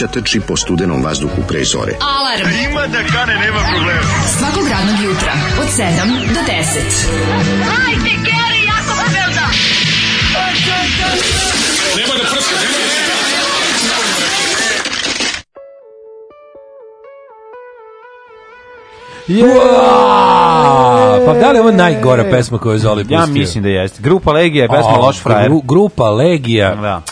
mladića trči po studenom vazduhu pre zore. Alarm! A ima da kane, nema problema. Svakog radnog jutra, od 7 do 10. Hajde, Geri, jako se velda! Nema da prska, nema da prska! Yeah! Pa da li je ovo najgora pesma koju je Zoli pustio? Ja mislim da jeste. Grupa Legija je pesma oh, Loš frajer. Gru, grupa Legija. Da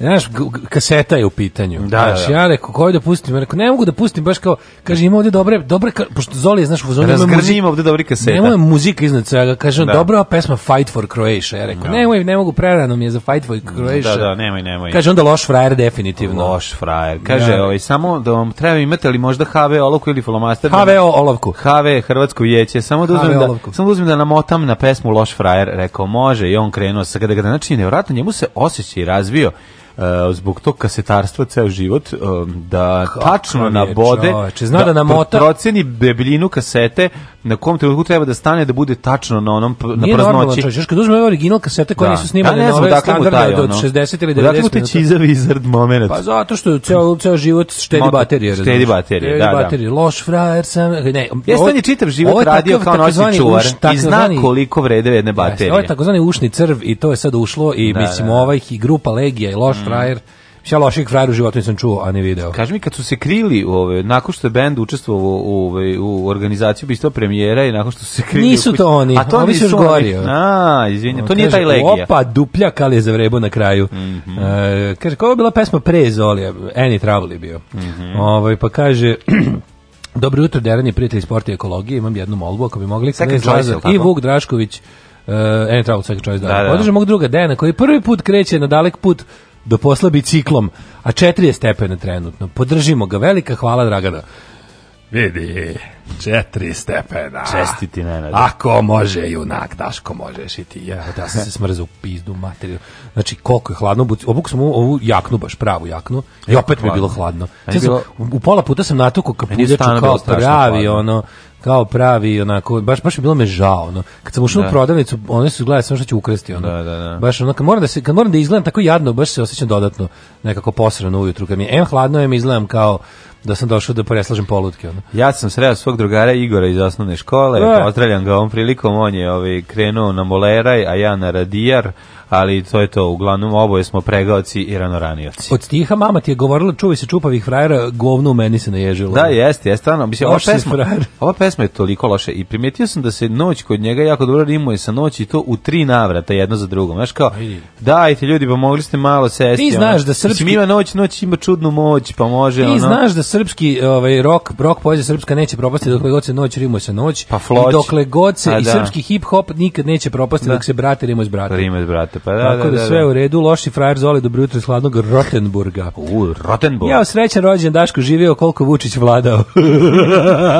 znaš, kaseta je u pitanju. Da, znaš, da. da. ja rekao, koju da pustim? Ja rekao, ne mogu da pustim, baš kao, kaže, ima ovde dobre, dobre, pošto Zoli je, znaš, u zoni ima muzika. ima ovdje dobri kaseta. Nemo muzika iznad svega, kaže, da. dobra pesma Fight for Croatia, ja rekao, no. Da. nemoj, ne mogu, prerano mi je za Fight for Croatia. Da, da, nemoj, nemoj. Kaže, onda loš frajer, definitivno. Loš frajer. Kaže, ja. ovaj, samo da vam treba imati ali možda HV olovku ili flomaster. HV olovku. HV Hrvatsko vijeće, samo da uzmem da, samo da, uzmem da namotam na pesmu Loš frajer, rekao, može, i on krenuo sa kada ga, znači, nevjerojatno njemu se osjećaj razvio uh, zbog tog kasetarstva ceo život um, da Kako tačno nabode čoveče, zna da, da namota proceni debljinu kasete na kom trenutku treba da stane da bude tačno na onom na Nije praznoći. Normalno, čoveč, još kad uzmemo ovaj original kasete koje da. nisu snimane da, ne znam, na ove dakle standarde od 60 ili 90 minuta. Dakle ti čizavi izard moment. Pa zato što ceo, ceo život štedi baterije. Štedi baterije, štedi da, da. baterije. da. Loš frajer sam, ne. Jeste on je čitav život radio kao noćni čuvar i zna koliko vrede jedne baterije. Ovo je takozvani ušni crv i to je sad ušlo i da, mislim da. ovaj i grupa Legija i loš frajer. Ja loših frajera u životu nisam čuo, a ne video. Kaži mi, kad su se krili, ove, nakon što je bend učestvovao u, ove, u organizaciju bistva premijera i nakon što su se krili... Nisu to oni, a to ovi su još gori. A, izvinjam, to nije taj legija. Opa, dupljak, ali je zavrebu na kraju. Mm -hmm. e, kaže, koja je bila pesma pre Zolija? Any Trouble bio. Mm -hmm. Ove, ovaj, pa kaže... Dobro jutro, deranje prijatelji sporta i ekologije. Imam jednu molbu, ako bi mogli... Second Lazar I Vuk Drašković, Uh, Any Trouble, Second Choice, da. da, da. Podržam da. mog druga Dejana koji prvi put kreće na dalek put do da posla biciklom, a 4 je stepena trenutno. Podržimo ga, velika hvala Dragana. Vidi, četiri stepena. Čestiti, Nenad. Da. Ako može, junak, Daško, možeš i ti. Ja, da se smrzao u pizdu, materiju. Znači, koliko je hladno, obuk sam ovu jaknu, baš pravu jaknu, i opet mi je bilo hladno. Bilo... Sam, u pola puta sam natukao kapuljaču kao pravi, ono, kao pravi onako baš baš je bilo me žao no kad sam ušao da. u prodavnicu one su gledale samo što ću ukrasti ono da, da, da. baš onako kad moram da se kad moram da izgledam tako jadno baš se osećam dodatno nekako posrano ujutru kad mi em hladno je mi izgledam kao da sam došao da preslažem polutke. Ono. Ja sam sreo svog drugara Igora iz osnovne škole, da. pozdravljam ga ovom prilikom, on je ovaj, krenuo na moleraj, a ja na radijar, ali to je to, uglavnom oboje smo pregaoci i ranoranioci. Od stiha mama ti je govorila čuvaj se čupavih frajera, govno u meni se naježilo. Da, jeste, jeste, stvarno, mislim, ova pesma, ova pesma je toliko loša i primetio sam da se noć kod njega jako dobro rimuje sa noći i to u tri navrata, jedno za drugom, znaš kao, dajte ljudi, pa mogli ste malo sesti. Ti znaš ono, da srpski... Mislim, ima noć, noć ima čudnu moć, pa može, Ti ono... znaš da srpski, ovaj, rok, rock poezija srpska neće propasti dok god se noć rimuje sa noć, pa floć. i dokle god se, A, i da. srpski hip-hop nikad neće propasti da. dok se brate rimuje s brate. Rimuje s brate, pa da, Tako da, da, da sve da. u redu, loši frajer Zoli, dobro jutro iz hladnog Rotenburga. U, Rotenburg. Ja, srećan rođen Daško, živio koliko Vučić vladao.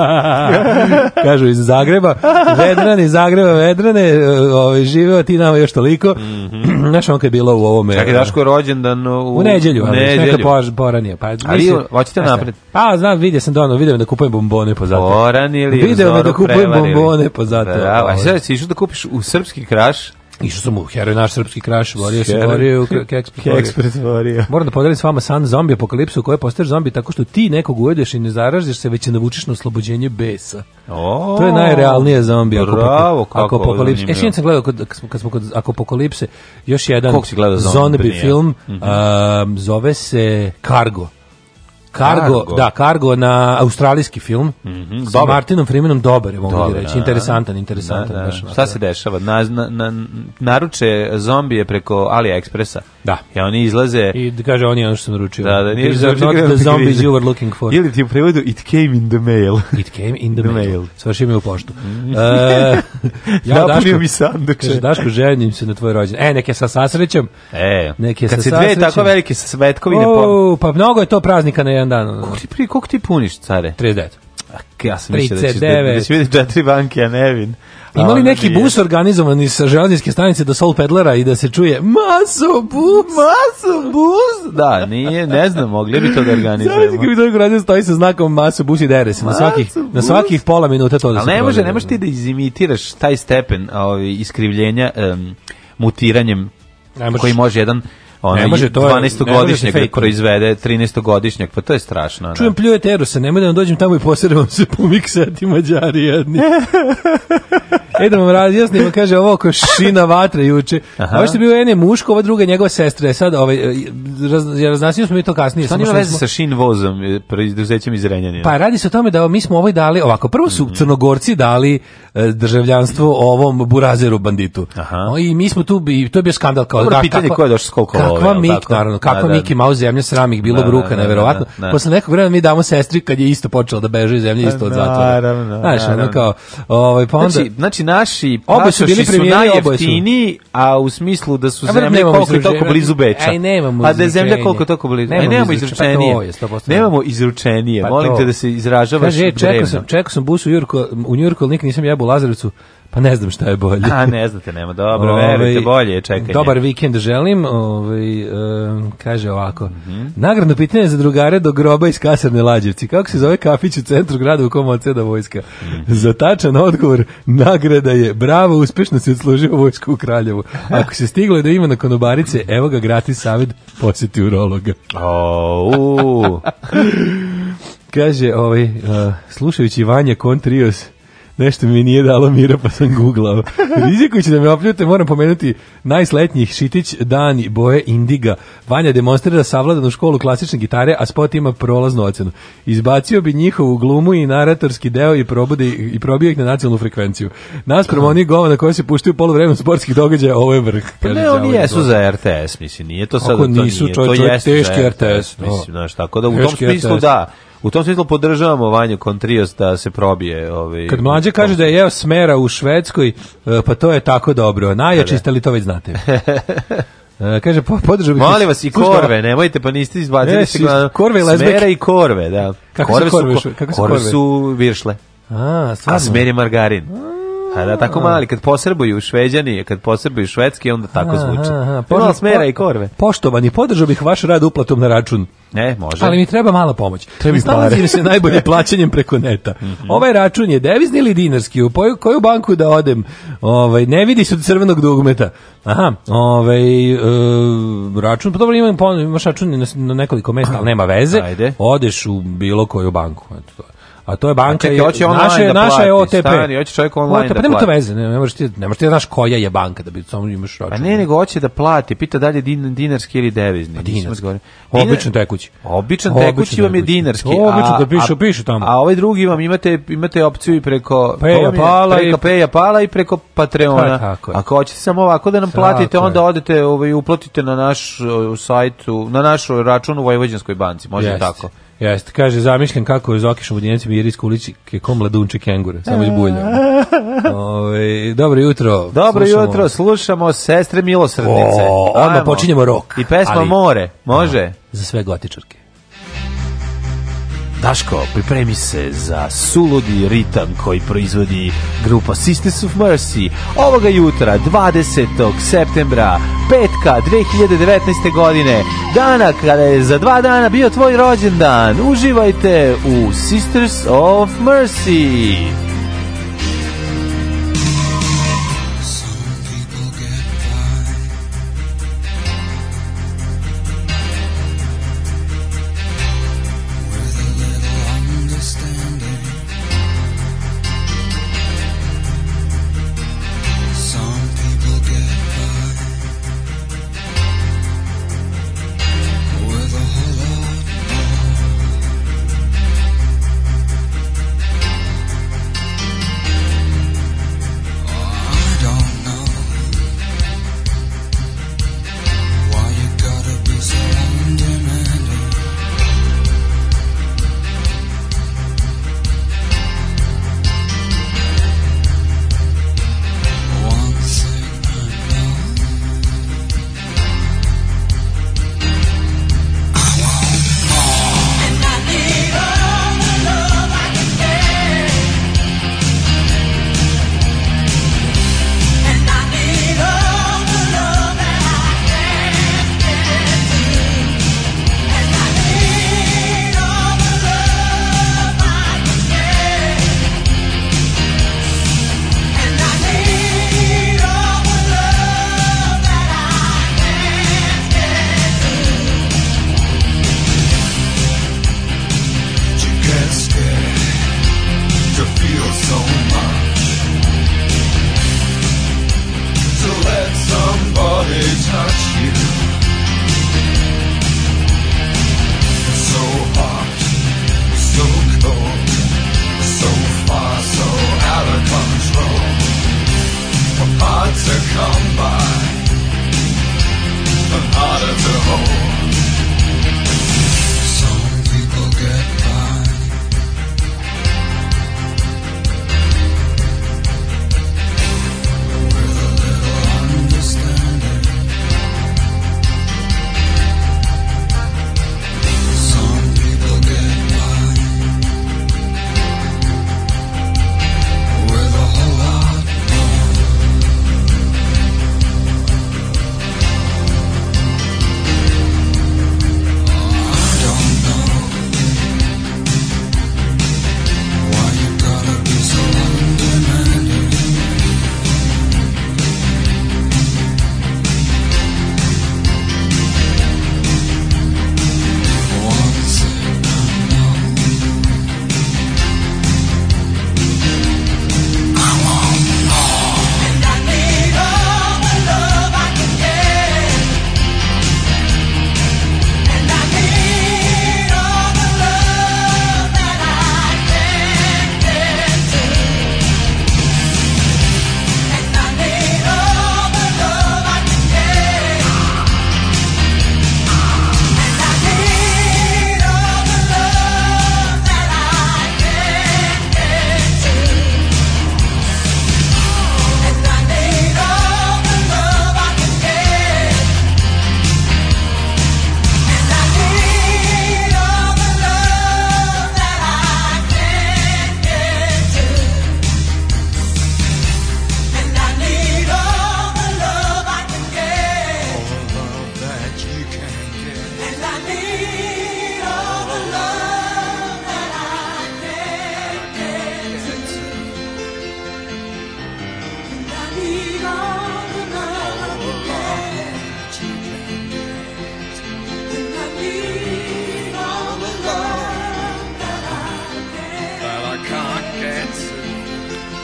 Kažu iz Zagreba, vedrane, iz Zagreba, Vedrane, ovaj, živeo ti nama još toliko. Mm -hmm. Znaš, on je bilo u ovome... Čak e, je Daško rođendan u... U neđelju, u neđelju. neka pož, poranije. Pa, ali mislim, hoćete napred? Pa, znam, vidio sam dono, da vidio da kupujem bombone po zatvore. Poran ili Video me da kupujem bombone po zatvore. Da, da, a sad si išao da kupiš u srpski kraš Išao sam u Heroj naš srpski kraš, borio se, borio u Kekspres borio. Moram da podelim s vama san zombi apokalipsu u kojoj postaješ zombi tako što ti nekog ujedeš i ne zaražiš se, već se navučeš na oslobođenje besa. O, to je najrealnije zombi. Bravo, ako, kako, ako apokalipse. E, sam gledao, kad, kad, smo, kad smo kod ako apokalipse, još jedan zombi, zombi film, mm -hmm. um, zove se Cargo. Cargo, da, Cargo na australijski film mm sa Martinom Freemanom dobar, je mogu dobar, reći, da, da, da. interesantan, interesantan. Da, da. Šta se dešava? Na, na, na, naruče zombije preko AliExpressa. Da. Ja oni izlaze... I kaže, oni ono što sam naručio. Da, da, nije These the zombies you were looking for. Ili ti u prevodu, it came in the mail. It came in the, the mail. mail. Svrši mi u poštu. Mm. ja, da mi da Kaže, Daško, ženim se na tvoj rođendan. E, neke sa sasrećem. E, neke kad se dve sasrećem. tako velike svetkovine... pa mnogo je to praznika na jedan dan. Koliko ti, pri, koliko ti puniš, care? 39. Ja sam mislio da ćeš da, da vidjeti četiri banke, a nevin. vin. Imali neki nije. bus organizovan iz železničke stanice do Soul Pedlera i da se čuje maso bus, maso bus. Da, nije, ne znam, mogli bi to da organizujemo. Znači bi to radio stoji sa znakom maso bus i dere se na svakih, na svakih pola minuta to da Ali se ne može, ne možeš ti da izimitiraš taj stepen ovaj, iskrivljenja um, mutiranjem koji može jedan ono, ne može, to 12-godišnjak da proizvede 13-godišnjak, pa to je strašno. Ne? Da. Čujem pljujete Erusa, nemoj da vam dođem tamo i posredam se po miksati mađari jedni. e da vam razjasnimo, kaže ovo oko šina vatre juče. Aha. Ovo što je bio jedan muško, ova druga je njegova sestra. Sad, ovaj, raz, raznasnili smo mi to kasnije. Šta nima veze smo... sa šin vozom, e, proizduzećem iz Renjanina? Pa radi se o tome da mi smo ovaj dali, ovako, prvo su mm -hmm. crnogorci dali E, državljanstvo ovom burazeru banditu. Aha. No, I mi smo tu, i to je bio skandal. Kao, Dobro, da, pitanje kako, ko je došlo koliko kakva ove, Mik, tako? naravno, kakva da, da. Miki Mao zemlja sram ih bilo da, ruka, da, da, da, da, Posle nekog vremena mi damo sestri kad je isto počela da beže iz zemlje, isto od zatvora. Naravno, Znaš, ono kao, ovaj, pa onda... Znači, znači naši su, bili su najjeftiniji, a u smislu da su zemlje koliko toliko blizu Beča. Aj, nemamo A pa da je zemlja koliko toliko blizu. Nemamo izručenije. Nemamo izručenije. Pa pa molim te da se izražavaš. Kaže, čekao sam, čekao sam bus u Njurku, u Njurku, nikad nisam jebao u Lazarevcu, pa ne znam šta je bolje. A ne znate, nema, dobro, ove, ovaj, verujte, bolje je čekanje. Dobar vikend želim, ove, ovaj, um, kaže ovako, mm -hmm. nagradno pitanje za drugare do groba iz kasarne Lađevci. Kako se zove kafić u centru grada u kom odseda vojska? Mm -hmm. Za tačan odgovor, nagrada je, bravo, uspešno se odslužio vojsku u Kraljevu. Ako se stiglo je da ima na konobarice, evo ga gratis savjet, posjeti urologa. Oh, Kaže, ovaj, uh, slušajući Vanja Kontrios, nešto mi nije dalo mira pa sam googlao. Rizikujući da me opljute, moram pomenuti najsletnjih Šitić, Dani, Boje, Indiga. Vanja demonstrira da savladanu školu klasične gitare, a spot ima prolaznu ocenu. Izbacio bi njihovu glumu i naratorski deo i, probudi, i probio ih na nacionalnu frekvenciju. oni govo govana koje se puštaju polu vremena sportskih događaja, ovo je vrh. Pa ne, oni jesu za RTS, mislim, nije to sad... Ako da nisu, to, nije, to, to je teški RTS. RTS mislim, znaš, tako da u tom smislu, da, U tom smislu podržavamo Vanju Kontrios da se probije. Ovaj, Kad mlađe kaže da je jeo smera u Švedskoj, e, pa to je tako dobro. Najjači da, ste da. li to već znate? E, kaže po, podržao Molim vas i korve, nemojte pa niste izbacili ne, se korve i lesbeke. i korve, da. Kako korve su korve, kako su korve? Korve su viršle. A, stvarno. A smer je margarin. A, A da, tako mali, kad posrbuju šveđani, kad posrbuju švedski, onda tako zvuči. Požel smera i korve. Poštovani, podržao bih vaš rad uplatom na račun. Ne, može. Ali mi treba mala pomoć. Treba mi se najbolje plaćanjem preko neta. Mm -hmm. Ovaj račun je devizni ili dinarski, u poju, koju banku da odem? Ovaj, ne vidi se od crvenog dugmeta. Aha, ovaj, e, račun, pa dobro imam, imaš račun na, nekoliko mesta, ali nema veze. Ajde. Odeš u bilo koju banku. Eto, to je a to je banka i hoće naše da naša je OTP. Stani, hoće čovjek online OTP, da nema to veze, ne, ne možeš ti ne možeš ti da znaš koja je banka da bi samo imaš pa račun. A ne, nego hoće da plati, pita dalje din, dinarski ili devizni. Pa dinarski. obično tekući. obično tekući vam je dinarski. a Obično da piše, piše tamo. A ovaj drugi vam imate imate opciju i preko Peja Pala i Peja Pala i preko Patreona. Ako hoćete samo ovako da nam platite, onda odete, ovaj uplatite na naš sajtu, na naš račun u Vojvođanskoj banci, može tako. Jeste, kaže, zamišljam kako je Zokiš u Vodinjenici mir iz kuličike mladunče kengure, samo iz bulja. Ove, dobro jutro. Dobro slušamo. jutro, slušamo Sestre Milosrdnice. O, onda počinjemo rok. I pesma Ali, More, može? Za sve gotičarke. Daško, pripremi se za suludi ritam koji proizvodi grupa Sisters of Mercy ovoga jutra 20. septembra petka 2019. godine dana kada je za dva dana bio tvoj rođendan uživajte u Sisters of Mercy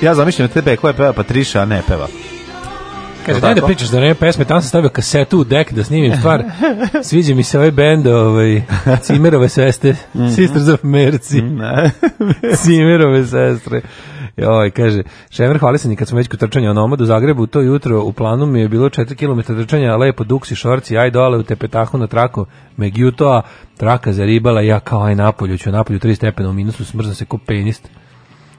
ja zamišljam da te bekove peva Patriša, a ne peva. Kaže, daj da pričaš da ne pesme, tamo sam stavio kasetu u dek da snimim stvar. Sviđa mi se ovaj bend, ovaj, Cimerove sestre, mm -hmm. Sisters of Merci. Mhm, Cimerove sestre. Joj, kaže, Šemer, hvali se kad smo već kod trčanja onomad u Zagrebu, to jutro u planu mi je bilo 4 km trčanja, lepo duksi, šorci, aj dole u tepetahu na traku, megjutoa, traka zaribala, ja kao aj napolju, ću napolju 3 stepena u minusu, smrzam se ko penist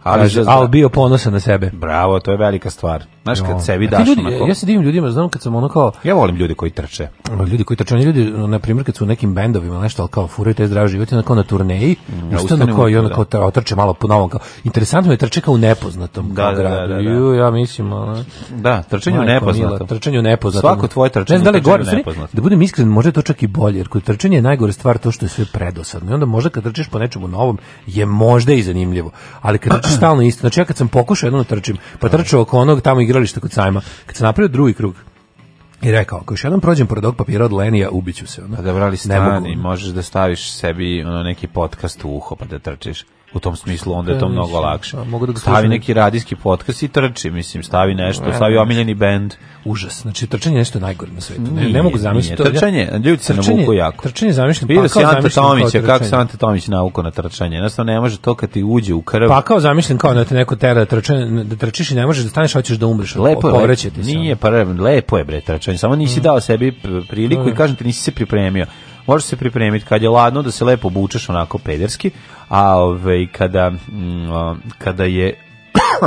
ali, ali bio ponosan na sebe. Bravo, to je velika stvar. Znaš kad sebi daš ljudi, onako... Ja se divim ljudima, znam kad sam ono kao... Ja volim ljude koji trče. Ljudi koji trče, oni ljudi, na primjer, kad su u nekim bendovima nešto, ali kao furaju te zdrave živote, onako na turneji, mm, ustanu i onako da. trče malo po novom. Kao, interesantno je trče kao u nepoznatom da, da gradu. Da, da, da, Ju, ja mislim... Ali... Da, trčanje u nepoznatom. Trčanje u nepoznatom. Svako tvoje trčanje, ne znam, da gore, u nepoznatom. Da budem iskren, može to čak i bolje, jer kod trčanja je najgore stvar to što je sve predosadno. I onda možda kad trčeš po nečemu novom je možda i zanimljivo. Ali kad trčiš stalno isto, znači ja kad sam pokušao jednom da trčim, pa trčao oko onog tamo igrališta kod sajma. Kad se napravio drugi krug, i rekao, ako još jednom prođem pored ovog papira od Lenija, ubiću se. Ono. Pa da brali stani, možeš da staviš sebi ono, neki podcast u uho pa da trčiš u tom smislu onda je to da, mnogo lakše. Da stavi neki radijski podcast i trči, mislim, stavi nešto, stavi omiljeni bend. Užas, znači trčanje je nešto najgore na svetu. Ne, ne mogu zamisliti. Trčanje, ljudi se navuku jako. Trčanje zamišljam, pa kao zamišljam. Ante Tomića, kako se Ante Tomić nauko na trčanje? Jednostavno ne može to kad ti uđe u krv. Pa kao zamišljam kao da te neko tera da, trčanje, da trčiš i ne možeš da staneš, hoćeš da umreš. Lepo je, lepo, nije, pa lepo je bre trčanje, samo nisi mm. dao sebi priliku da. i kažem ti nisi se pripremio možeš se pripremiti kad je ladno da se lepo obučeš onako pederski, a ovaj kada mm, kada je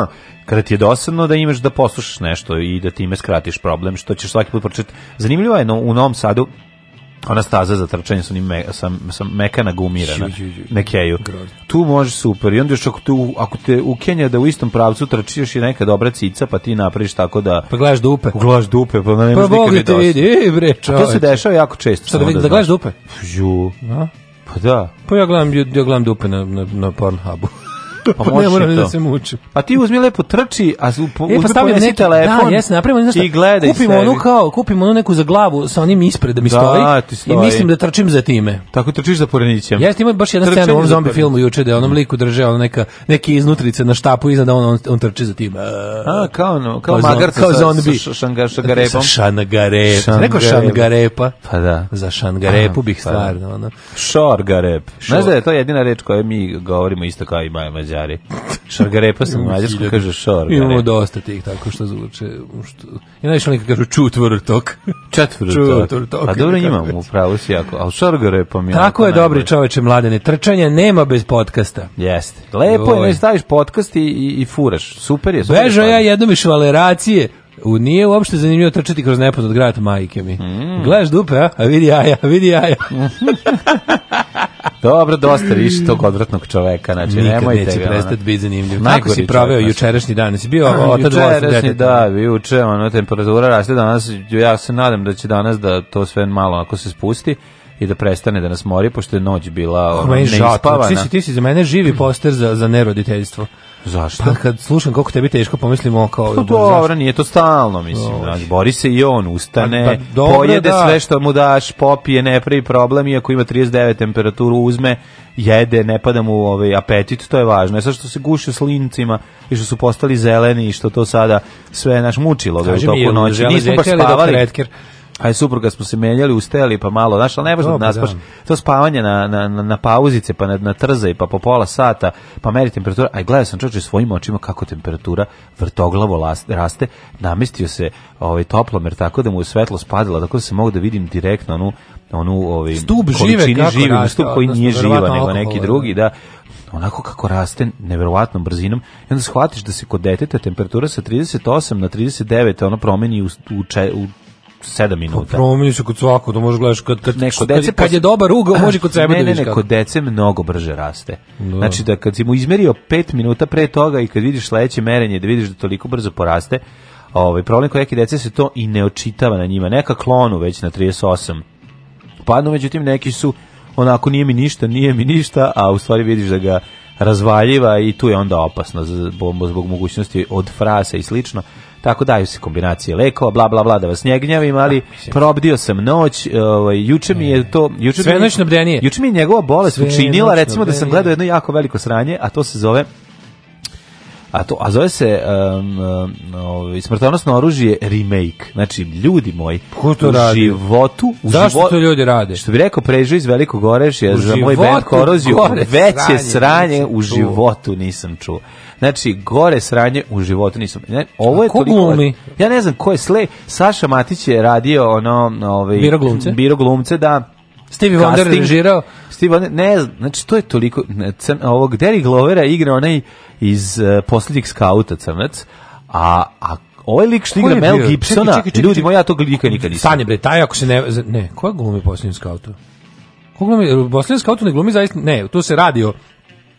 kada ti je dosadno da imaš da poslušaš nešto i da time skratiš problem što ćeš svaki put pročitati. Zanimljivo je no, u Novom Sadu ona staza za trčanje sa onim me, sa, sa mekana gumirana na keju. Tu može super. I onda još ako te, ako te u Kenija da u istom pravcu trčiš i neka dobra cica, pa ti napraviš tako da... Pa gledaš dupe. Gledaš dupe, pa ne možeš pa nikad ne dosta. vidi, ej bre, čoveč. to se dešava jako često. Sada da, da, da gledaš dupe? Ju. Pa da. Pa ja gledam, ja gledam dupe na, na, na Pornhubu. Pa, pa ne moram da se mučim. Pa ti uzmi lepo trči, a uzmi e, pa stavljam neki da, telefon. Da, jesne, napravimo nešto. I gledaj kupimo onu kao, kupimo onu neku za glavu sa onim ispred da mi da, stoji, stoji. I mislim da trčim za time. Tako trčiš za porenićem. Jeste, ima baš jedna scena u ovom zombi filmu juče da onom mm. liku drže ona neka neki iznutrice na štapu iznad on, on on trči za time. A kao no, kao, kao magarca kao zombi. Sa šangarepom. Šangarep. Rekao šangarepa. Pa da. Za šangarepu bih pa da. stvarno. Šorgarep. Znaš da je to jedina reč koju mi govorimo isto kao i maja mađari. Šargarepa sam mađarsko, kaže šor. Imamo dosta tih tako što zvuče. Što... Ja najviše neki kažu čutvrtok. Četvrtok. čutvrtok. A dobro imamo, upravo si jako. Ali šargarepa mi je... Tako je, dobri čoveče mladene. Trčanja nema bez podcasta. Jeste. Lepo je, ne staviš podcast i, i, i furaš. Super je. Super Bežo je ja jednom i švaleracije u nije uopšte zanimljivo trčati kroz nepoznat grad majke mi. Mm. Gledaš dupe, a? a vidi jaja, vidi jaja. Dobro, dosta više tog odvratnog čoveka, znači Nikad nemojte neće ga. prestati biti zanimljiv. Kako si proveo znači. jučerašnji dan? Si bio A, otac Jučerašnji, da, juče, ono, temperatura raste danas, ja se nadam da će danas da to sve malo ako se spusti, i da prestane da nas mori, pošto je noć bila ono, neispavana. Ti znači, si, ti si za mene živi poster za, za neroditeljstvo. Zašto? Pa kad slušam koliko tebi teško, pomislimo kao... Pa dobro, nije to stalno, mislim. Znači, bori se i on, ustane, pa, pa, dobro, pojede da. sve što mu daš, popije, ne pravi problem, iako ima 39 temperaturu, uzme, jede, ne pada mu ovaj, apetit, to je važno. E, sad što se guši s lincima i što su postali zeleni i što to sada sve naš mučilo ga u toku noći. Nismo baš spavali. Aj je supruga smo se menjali, ustajali pa malo, znaš, ali ne važno da naspaš. To spavanje na, na, na pauzice, pa na, na trza i pa po pola sata, pa meri temperatura. Aj, gledao sam čoče svojim očima kako temperatura vrtoglavo raste. Namestio se ovaj, toplomer tako da mu je svetlo spadalo, tako da se mogu da vidim direktno onu, onu ovaj, stup količini žive, stup koji nije živa, nego alkohol, neki da. drugi, da onako kako raste neverovatnom brzinom i onda shvatiš da se kod deteta temperatura sa 38 na 39 ona promeni u, u, u 7 minuta. Pa Promeni se kod svako, to može gledaš kad kad, neko dece, kad, kad je dobar ugao, može kod sebe ne, da Ne, ne, kod dece mnogo brže raste. Da. Znači da kad si mu izmerio 5 minuta pre toga i kad vidiš sledeće merenje, da vidiš da toliko brzo poraste, ovaj problem kod neke dece se to i ne očitava na njima. Neka klonu već na 38 padnu, međutim neki su onako nije mi ništa, nije mi ništa, a u stvari vidiš da ga razvaljiva i tu je onda opasno zbog, zbog mogućnosti od frasa i slično tako daju se kombinacije lekova, bla, bla, bla, da vas njegnjavim, ali da, probdio sam noć, ovaj, juče mi je to... Juče Svenoćno bdenije. Juče mi je njegova bolest Sve učinila, recimo da sam gledao jedno jako veliko sranje, a to se zove a to a zove se um, um, smrtonosno oružje remake. Znači ljudi moji, pa u radi? životu, u Zašto životu, to ljudi rade? Što bi rekao Prežo iz Velikog Orešja za moj bend Koroziju, veće sranje, sranje u životu nisam čuo. Znači, gore sranje u životu nisam. Ne, ovo je toliko... Glumi? Ja ne znam ko je sle. Saša Matić je radio ono... Ovaj, biro glumce? Biro glumce, da. Stevie Wonder režirao? Stevie Wonder, ne znam, znači to je toliko... Ne, ovog Derry Glovera igra onaj iz uh, e, posljednjih skauta crnac, a, a ovaj lik što igra Mel Gibsona, čekaj, čekaj, čekaj, ljudi moji, ja to lika nikad nisam. Stanje bre, taj ako se ne... Ne, ko je glumi posljednjih skauta? Ko glumi, Bosnijan skautu ne glumi zaista, ne, tu se radio... o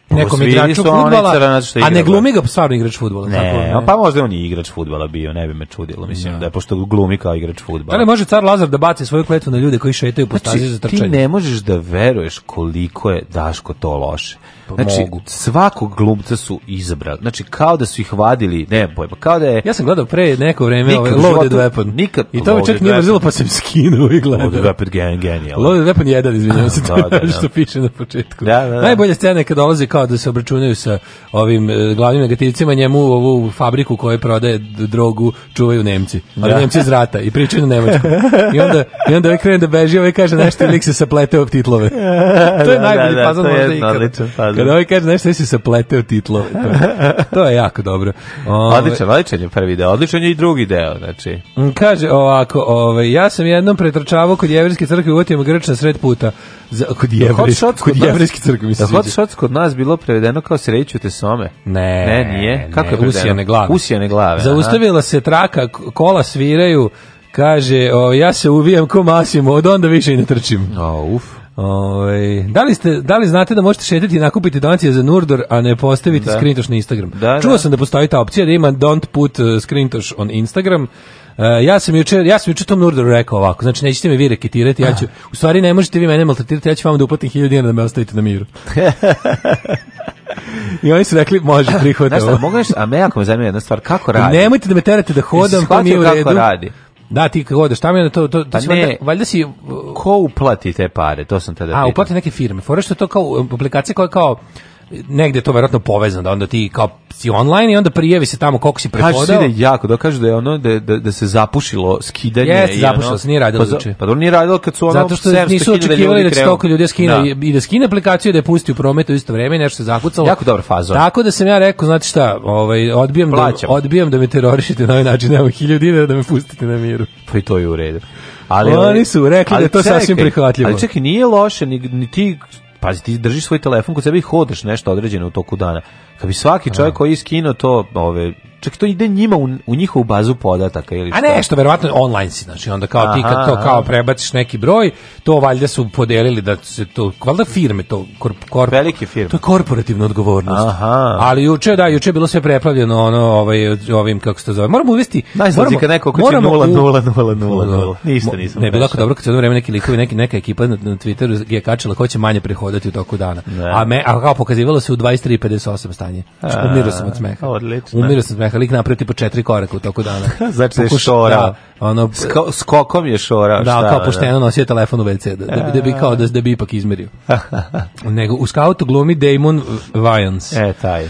nekom igraču futbala, a ne glumi da. ga stvarno igrač futbola. Ne, tako, pa ne. pa možda on i igrač futbala bio, ne bi me čudilo, mislim, no. da je da, pošto glumi kao igrač futbala. Da li može car Lazar da baci svoju kletvu na ljude koji šetaju po znači, stazi znači, za trčanje? Ti ne možeš da veruješ koliko je Daško to loše znači, mogu. svakog glumca su izabrali. Znači, kao da su ih vadili, ne pojma, kao da je... Ja sam gledao pre neko vreme nikad, ovaj Loaded Weapon. Nikad, I to me čak nije brzilo, pa sam skinuo i gledao. Loaded Weapon gen, genijalno. Loaded Weapon 1, izvinjam se, da, to da, da, što piše na početku. Da, da, da. Najbolja scena je kad dolazi kao da se obračunaju sa ovim e, glavnim negativcima, njemu u ovu fabriku koja prodaje drogu čuvaju Nemci. Ali da. Nemci iz rata i pričaju na Nemačku. I onda, i onda ovaj krene da beži, ovaj kaže nešto i lik se saplete titlove. To je da, da, najbolji da, da, fazan možda ikada. Kada ovaj kaže nešto se sapleteo titlo. To, to je jako dobro. Ove, ovaj- odličan, odličan je prvi deo, odličan je i drugi deo, znači. Mm, kaže ovako, ove, ovaj, ja sam jednom pretrčavao kod jevrejske crkve u Otijem Grča sred puta. Za, kod jevrejske, kod jevrejske crkve mislim. se da, sviđa. Da kod nas bilo prevedeno kao sreću te some. Ne, ne, nije. Kako ne, je prevedeno? Usijane glave. Usijane glave. Zaustavila a? se traka, kola sviraju, kaže, o, ja se uvijam ko masimo, od onda više i ne trčim. O, uf. Ove, ovaj, da, li ste, da li znate da možete šetati i nakupiti donacije za Nurdor, a ne postaviti da. skrintoš na Instagram? Da, da. Čuo da. sam da postoji ta opcija da ima don't put uh, on Instagram. Uh, ja sam juče ja sam juče tom Nurdoru rekao ovako, znači nećete me vi reketirati, ja ću, u stvari ne možete vi mene maltretirati, ja ću vam da uplatim 1000 dinara da me ostavite na miru. I oni su rekli, može, prihvatamo. Znaš šta, mogu nešto, a me ako me zanima jedna stvar, kako radi? Nemojte da me terate da hodam, pa mi u redu. Kako radi? Da, ti kako odeš tamo, to, to, to pa si ne, valjda, valjda si... Ko uplati te pare, to sam tada A, uplati neke firme. Fore što to kao aplikacija koja kao negde je to verovatno povezano da onda ti kao si online i onda prijavi se tamo koliko si prepodao. Kaže da jako, da kažu da je ono da, da, da se zapušilo skidanje Jeste, i zapušilo se, nije radilo pa, Pa dobro nije radilo kad su ono Zato što nisu očekivali da će toliko ljudi da skine da. i da skine aplikaciju da je pusti u promet u isto vreme i nešto se zakucalo. Jako dobra faza. Tako da sam ja rekao, znate šta, ovaj odbijam Plaćam. da odbijam da me terorišete na ovaj način, evo 1000 dinara da me pustite na miru. Pa i to je u redu. Ali oni ovaj, su rekli ali da je to čekaj, sasvim prihvatljivo. Ali čekaj, nije loše ni, ni ti pazi, ti držiš svoj telefon kod sebe i hodaš nešto određeno u toku dana. Kad bi svaki čovjek da. koji iskino to, ove, čak to ide njima u, u njihovu bazu podataka ili šta? A nešto verovatno online si, znači onda kao ti kad to kao prebaciš neki broj, to valjda su podelili da se to valjda firme to korp, korp velike firme. To je korporativna odgovornost. Aha. Ali juče da, juče je bilo sve prepravljeno ono ovaj ovim kako se to zove. Moramo uvesti moramo kad neko hoće 0 Ništa nisam. Ne, bilo jako dobro kad se vreme neki likovi, neki neka ekipa na, na Twitteru je kačila ko će manje prihodati u toku dana. Ne. Da. A me a kao pokazivalo se u 23:58 stanje. Znači, umirao sam od smeha. Odlično. Umirao sam od smeha, lik napravio tipa četiri koraka u toku dana. znači je šora. Da, ono, Sko, skokom je šora. Da, kao da. pošteno da. nosio telefon u WC, da, da, da bi kao da, da bi ipak izmerio. Nego u skautu glumi Damon Vajans. E, taj.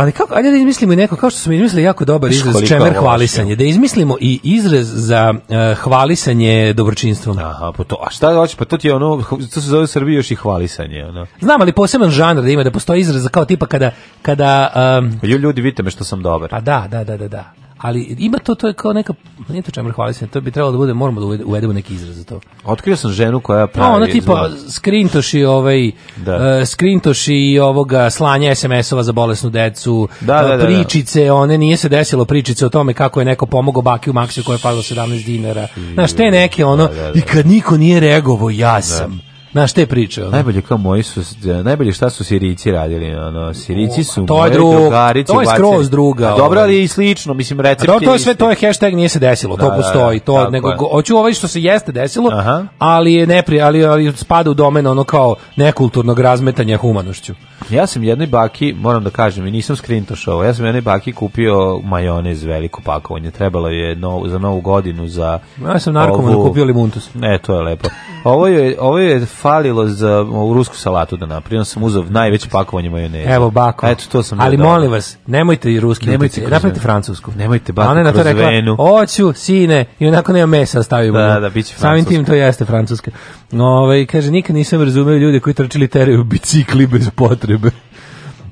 Ali kako, ajde da izmislimo i neko, kao što smo izmislili jako dobar izraz, Koliko čemer hvalisanje, da izmislimo i izraz za uh, hvalisanje dobročinstvom. Aha, pa to, a šta da hoće, pa to ti je ono, to se zove Srbiji još i hvalisanje. Ono. Znam, ali poseban žanr da ima, da postoji izraz kao tipa kada... kada um, Ljudi, vidite me što sam dobar. Pa da, da, da, da, da ali ima to, to je kao neka, nije to čemu hvali to bi trebalo da bude, moramo da uvedemo neki izraz za to. Otkrio sam ženu koja pravi... No, ona tipa skrintoši, ovaj, da. Uh, skrintoši ovoga slanja SMS-ova za bolesnu decu, da, e, da, da, da, pričice, one nije se desilo pričice o tome kako je neko pomogao baki u maksiju koja je palila 17 dinara. Znaš, te neke ono, da, da, i kad niko nije reagovao, ja sam Na šta priče? Ono? Najbolje kao moji su e, najbolje šta su Sirici radili, ono Sirici su to je drug, drugarici, to je skroz bacili. druga. A dobro ali i slično, mislim recept. To, to je sve to je hashtag nije se desilo, da, to postoji, to da, da, nego hoću ovaj što se jeste desilo, Aha. ali je nepri, ali, ali spada u domen ono kao nekulturnog razmetanja humanošću. Ja sam jednoj baki, moram da kažem, i nisam skrintošao, ja sam jednoj baki kupio majonez veliko pakovanje, trebalo je nov, za novu godinu za Ja sam da kupio limuntus. E, to je lepo. Ovo je ovo je falilo za u rusku salatu da napravim, sam uzeo najveće pakovanje majoneza. Evo bako. Eto to sam. Ali molim vas, nemojte i ruski, nemojte utjeci, napravite francusku. Nemojte bako. Ona na to rekla: "Oću, sine, i onako nema mesa, da stavimo. Da, da, biće Samim tim to jeste francuska. No, ovaj kaže nikad nisam razumeo ljude koji trčili teraju bicikli bez potrebe.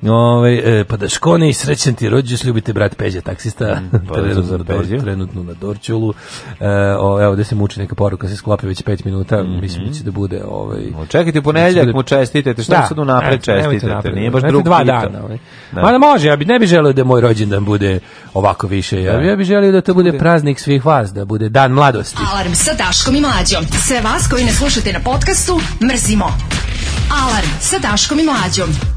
Ove, ovaj, e, pa da škoni, srećen ti rođeš, ljubite brat Peđa, taksista, mm, pa trenutno, na Dor, trenutno na Dorčulu. E, o, evo, gde se muči neka poruka, se sklopi već 5 minuta, mm -hmm. mislim da će da bude... Ovaj, Čekajte, u ponedeljak da da bude... mu čestitajte, što da, sad unapred čestitajte, napred, nije baš drugi dva dana. Ovaj. Da. Mada može, ja bi, ne bih želeo da moj rođendan bude ovako više, ja, da. ja bih želeo da to bude da. praznik svih vas, da bude dan mladosti. Alarm sa Daškom i Mlađom. Sve vas koji ne slušate na podcastu, mrzimo. Alarm sa Daškom i Mlađom.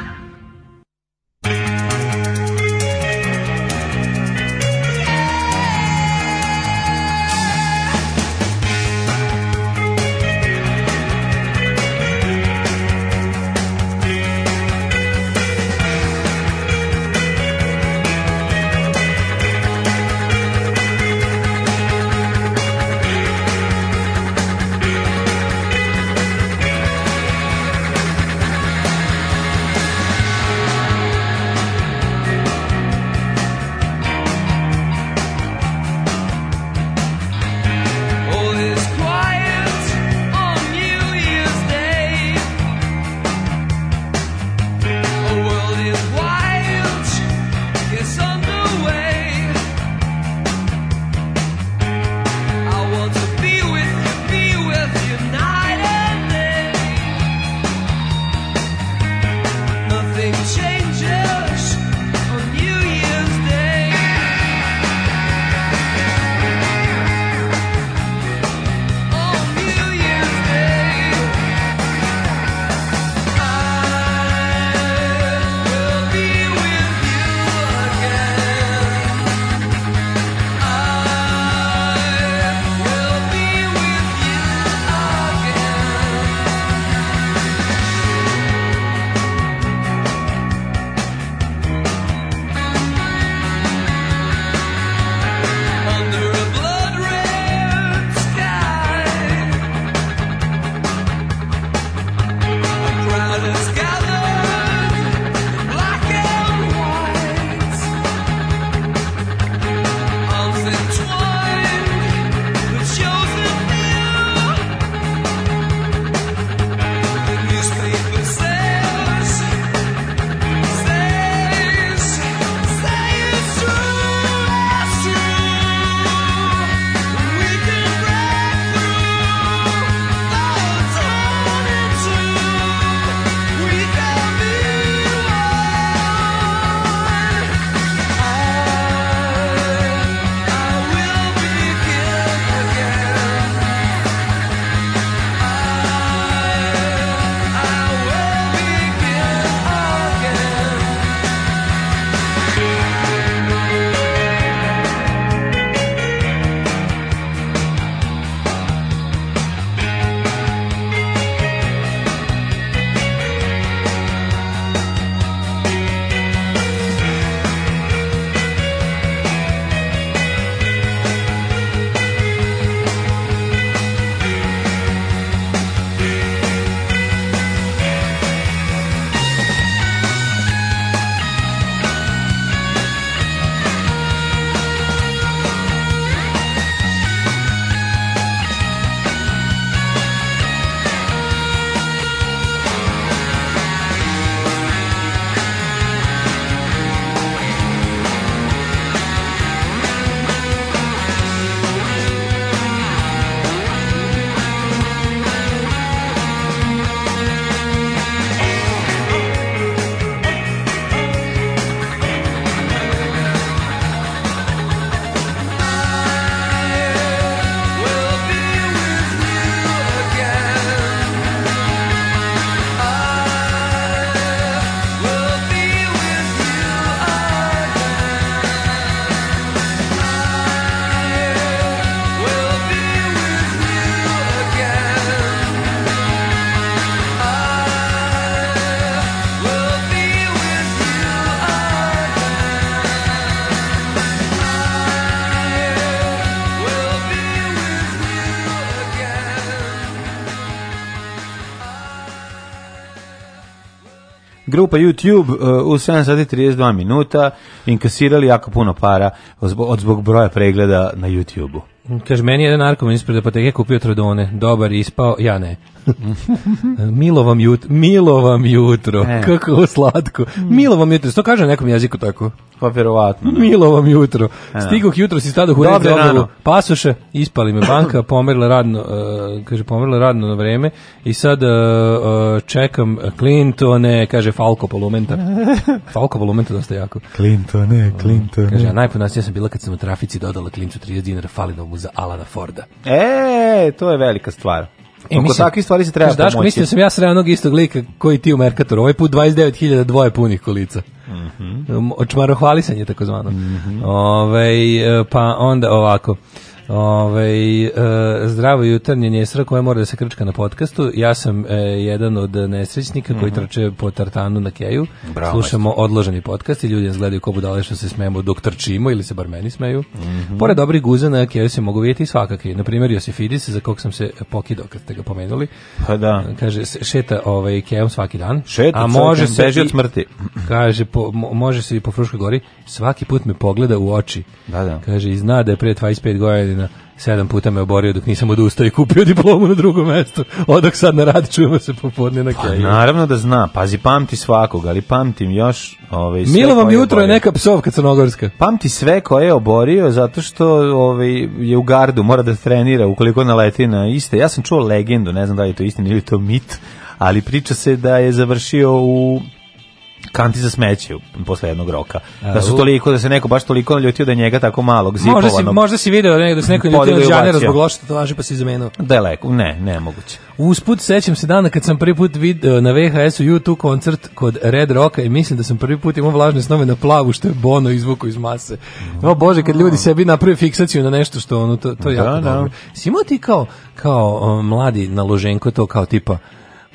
grupa YouTube e, u 7 sati 32 minuta inkasirali jako puno para od zbog broja pregleda na YouTubeu. Kaže, meni jedan narkoman ispred apoteke kupio trodone. Dobar, ispao, ja ne. milo vam jutro, milo vam jutro, e. kako slatko. Mm. Milo vam jutro, to kaže na nekom jeziku tako. Pa verovatno. Ne. Da. Milo vam jutro. E. Stigoh jutro si stado u red za pasoše, ispali me banka, pomerila radno, uh, kaže pomerila radno na vreme i sad uh, uh, čekam Clintone, kaže Falko Polumenta. Falko Polumenta dosta jako. Clintone, Clintone. Kaže, a najponosnija sam bila kad sam u trafici dodala Clintu 30 dinara, fali za Alana Forda. E, to je velika stvar. E, Oko takvih stvari se treba pomoći. mislim da sam ja sreo onog istog lika koji ti u Merkatoru. Ovaj put 29.000 dvoje punih kolica. Mm -hmm. Očmarohvalisanje, tako zvano. Mm -hmm. Ove, ovaj, pa onda ovako. Ove, ovaj, e, zdravo jutarnje njesra koja mora da se krčka na podcastu. Ja sam e, jedan od nesrećnika koji mm -hmm. trče po tartanu na keju. Bravo, Slušamo majster. odloženi podcast i ljudi nas gledaju ko budale što se smemo dok trčimo ili se bar meni smeju. Mm -hmm. Pored dobrih guza na keju se mogu vidjeti i svakakvi. Naprimjer, Josifidis, za kog sam se pokidao kad ste ga pomenuli. Pa da. Kaže, šeta ovaj, kejom svaki dan. Šeta, a može se beži od smrti. Kaže, po, može se i po Fruškoj gori. Svaki put me pogleda u oči. Da, da. Kaže, i zna da je pre 25 godina godina, sedam puta me oborio dok nisam odustao i kupio diplomu na drugom mestu. Odak sad na rad, čujemo se popodne na pa kraju. Pa, naravno da zna, pazi, pamti svakog, ali pamtim još... Ove, ovaj, Milo vam jutro oborio. je neka psovka crnogorska. Pamti sve koje je oborio zato što ove, ovaj, je u gardu, mora da trenira ukoliko naleti na iste. Ja sam čuo legendu, ne znam da li je to istina ili to mit, ali priča se da je završio u kanti za smeće posle jednog roka. Da su toliko, da se neko baš toliko naljutio da njega tako malog zipovanog. Možda si, možda si video da, da se neko naljutio na žanera zbog loša tatuaža pa si zamenio. Daleko, ne, ne moguće. Usput sećam se dana kad sam prvi put video na VHS-u YouTube koncert kod Red Rocka i mislim da sam prvi put imao vlažne snove na plavu što je Bono izvuko iz mase. No bože, kad ljudi sebi naprave fiksaciju na nešto što ono to to je jako da. da. dobro. Si imao ti kao kao um, mladi naloženko to kao tipa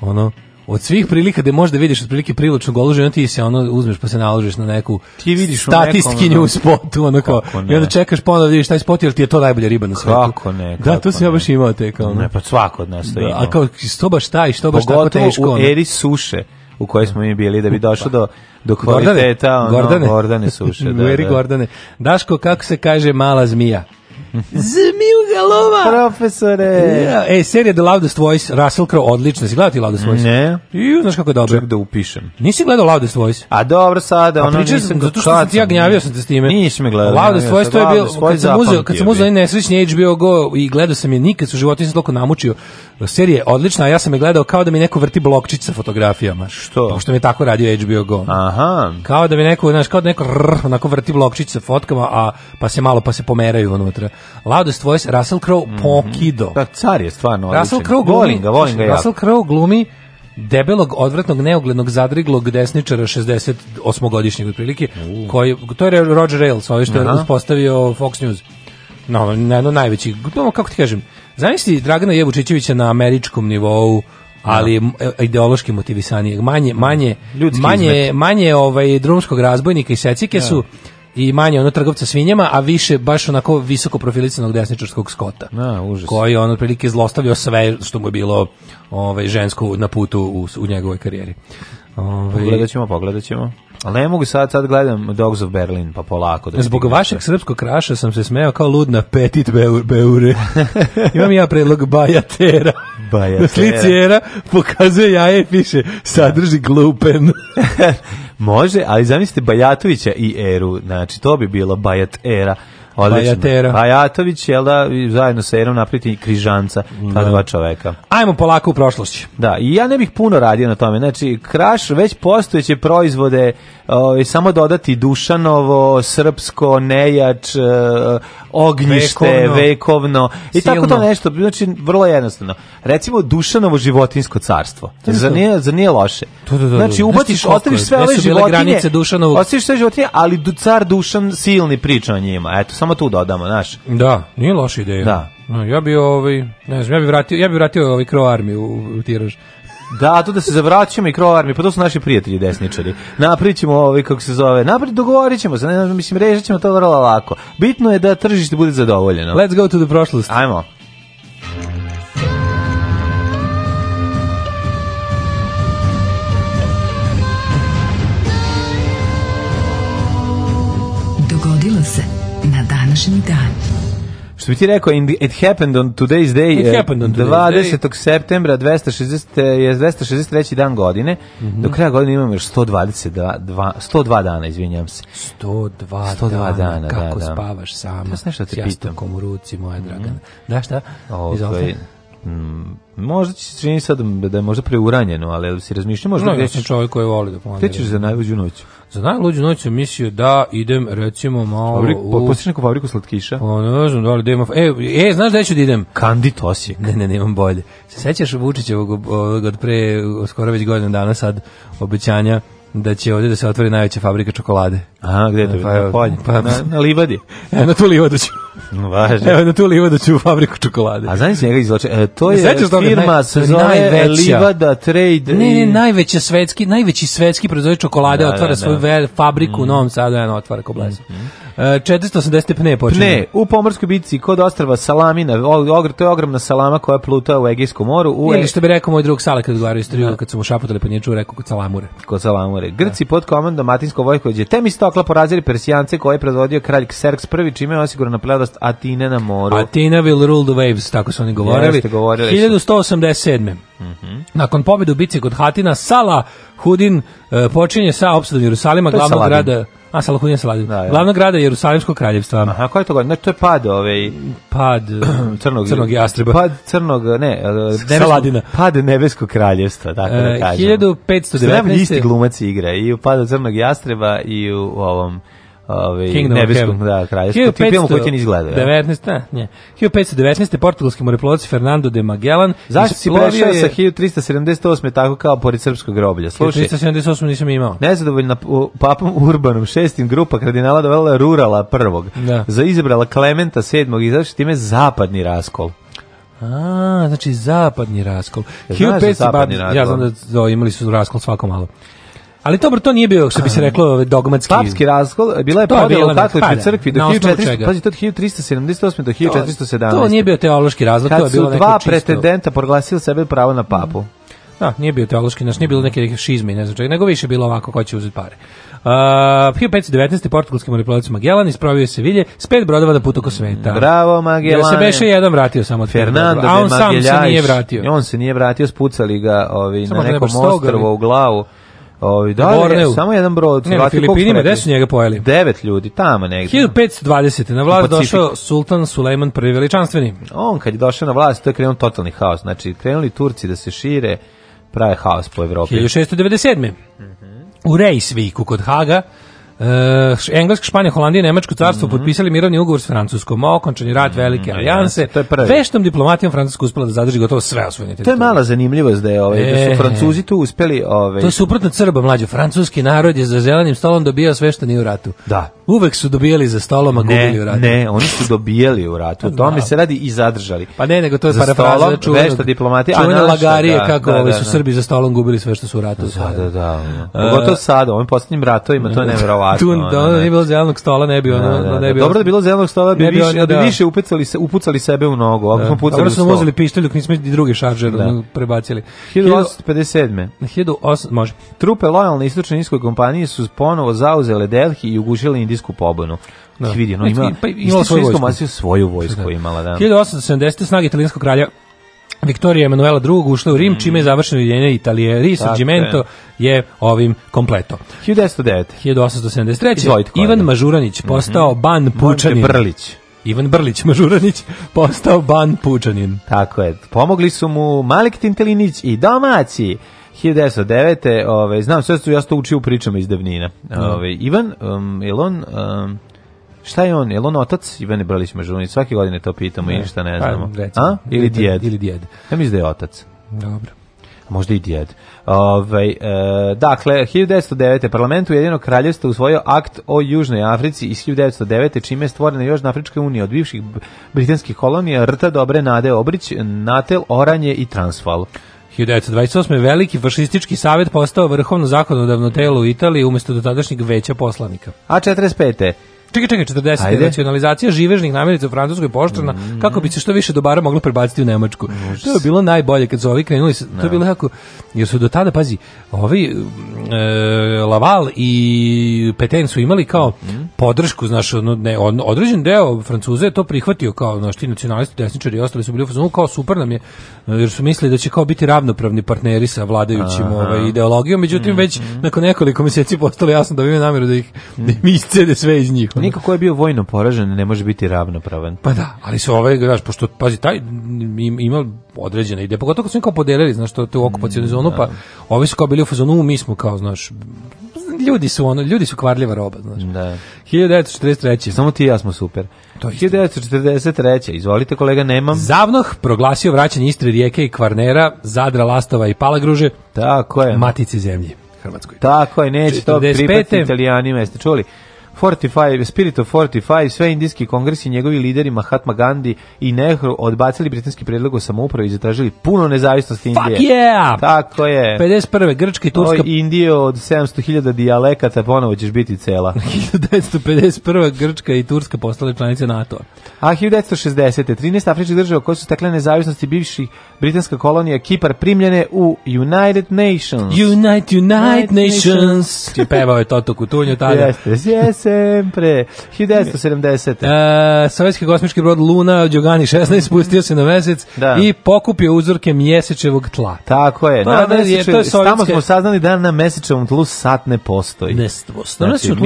ono od svih prilika gde možda vidiš otprilike priločnog oloženja, ti se ono uzmeš pa se naložiš na neku ti vidiš statistkinju u spotu, ono kao, i onda čekaš pa onda vidiš taj spot, jer ti je to najbolja riba na svetu. Kako ne, da, kako Da, to sam ja baš imao tek. Ono. Ne, pa svako od nas to da, ima. Da, a kao, što baš taj, što baš Pogotovo tako teško. Pogotovo u eri suše u kojoj smo mi bili da bi došlo do do kvaliteta Gordane, ono, Gordane. Gordane suše da, da. Gordane Daško kako se kaže mala zmija Zmiju lova! Profesore! Ja, ej, serija The Loudest Voice, Russell Crowe, odlična. Si gledao ti Loudest Voice? Ne. I, znaš kako je dobro? Ček da upišem. Nisi gledao Loudest Voice? A dobro sada, ono nisam... gledao. zato što sam ti ja gnjavio sam te s time. Nisi me gledao. Loudest Voice, to je bilo... Kad sam uzeo, kad sam uzeo nesrećni HBO Go i gledao sam je nikad su životu nisam toliko namučio. Serija je odlična, a ja sam je gledao kao da mi neko vrti blokčić sa fotografijama. Što? Pošto mi je tako radio HBO Go. Aha. Kao da mi neko, znaš, kao da neko rr, onako vrti blokčić sa fotkama, a pa se malo, pa se pomeraju unutra. Loudest Voice, Russell Crowe, mm -hmm. Pokido. Da, car je stvarno odličan. Russell Crowe glumi, volim ga, volim ga Russell Crowe glumi debelog, odvratnog, neuglednog, zadriglog desničara 68-godišnjeg otprilike, uh. koji, to je Roger Ailes, ovaj što je uspostavio Fox News. No, na jedno najveći, no, kako ti kažem, zamisli Dragana Jevučićevića na američkom nivou, da. ali e, ideološki motivisanijeg, manje, manje, Ljudski manje, izmet. manje ovaj, drumskog razbojnika i secike ja. Da. su, i manje ono trgovca svinjama, a više baš onako visoko profilisanog desničarskog skota. Na, užas. Koji on otprilike zlostavio sve što mu je bilo ovaj, žensko na putu u, u njegovoj karijeri. Ovaj... Pogledat ćemo, pogledat ćemo. Ali ne mogu sad, sad gledam Dogs of Berlin, pa polako. Da Zbog vašeg srpskog kraša sam se smeo kao ludna petit beur, beure. Imam ja predlog bajatera. Bajatera. Na slici era pokazuje jaje i piše sadrži glupen. Može, ali zamislite Bajatovića i Eru, znači to bi bilo Bajat Era. Odlično. Bajatera. Bajatović, je da, zajedno sa jednom napriti križanca, ta dva da. čoveka. Ajmo polako u prošlost. Da, i ja ne bih puno radio na tome. Znači, kraš već postojeće proizvode o, ovaj, samo dodati Dušanovo, Srpsko, Nejač, o, e, Ognjište, Vekovno. vekovno I Silno. tako to nešto, znači, vrlo jednostavno. Recimo, Dušanovo životinsko carstvo. Za nije, za nije loše? To, to, to, znači, ubaciš, znači, sve ove životinje, granice Dušanovog. ostaviš sve životinje, ali du, car Dušan silni priča o njima. Eto, samo samo tu dodamo, znaš. Da, nije loša ideja. Da. Ja bi ovaj, ne znam, ja bi vratio, ja bi vratio ovaj Crow Army u, u tiraž. Da, tu da se zavraćamo i krovarmi, pa to su naši prijatelji desničari. Naprićemo ovaj kako se zove. napri, dogovorit ćemo se, ne, mislim rešićemo to vrlo lako. Bitno je da tržište bude zadovoljeno. Let's go to the prošlost. Ajmo. Dogodilo se današnji dan. Što bi ti rekao, it happened on today's day, eh, on today's 20. Day. septembra 260, je 263. dan godine, mm -hmm. do kraja godine imamo još 122, 102 dana, izvinjam se. 102, 102 dana, dana, da, kako da, da. spavaš sama, s jastokom u ruci, moja mm -hmm. Da, šta? Ovo, Mm, možda će se čini sad da je možda preuranjeno, ali si razmišljao možda... No, ja sam čovjek koji voli da planira. Gde ćeš za najluđu noć? Za najluđu noć sam mislio da idem recimo malo Fabrik, u... Postiš neku fabriku slatkiša? O, pa ne znam da li da imam... E, e, znaš da ću da idem? Kandit Osijek. Ne, ne, nemam bolje. Se sećaš ovog od pre skoro već godinu dana sad obećanja da će ovde da se otvori najveća fabrika čokolade. Aha, gde je to? Pa, na, polje. Pa, na, na livadi. E, na tu livadu ću. Važno. Evo da tu livada ću u fabriku čokolade. A znaš njega izloče, e, to je firma naj, se zove najveća. Livada Trade. Ne, ne, najveća svetski, najveći svetski proizvođač čokolade da, otvara da, da. fabriku mm. u mhm. Novom Sadu, jedan otvara ko blesa. Mm. 480 pne počinje. Ne, u pomorskoj bitci kod ostrava Salamina, to je ogromna salama koja pluta u Egejskom moru. U Ili e- što bi rekao moj drug Sala kad odgovaraju istoriju, da. kad su mu šapotali pa nije čuo, rekao kod Salamure. Kod Salamure. Da. Grci da. pod komandom Atinsko vojkođe Temistokla porazili Persijance koje je predvodio kralj Xerx prvi, čime je osigurana pledost Atine na moru. Atina will rule the waves, tako su oni govorili. Ja, govorili 1187. Mm -hmm. Nakon pobjede u bici kod Hatina, Sala Hudin uh, počinje sa opsadom Jerusalima, glavnog grada A Salahuddin Saladin. Da, ja. Glavna grada Jerusalimskog kraljevstva. Aha, ko je to godine? Ne, to je pad ovaj pad crnog crnog jastreba. Pad crnog, ne, eh, nebesko, Saladina. Pad nebeskog kraljevstva, tako da eh, kažem. 1519. Isti glumac igra i u padu crnog jastreba i u ovom ovaj nebeskom da kraljevskom tipom koji ti ne izgleda. 19, da? ja. ne. 1519. portugalski moreplovac Fernando de Magellan zašto si prešao sa 1378 tako kao pored srpskog groblja? Slušaj, 1378 nisam imao. Nezadovoljna papom Urbanom VI grupa kardinala dovela rurala prvog. Da. Za izabrala Klementa sedmog i zašto time zapadni raskol. A, znači zapadni raskol. 1500 zapadni raskol. ja znam da, da imali su raskol svako malo. Ali to to nije bio, što bi se reklo, ovaj, dogmatski. Papski razgol, bila je podjela u katoličkoj crkvi do 1400, pazi, to 1378 do 1417. To, to nije bio teološki razlog, to je bilo neko čisto. pretendenta proglasili sebe pravo na papu. Da, nije bio teološki, znači nije bilo neke šizme, ne znači, nego više bilo ovako ko će uzeti pare. Uh, 1519. portugalski moriplovac Magellan ispravio se vilje s pet brodova da put oko sveta. Bravo Magellan. Ja se beše jedan vratio samo od Fernando, a on sam se nije vratio. On se nije vratio, spucali ga ovi, ovaj, na da nekom ostrvo u glavu. Ovaj da, Borneu. samo jedan brod. Ne, na Filipinima, gde su njega pojeli? Devet ljudi, tamo negde. 1520. na vlast došao Sultan Sulejman I veličanstveni. On kad je došao na vlast, to je krenuo totalni haos. Znači, krenuli Turci da se šire, prave haos po Evropi. 1697. Mm -hmm. U Rejsviku kod Haga Uh, Engleska, Španija, Holandija Nemačko carstvo mm -hmm. potpisali mirovni ugovor s Francuskom, okončan je rat mhm, velike mm -hmm. alijanse. To je prvi. Veštom diplomatijom Francuska uspela da zadrži gotovo sve osvojene To je mala zanimljivost da je ovaj, e, da su e. Francuzi tu uspeli... Ovaj... To je suprotno crba, mlađo. Francuski narod je za zelenim stolom dobijao sve što nije u ratu. Da. Uvek su dobijali za stolom, a gubili u ratu. Ne, oni su dobijali u ratu. O tome se radi i zadržali. Pa ne, nego to je za parafraza čuvenog, vešta diplomatija. Čuvene lagarije da, kako da, ovaj, su da. Srbi za stolom gubili sve što su u ratu. Da, da, da. E. Pogotovo sada, ovim posljednjim ratovima, to je nevjerovatno verovatno. Tu, da, da nije bilo zelenog stola, ne bi da, ono, da, da, ne bi. Dobro da bilo zelenog stola, bi više, da, da više upecali se, upucali sebe u nogu. Ako da. smo pucali. Dobro smo uzeli pištolj, dok nismo i drugi šarđer da. prebacili. 1857. 1800, može. Trupe lojalne istočne indijske kompanije su ponovo zauzele Delhi i ugušile indijsku pobunu. Da. Vidi, no, znači, ima, pa, pa imala svoju vojsku. svoju vojsku imala, da. 1870. snage italijanskog kralja Viktorija Emanuela II ušla u Rim, mm. čime je završeno jedinjenje Italije. Risorgimento je ovim kompleto. 1909. 1873. Izvojite, Ivan Mažuranić postao mm -hmm. ban Pučanin. Monte Brlić. Ivan Brlić Mažuranić postao ban Pučanin. Tako je. Pomogli su mu Malik Tintelinić i domaci. 1909. Ove, znam, sve što ja sto učio u pričama iz Devnina. Da. Ove, Ivan, um, je on... Um, Šta je on? Je on otac Ivane Brlić Mažunić? Svake godine to pitamo ne. i ništa ne pa, znamo. Pa, recimo, A? Ili djed? Ili djed. Ja mislim da je otac. Dobro. Možda i djed. Ove, ovaj, e, dakle, 1909. parlamentu Jedinog kraljevstva usvojio akt o Južnoj Africi iz 1909. čime je stvorena Južna Afrička unija od bivših britanskih kolonija Rta, Dobre, Nade, Obrić, Natel, Oranje i Transval. 1928. veliki fašistički savjet postao vrhovno zakonodavno telo u Italiji umjesto dotadašnjeg veća poslanika. A 45. Čekaj, čekaj, 40. Ajde. Nacionalizacija živežnih namirnica u Francuskoj poštrana, mm -hmm. kako bi se što više dobara moglo prebaciti u Nemačku. Užas. To je bilo najbolje kad su ovi krenuli, no. to je da. bilo jako, jer su do tada, pazi, ovi e, Laval i Peten su imali kao mm. podršku, znaš, ono, ne, on, određen deo Francuza je to prihvatio kao, znaš, ti nacionalisti, desničari i ostali su bili u fazonu, kao super nam je, e, jer su mislili da će kao biti ravnopravni partneri sa vladajućim ovaj, ideologijom, međutim, mm -hmm. već mhm, nakon nekoliko meseci postalo jasno da imaju namjeru da ih, da mhm. im iscede sve iz njih. Dakle, Niko ko je bio vojno poražen ne može biti ravnopravan. Pa da, ali se ovaj, znaš, pošto, pazi, taj im, ima određene ideje, pogotovo kad su im kao podelili, znaš, što to u mm, zonu, pa da. ovi su kao bili u fazonu, mi smo kao, znaš, ljudi su ono, ljudi su kvarljiva roba, znaš. Da. 1943. Samo ti i ja smo super. To 1943. Izvolite kolega, nemam. Zavnoh proglasio vraćanje Istre, Rijeke i Kvarnera, Zadra, Lastova i Palagruže. Tako je. Matici zemlji. Hrvatskoj. Tako je, neće 45. to pripati italijanima, jeste čuli? 45, Spirit of 45, sve indijski kongresi, njegovi lideri Mahatma Gandhi i Nehru odbacili britanski predlog o samoupravi i zatražili puno nezavisnosti Indije. Fuck yeah! Tako je. 51. Grčka i Turska... Oj, Indije od 700.000 dijalekata ponovo ćeš biti cela. 1951. Grčka i Turska postale članice NATO. A 1960. 13 afričkih država koje su stakle nezavisnosti bivših britanska kolonija Kipar primljene u United Nations. Unite, Unite, United Nations! Nations. pevao je Toto Kutunjo tada. Jeste, jeste sempre. 1970. E, sovjetski kosmički brod Luna Đogani 16 mhm. spustio se na mesec da. i pokupio uzorke mjesečevog tla. Tako je. To na mesečev, je, da to sovjetske... Tamo smo saznali da na mesečevom tlu sat ne postoji. Ne, znači, tlu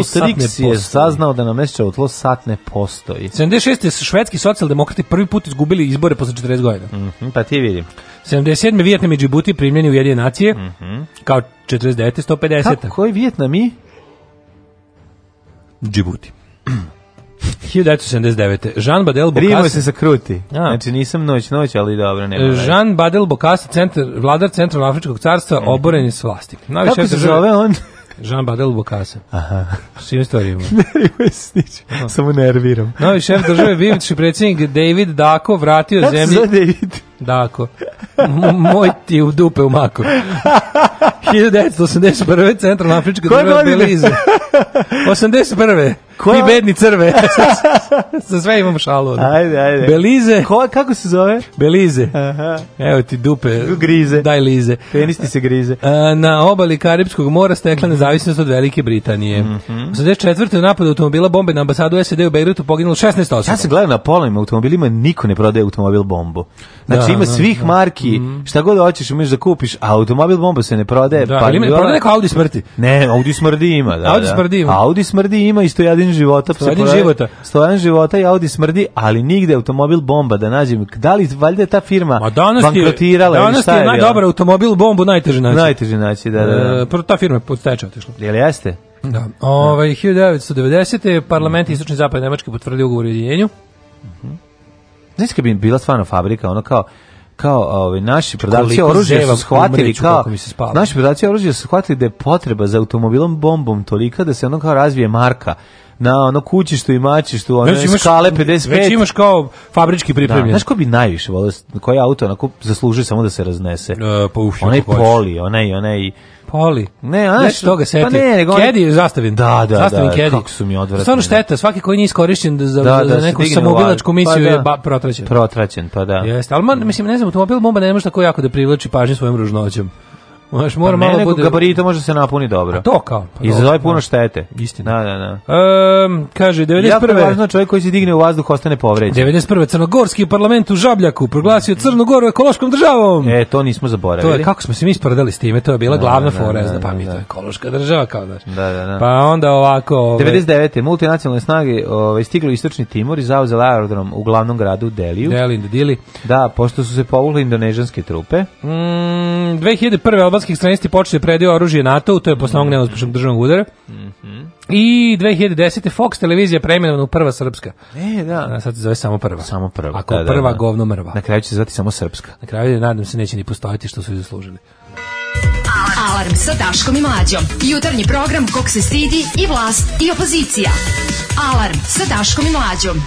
sat ne postoji. je saznao da na mesečevom tlu sat ne postoji. 76. švedski socijaldemokrati prvi put izgubili izbore posle 40 godina. Mm -hmm, pa ti vidim. 77. Vjetnam i Džibuti primljeni u jedine nacije, mm -hmm. kao 49. 150. Kako, koji Vijetnam i? Džibuti. 1979. Jean Badel Bokassa... Rimo se zakruti. A. Znači nisam noć noć, ali dobro, nema. Jean Badel Bokassa, centar, vladar Centralno Afričkog carstva, mm. oboren je s vlasti. Najviše Kako se zove on? Jean Badel Bokassa. Aha. S čim istorijima? Samo nerviram. Novi šef države, bivši predsjednik David Dako vratio zemlji... Kako se zove David? Dako. Moj ti u dupe u maku. 1981. Centralna Afrička država Belize. 81. Ko? Mi bedni crve. Sa sve imam šalu. Ajde, ajde. Belize. Ko, kako se zove? Belize. Aha. Evo ti dupe. Grize. Daj lize. Penis ti se grize. Na obali Karibskog mora stekla mhm. nezavisnost od Velike Britanije. Mm -hmm. 84. napad automobila bombe na ambasadu SED u Beirutu poginulo 16 osoba. Ja se gledam na polovima automobilima, niko ne prodaje automobil bombu. Znači, Znači, da, ima da, svih da. marki, mm. šta god hoćeš, umeš da kupiš, a automobil bomba se ne prodaje. Da, pa ima, prodaje neko Audi smrti. Ne, Audi smrdi ima, da. Audi da. smrdi ima. Audi smrdi ima i stojadin života. Stojadin života. Stojan života i Audi smrdi, ali nigde automobil bomba da nađem. Da li valjda ta firma Ma danas bankrotirala je, danas šta je, automobil bombu najteže naći. Najteže naći, da, da. da. E, ta firma je pod otišla. Jel jeste? Da. Ovaj 1990. parlament istočni zapad Nemačke potvrdio ugovor o jedinjenju. Mhm. Mm Znaš kad bi bila stvarno fabrika, ono kao kao ovaj naši prodavci oružja su shvatili kao naši prodavci oružja su shvatili da je potreba za automobilom bombom tolika da se ono kao razvije marka na ono kućištu i mačištu, ono već skale 55. Već imaš kao fabrički da, pripremljen. Da, znaš ko bi najviše volio, koji auto onako zaslužuje samo da se raznese? E, pa ufio, onaj poli, onaj, onaj, onaj Poli. Ne, a što toga se. Pa ne, nego Kedi zastavim. Da, da, da zastavim da, Kedi. Kako su mi odvratni. Pa stvarno da. šteta, svaki koji nije iskorišćen za, da, da za neku samoubilačku pa misiju pa, je ba, protraćen. Protraćen, pa da. Jeste, al man, mislim ne znam, automobil bomba ne može tako jako da privlači pažnju svojim ružnoćom. Možeš pa mora pa malo ne, bude gabarita može se napuni dobro. A to kao. Pa I zove ovaj puno da. štete. Istina. Da, da, da. Um, kaže 91. Jako je važno čovjek koji se digne u vazduh ostane povređen. 91. Crnogorski parlament u Žabljaku proglasio mm. Crnogoru ekološkom državom. E, to nismo zaboravili. To je kako smo se mi ispredali s time, to je bila da, glavna da, fora, da, pa da, mi to je da. ekološka država kao da. Da, da, da. Pa onda ovako, ove... 99. multinacionalne snage, ovaj stiglo istočni Timor i zauzelo aerodrom u glavnom gradu Deliju. Delin, Dili. Da, pošto su se povukle indonežanske trupe. Mm, 2001 baltskih stranisti počeli da predaju oružje NATO-u, to je posle ovog mm. neuspešnog državnog udara. Mhm. I 2010. Fox televizija preimenovana u prva srpska. E, da. A sad se zove samo prva. Samo prva. Ako da, da prva da, da. govno mrva. Na kraju će se zvati samo srpska. Na kraju nadam se neće ni postojati što su zaslužili. Alarm. Alarm sa Daškom i Mlađom. Jutarnji program kog se stidi i vlast i opozicija. Alarm sa Daškom i Mlađom.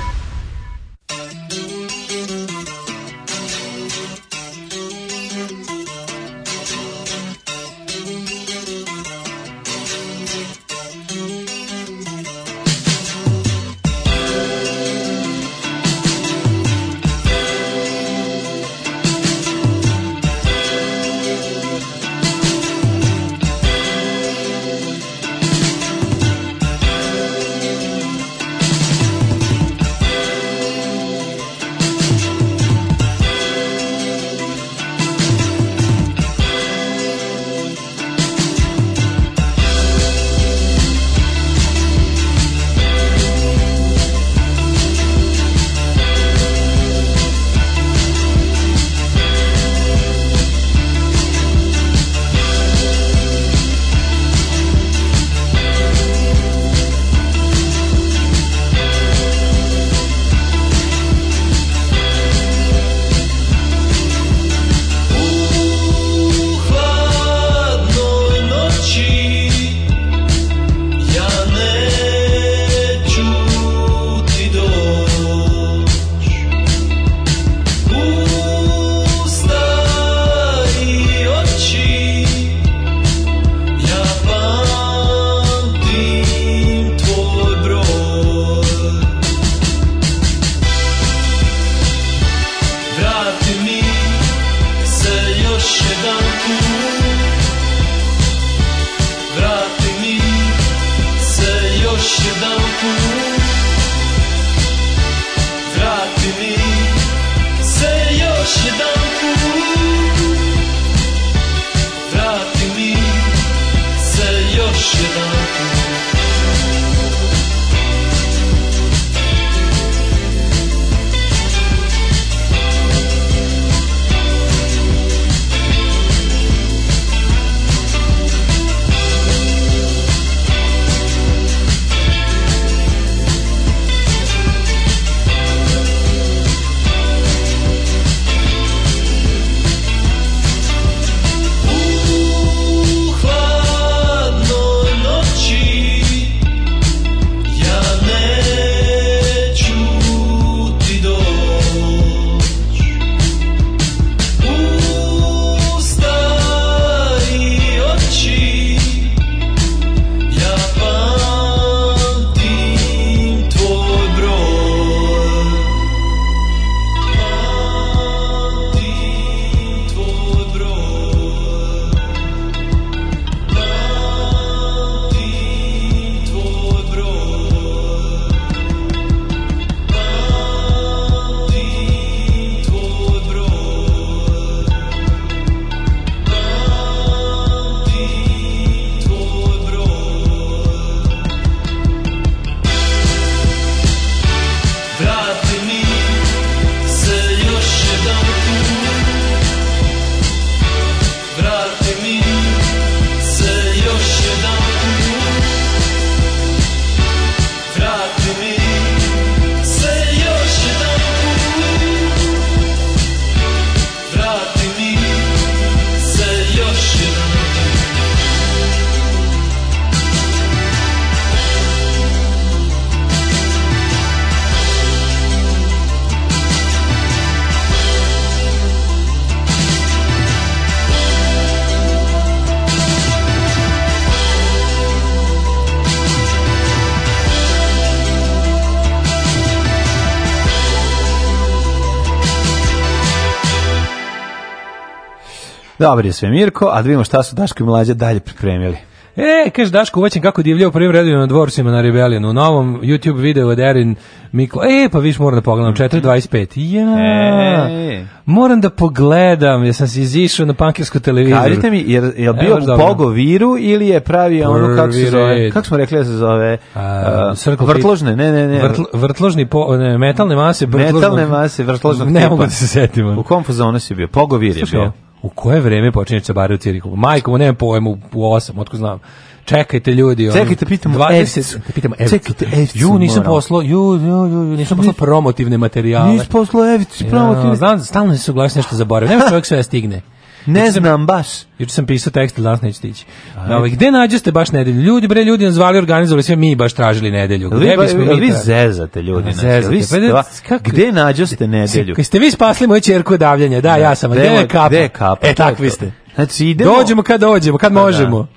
Dobar je sve Mirko, a da vidimo šta su Daško i Mlađa dalje pripremili. E, kaže Daško uvaćen kako divljao prvim redu na dvorcima na Rebelionu. U novom YouTube videu od Erin Miklo... E, pa viš moram da pogledam, 4.25. Mhm. Ja, e. moram da pogledam, jer sam se izišao na pankirsku televiziju. Kažite mi, je, je bio u Pogo Viru ili je pravio ono, kako se zove, kako smo rekli da se zove, A, uh, vrtložne, ne, ne, ne. Vrtl, vrtložni, po, ne, metalne mase, vrtložne. Metalne mase, vrtložnog Ne mogu da se setim. U kom fazonu si bio? Pogo Vir je bio. U koje vreme počinje čabare u Cirihu? Majko, mu nemam pojmu, u osam, otko znam. Čekajte ljudi, on. Čekajte, pitamo 20... Evsic, da pitamo Evsic. Čekajte, Evsic. Ju nisam poslao, ju, ju, ju, ju nisam poslao promotivne materijale. Nisam poslao Evsic promotivne. Ja, znam, stalno se suglasim nešto zaboravim. Nema čovjek sve da stigne. Ne znam baš. Juče sam pisao tekst, danas neće stići. Ovaj gde nađeste baš nedelju? Ljudi bre, ljudi nas zvali, organizovali sve mi baš tražili nedelju. Gde bismo mi? Vi zezate ljudi, nas. Znači, zezate. Vi stva, pa kako? Gde nađoste nedelju? Jeste vi spasli moju ćerku od davljenja? Da, da, ja sam. Gde je kapa? Gde je kapa? E takvi ste. Znači idemo. Dođemo kad dođemo, kad pa da. možemo.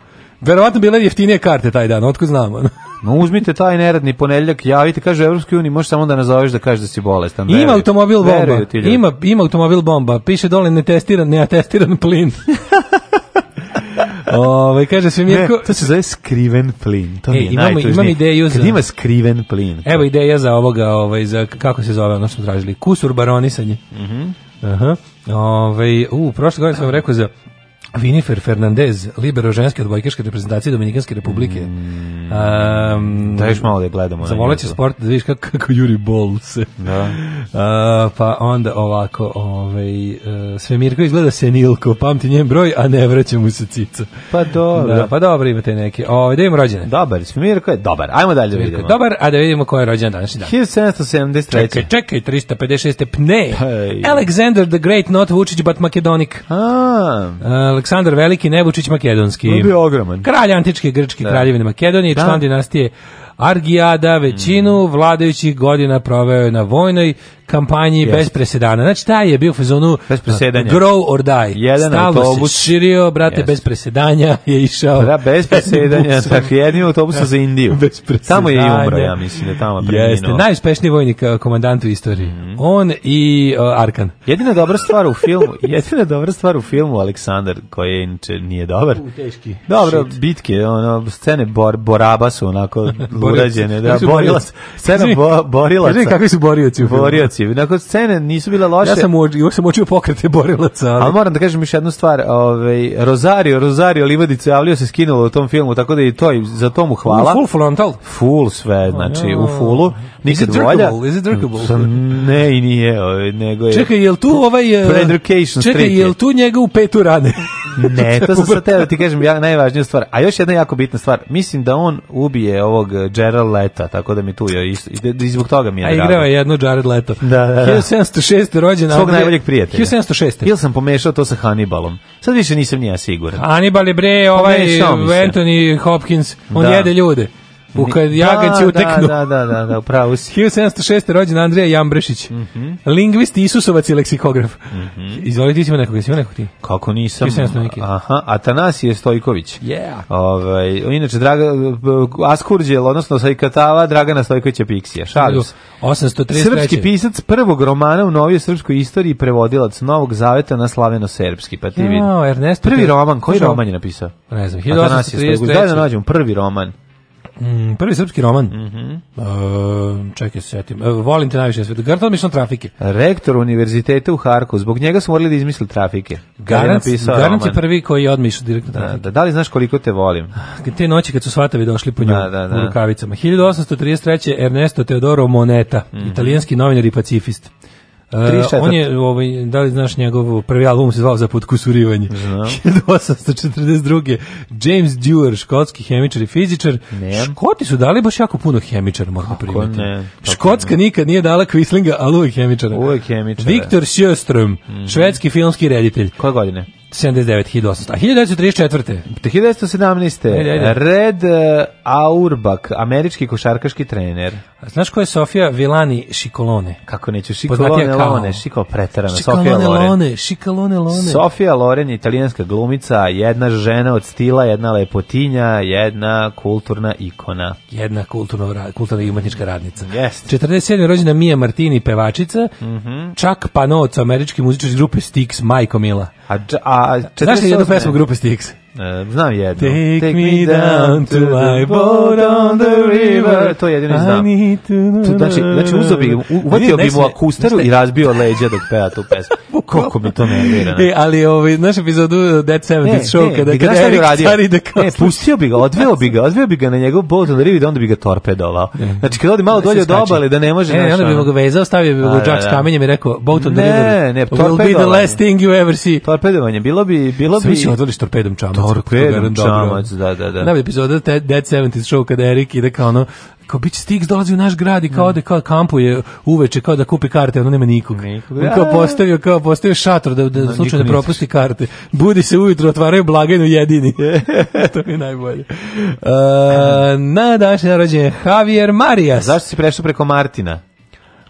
Verovatno bile jeftinije karte taj dan, otko znamo. No uzmite taj neradni ponedeljak, javite, kaže Evropskoj uniji, možeš samo da nazoveš da kažeš da si bolestan. Veruj, ima automobil bomba. Ima, ima automobil bomba. Piše dole ne testiran, netestiran, testiran plin. Ove, kaže se Mirko... Ne, to se zove skriven plin. To e, mi je imam, imam ideju za... Kad ima skriven plin. To... Evo ideja za ovoga, ovaj, za, kako se zove ono što smo tražili, kusur baronisanje. Mhm. Mm Aha. Ove, u, prošle godine sam vam rekao za Vinifer Fernandez, libero ženske odbojkaške reprezentacije Dominikanske republike. Mm. Um, da još malo da gledamo. Zavoleće sport da vidiš kako, kako Juri Bol se. Da. Uh, pa onda ovako, ovaj, uh, Svemirko izgleda senilko, pamti njen broj, a ne vraća mu se cica. Pa dobro. Da, pa dobro imate neke. Ovaj, da im rođene. Dobar, Svemirko je dobar. Ajmo dalje da vidimo. Dobar, a da vidimo ko je rođen danas. dan. 1773. Čekaj, čekaj, 356. Pne. Hey. Alexander the Great, not Vučić, but Makedonik. Ah. Uh, Aleksandar Veliki, Nevučić Makedonski. On bio ogroman. Kralj antičke grčke da. kraljevine Makedonije, da. član dinastije Argijada, većinu mm. vladajućih godina proveo je na vojnoj, kampanji bez presedana. Znači, taj je bio u fazonu bez presedanja. grow or die. Jedan Stalno autobus. se širio, brate, yes. bez presedanja je išao. Da, bez presedanja, tako jedni autobus za Indiju. Bez tamo je i umro, ja mislim, da tamo preminuo. Jeste, najuspešniji vojnik eh, komandant u istoriji. Mm -hmm. On i uh, Arkan. Jedina dobra stvar u filmu, jedina dobra stvar u filmu Aleksandar, koji je inče nije dobar. U, teški. Dobro, Shit. bitke, ono, scene bor, boraba su onako urađene. da, znači, borila, scena bo, borilaca. Kaži kakvi su borioci u filmu. Borioci borilac je. Nakon dakle, scene nisu bile loše. Ja sam u, još sam očio pokrete borilaca. Ali... ali moram da kažem još jednu stvar. Ovaj, Rosario, Rosario Livadice Avlio se skinulo u tom filmu, tako da i to, i za tomu hvala. U full frontal? Full sve, znači no. u fullu. Nikad Is it volja. Is it ne, i nije. Ovaj, nego je, čekaj, je li tu ovaj... Uh, čekaj, je li tu njega u petu rane? ne, to sam sa tebe da ti kažem ja, najvažnija stvar. A još jedna jako bitna stvar. Mislim da on ubije ovog Gerald Leta, tako da mi tu je isto. I da- zbog toga mi je A igrao je jedno Jared Leto. Da, da, 1706. Da. rođen Svog Andrija, najboljeg prijatelja. 1706. Ili sam pomešao to sa Hannibalom. Sad više nisam nija siguran. Hannibal je bre, ovaj Anthony Hopkins, on da. jede ljude. Kad Jagan će da, da, uteknu. Da, da, da, da, upravo si. 1706. rođen Andrija Jambrešić. Mm -hmm. Lingvist, Isusovac i leksikograf. Mm -hmm. Izvoli, ti si ima nekog, si ima nekog ti? Kako nisam. 1700 Aha, Atanasije Stojković. Yeah. Ove, ovaj, inače, Draga, Askurđel, odnosno Sajkatava, Dragana Stojkovića Piksija. Šalim 833. Srpski pisac prvog romana u novijoj srpskoj istoriji prevodilac Novog Zaveta na slaveno-serbski. Pa ti vidi. Ja, Ernesto. Prvi roman, koji roman je napisao? Ne znam, 1833. Atanasije Stojković. Daj da nađemo prvi roman. Mm, prvi srpski roman. Mm -hmm. čekaj, setim. E, volim te najviše na svetu. Garant odmišljam trafike. Rektor univerziteta u Harku. Zbog njega su morali da izmisle trafike. Garant, garant je prvi koji je odmišljao direktno da, Da, da li znaš koliko te volim? Te noći kad su svatavi došli po nju da, da, da. u rukavicama. 1833. Ernesto Teodoro Moneta, mm -hmm. italijanski novinar i pacifist. Uh, on je, ovaj, da li znaš njegov prvi album se zvao za podkusurivanje no. 1842. James Dewar, škotski hemičar i fizičar ne. Škoti su dali baš jako puno hemičara mogu primiti Škotska ne. nikad nije dala Quislinga, a uvijek hemičara uvijek hemičara Viktor Sjöström, mm -hmm. švedski filmski reditelj koje godine? 79, 1800. A 1934. 1917. Red uh, američki košarkaški trener. A znaš ko je Sofija Vilani Šikolone? Kako neću, Šikolone Lone, Šiko pretarana, Sofija Loren. Lone, Šikolone Lone. Sofija Loren italijanska glumica, jedna žena od stila, jedna lepotinja, jedna kulturna ikona. Jedna kulturna, kulturna i umetnička radnica. Yes. 47. rođena Mija Martini, pevačica, mm -hmm. čak panovac američki muzičar iz grupe Stix, Majko Mila. A, a a 48... Znaš li jednu pesmu grupe Stix? Uh, znam jedno. Take, Take me down to my boat on the river. To jedino znam. To, znači, znači uzao bi, uvatio bi mu akustaru i razbio leđa dok peva tu pesmu. Koliko bi to nervira. E, ali ovaj, naš epizodu Dead 70 show, ne, kada, ne, kada stari da kao... Ne, pustio bi ga, odveo bi ga, odveo bi ga na njegov boat on the river i onda bi ga torpedovao. Znači, kad odi malo dolje od obale, da ne može... Ne, onda bi mu ga vezao, stavio bih ga u da, džak s da. kamenjem i rekao, boat on the river will be the last thing you ever see. Torpedovanje, bilo bi... Bilo bi... Sve mi se odvališ torpedom čama. Torpedom čamac, da, da, da. Najbolja epizoda Dead 70 show kada Erik ide kao ono, kao bit Stix dolazi u naš grad i kao da. ode kao kampuje uveče kao da kupi karte, ono nema nikog. nikog. On da, kao da. postavio, kao postavio šator da, da no, slučajno propusti karte. Budi se ujutro, otvaraju blagajnu jedini. to je najbolje. Uh, na današnje narođenje Javier Marijas. Zašto si prešao preko Martina?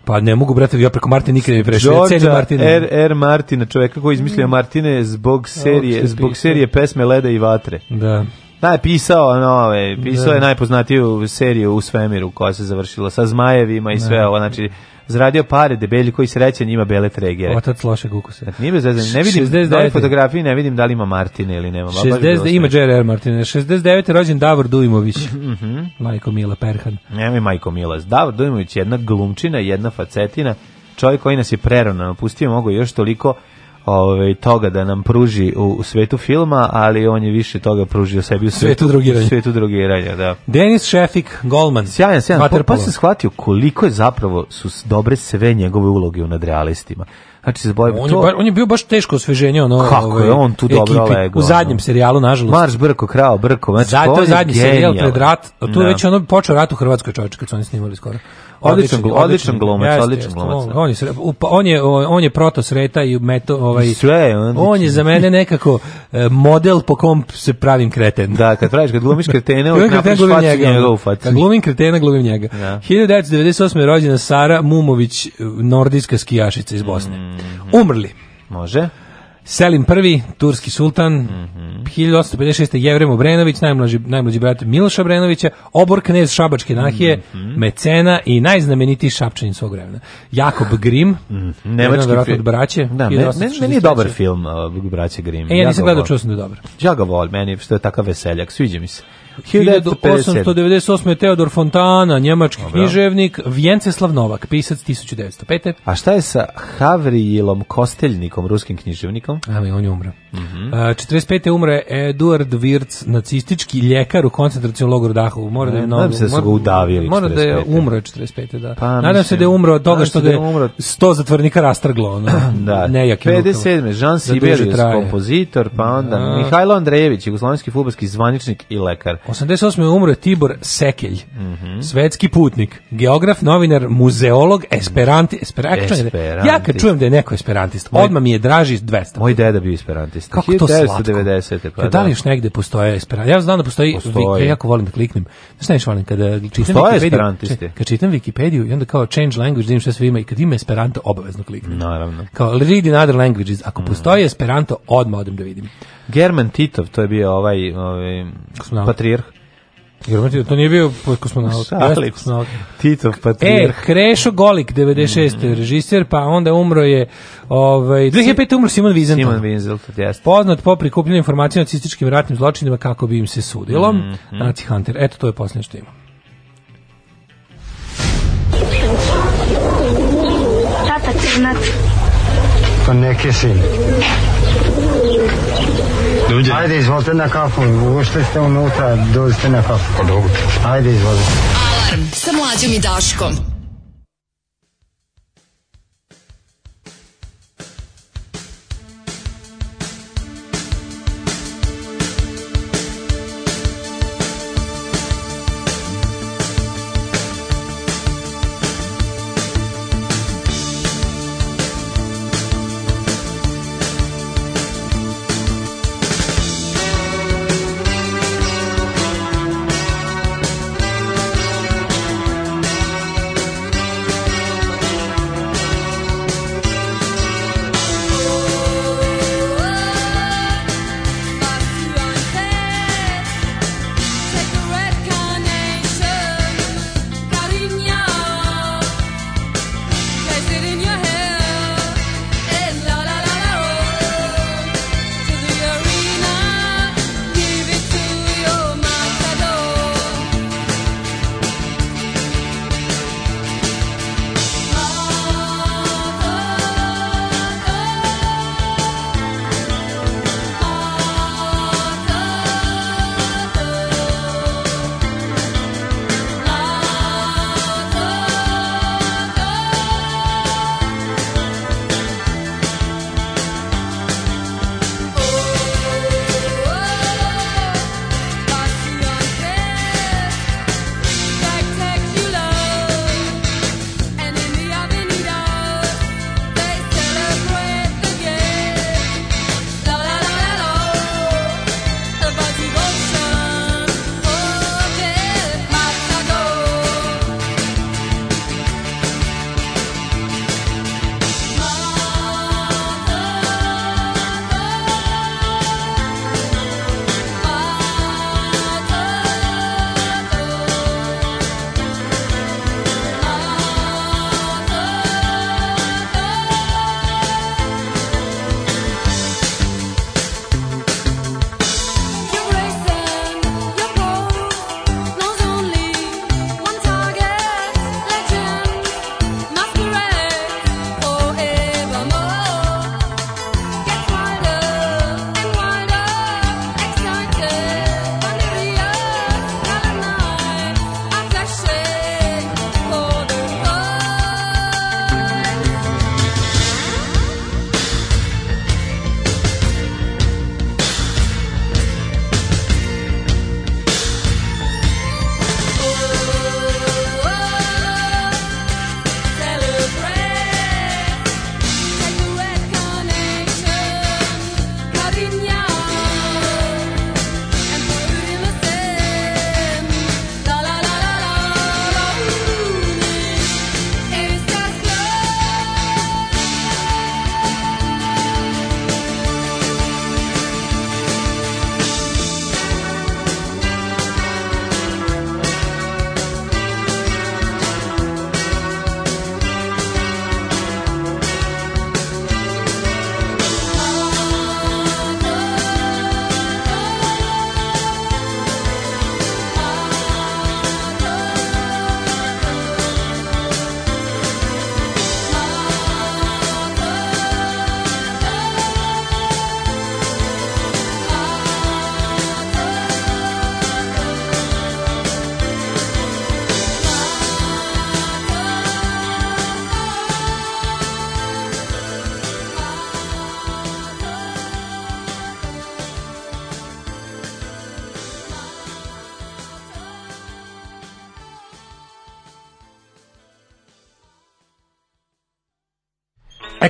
Pa ne mogu, brate, ja preko Martina nikad ne prešao. Ja cenim Martina. R. R. Martina, čoveka koji izmislio mm. Martine zbog serije, zbog serije pesme Leda i vatre. Da. Da, je pisao, ono, je, ovaj, pisao je da. najpoznatiju seriju u svemiru koja se završila sa zmajevima i sve da. ovo, znači zradio pare, debelji koji sreće ima bele tregere. Otac lošeg ukusa. nije bez ne vidim, 69. na ovoj fotografiji ne vidim da li ima Martine ili nema. 60, ima J.R.R. Martine. 69. rođen Davor Dujmović. Mm -hmm. Majko Mila Perhan. Nema Majko Mila. Davor Dujmović je jedna glumčina, jedna facetina. Čovjek koji nas je prerano napustio, mogu još toliko ovaj toga da nam pruži u, u svetu filma, ali on je više toga pružio sebi u svetu, svetu drugiranja. Svetu drugiranja, da. Denis Šefik Golman. Sjajan, sjajan. Pa, pa sam shvatio koliko je zapravo su dobre sve njegove uloge u nadrealistima. Znači se boje on, to... je, on je bio baš teško osveženje ono. Kako ovaj, je on tu dobro lego. U zadnjem serijalu nažalost. Marš Brko krao Brko, znači Zato je zadnji genijal. serijal pred rat, tu no. je da. već ono počeo rat u Hrvatskoj čovjek kad su oni snimali skoro. Odličan, odličan glumac, odličan glumac. On, je da. on je on je proto sreta i meto ovaj sve, on, on je za mene nekako e, model po kom se pravim kreten. Da, kad tražiš kad glumiš kretena, on napraviš facu njega, njegovu facu. Kad glumim kretena, glumim njega. Da. 1998. rođena Sara Mumović, e, nordijska skijašica iz Bosne. Mm -hmm. Umrli. Može. Selim I, turski sultan, mm -hmm. 1856. Jevrem Brenović, najmlađi, najmlađi brat Miloša Brenovića, obor knez Šabačke nahije, mm -hmm. mecena i najznamenitiji šapčanin svog vremena. Jakob Grim, mm -hmm. nemački film. od braće. Da, men, meni je dobar film uh, braće Grimm. E, ja, ja nisam gledao, čuo sam da je dobar. Ja ga volim, meni što je takav veseljak, sviđa mi se. 1898. Teodor Fontana, njemački Dobro. književnik, Vjenceslav Novak, pisac 1905. A šta je sa Havrijilom Kosteljnikom, ruskim književnikom? Ali on je umro uh, mhm. 45. umre Eduard Wirtz, nacistički ljekar u koncentracijom logoru Dahovu. Mora da je novu, se mora, da su ga udavili Mora 45. da je umro 45. Da. Pa, Nadam se da je umro od toga što da ga je 100 zatvornika rastrglo. Ono, da. Nejake 57. Jean Sibelius, kompozitor, pa onda A... Da. Mihajlo Andrejević, jugoslovenski futbolski zvaničnik i lekar. 88. umro je Tibor Sekelj, mm -hmm. svetski putnik, geograf, novinar, muzeolog, esperanti, esperanti, esperanti. Ja kad čujem da je neko esperantist, odmah mi je draži 200. Moj deda bio esperantist. 1990. Kako 1990. to slatko? Pa, da li još negde postoje Esperanto? Ja znam da postoji, postoji. ja jako volim da kliknem. Znaš nešto volim, kada eh, čitam postoje Wikipediju, kad čitam Wikipediju i onda kao change language, da vidim šta sve ima i kad ima Esperanto, obavezno kliknem. Naravno. Kao read in other languages. Ako mm. postoji Esperanto, odmah odem da vidim. German Titov, to je bio ovaj, ovaj patrijarh. Jer to nije bio kosmonaut. Šalip, kosmonaut. Tito patrijarh. E, Krešo Golik, 96. Mm -hmm. režiser, pa onda umro je, ovaj, 2005. umro Simon Wiesenthal. Simon Wiesenthal, jeste. Poznat po prikupljanju informacija o cističkim ratnim zločinima kako bi im se sudilo. Mm -hmm. Nazi Hunter, eto to je posljednje što imam. Tata crnac. Pa neke sin. Doviđenja. Ajde, izvolite na kafu. Ušli ste unutra, dođite na kafu. Pa dobro. Ajde, izvolite. Alarm sa mlađom i Daškom.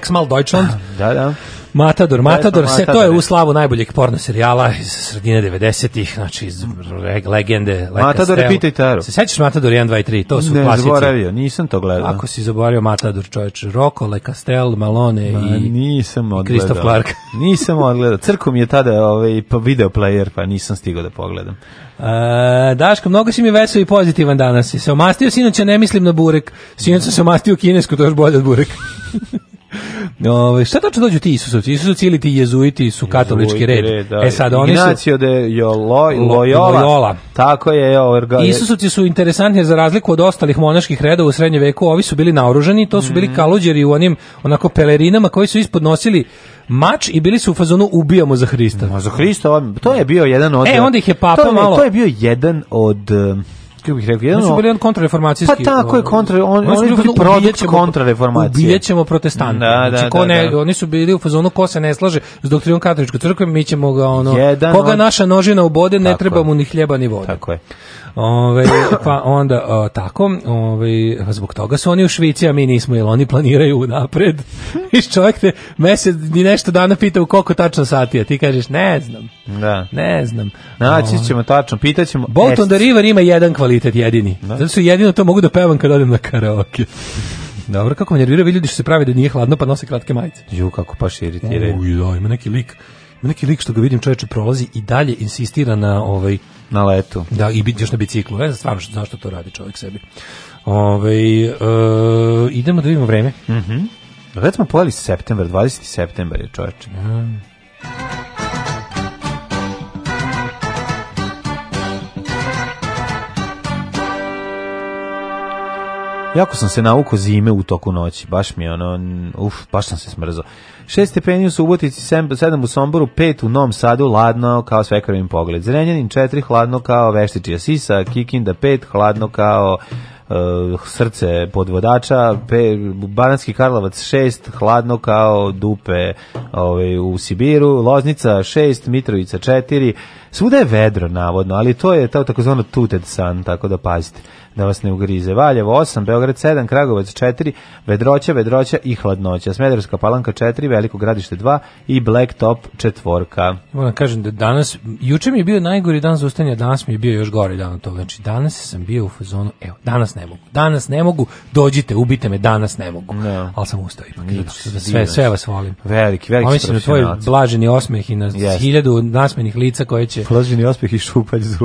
Ex Mal Deutschland. Da, da. Matador, Matador, Matador, se to je u slavu najboljeg porno serijala iz sredine 90-ih, znači iz legende. Matador je pitaj taru. Se sećaš Matador 1, 2 i 3, to su ne, klasici. Ne, zaboravio, nisam to gledao. Ako si zaboravio Matador, čoveč, Rocco, Le Castel, Malone Ma, i, nisam odgledao. Kristof Clark. nisam odgledao, crko mi je tada ovaj, pa video player, pa nisam stigao da pogledam. E, Daško, mnogo si mi vesel i pozitivan danas. Se omastio sinoć, ne mislim na burek. Sinoć sam se omastio kinesku, to još bolje od burek. Ove, šta tačno dođu ti Isusovci? Isusovci ili ti jezuiti su katolički red. red da. E sad oni Ignacio su... de Jolo, Loyola. Loyola. Tako je. Orga... Isusovci su interesantni za razliku od ostalih monaških reda u srednje veku. Ovi su bili naoruženi, to su bili mm. kaluđeri u onim onako pelerinama koji su ispod nosili mač i bili su u fazonu ubijamo za Hrista. Ma za Hrista, to je bio jedan od... E, onda ih je papa to je, malo... To je bio jedan od kako bih rekao, jedan su bili on kontrareformacijski. Pa tako je kontra, on, oni su bili, bili produkt kontrareformacije. Ubijećemo protestanti. Da, mm, da, znači, da, ko da, ne, da. oni su bili u fazonu ko se ne slaže s doktrinom katoličke crkve, mi ćemo ga ono jedan koga od... naša nožina ubode, ne treba mu ni hljeba ni vode. Tako je. Ove, pa onda o, tako, ove, zbog toga su oni u Švici, a mi nismo, jer oni planiraju napred. I čovjek te mesec ni nešto dana pita u koliko tačno sati, a ti kažeš ne znam. Da. Ne znam. Naći ćemo tačno, pitaćemo. Bolton the River ima jedan kvalitet jedini. Da. Zato su jedino to mogu da pevam kad odem na karaoke. Dobro, kako me nervira, vidi što da se pravi da nije hladno, pa nose kratke majice. Ju, kako pa širiti. Uj, da, ima neki lik. Ima neki lik što ga vidim čoveče prolazi i dalje insistira na ovaj na letu. Da, i bit još na biciklu. Ne znam stvarno što, zašto to radi čovjek sebi. Ove, e, idemo da vidimo vreme. Mm -hmm. Već smo pojeli september, 20. september je čovječe. Mm. Da. Jako sam se naukao zime u toku noći, baš mi je ono, uf, baš sam se smrzao. 6 stepeni u Subotici, 7 u Somboru, 5 u Novom Sadu, ladno kao svekarovim pogled. Zrenjanin 4, hladno kao veštičija sisa, Kikinda 5, hladno kao Eh, srce podvodača, pe, Bananski Karlovac 6, hladno kao dupe ovaj, u Sibiru, Loznica 6, Mitrovica 4, svuda je vedro navodno, ali to je ta, takozvano tuted san, tako da pazite da vas ne ugrize. Valjevo 8, Beograd 7, Kragovac 4, Vedroća, Vedroća i Hladnoća, Smederska Palanka 4, Veliko Gradište 2 i Blacktop četvorka. Moram da kažem da danas, juče mi je bio najgori dan za ustanje, danas mi je bio još gori dan od toga. Znači, danas sam bio u fazonu, evo, danas ne mogu. Danas ne mogu, dođite, ubite me, danas ne mogu. No. Da. Ali sam ustao ipak. Nič, da sve, sve, vas volim. Veliki, veliki Mislim na tvoj blaženi osmeh i na yes. hiljadu nasmenih lica koje će... Blaženi osmeh i šupalj iz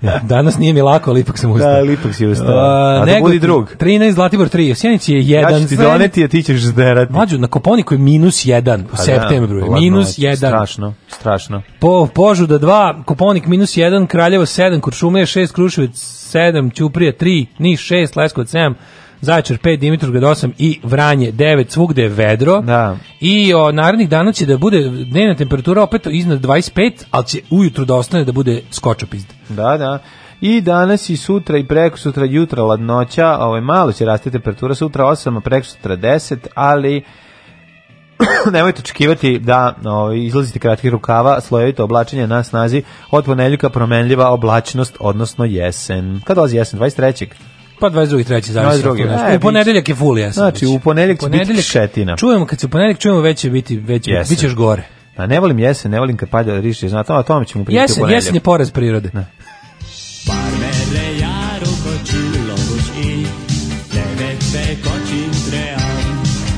da. danas nije mi lako, ali ipak sam ustao. Da, ali ipak si ustao. A, A da budi drug. 13, Zlatibor 3, Sjenici je 1. Ja ću ti doneti, a ti ćeš zderati. Mlađu, na Koponiku je minus 1 u pa septembru. Da, minus 1. Strašno, strašno. Po, Požuda 2, Koponik minus 1, Kraljevo 7, Kuršume 6, Kruševac 7, Ćuprija 3, Niš 6, Leskovac 7, Zaječar 5, Dimitrovgrad 8 i Vranje 9, svugde je vedro. Da. I o, narednih dana će da bude dnevna temperatura opet iznad 25, ali će ujutru da ostane da bude skočopizd. Da, da. I danas i sutra i preko sutra jutra ladnoća, ovaj, malo će rasti temperatura, sutra 8, a preko sutra 10, ali nemojte očekivati da no, ovaj, izlazite kratkih rukava, slojevito oblačenje na snazi, od ponedjeljka promenljiva oblačnost, odnosno jesen. Kad dolazi jesen? 23. Pa 22. 3. zavisno. 22. E, u ponedeljak je full jesen. Znači, u ponedeljak će biti šetina. Čujemo, kad se u ponedeljak čujemo, već će biti, već, biti, bit ćeš gore. A ne volim jesen, ne volim kad pada riše, znači, a tome ćemo pričati u ponedeljak. Jesen, jesen je porez prirode. Ne.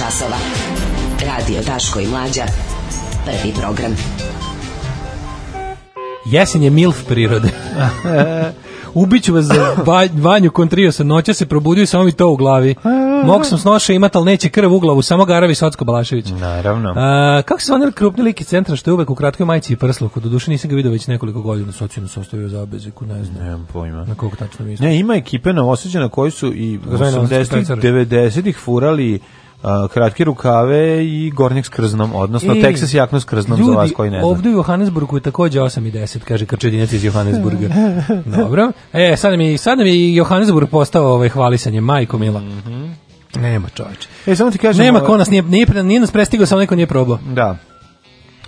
časova. Radio Daško i Mlađa. Prvi program. Jesen je milf prirode. Ubiću vas za vanju kontrio sa noća se probudio i samo mi to u glavi. Mog sam snoša imat, ali neće krv u glavu, samo Garavi Socko Balašević. Naravno. A, kako se onel krupni lik centra, što je uvek u kratkoj majici i prsluku, do duše nisam ga vidio već nekoliko godina, socijalno sam ostavio za obeziku, ne znam. Nemam pojma. Na koliko tačno mislim. Ne, ima ekipe na koji su i 80-ih, 90-ih furali Uh, kratke rukave i gornjak s krznom, odnosno e, Texas jakno s krznom ljudi, za vas koji ne zna. ovde u Johannesburgu je takođe 8 i 10, kaže Krčedinac iz Johannesburga. Dobro. E, sad mi, sad mi Johannesburg postao ovaj hvalisanje, majko mila. Mm -hmm. Nema čovječe. E, samo ti kažem... Nema ovaj- ko nas nije, nije, nije nas prestigao, samo neko nije probao. Da.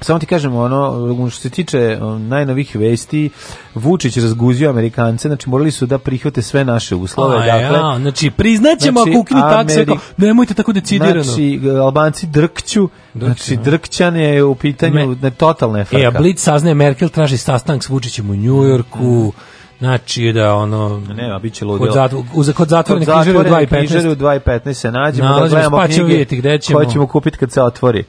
Samo ti kažem, ono, um, što se tiče um, najnovih vesti, Vučić razguzio Amerikance, znači morali su da prihvate sve naše uslove. A, dakle, ja, znači, priznaćemo znači, ako ukini takse, nemojte tako decidirano. Znači, uh, Albanci drkću, znači, Drkću, znači, Drkćan je u pitanju Me, ne, totalne frka. E, a Blitz saznaje, Merkel traži sastanak s Vučićem u Njujorku, Znači da ono ne, a biće ludilo. Kod zatvor, uz kod zatvorne knjižare u 2:15. Knjižare u 2:15 se nađemo, da Nalazimo, da gledamo pa ćemo knjige. gde ćemo. Koje ćemo kupiti kad se otvori.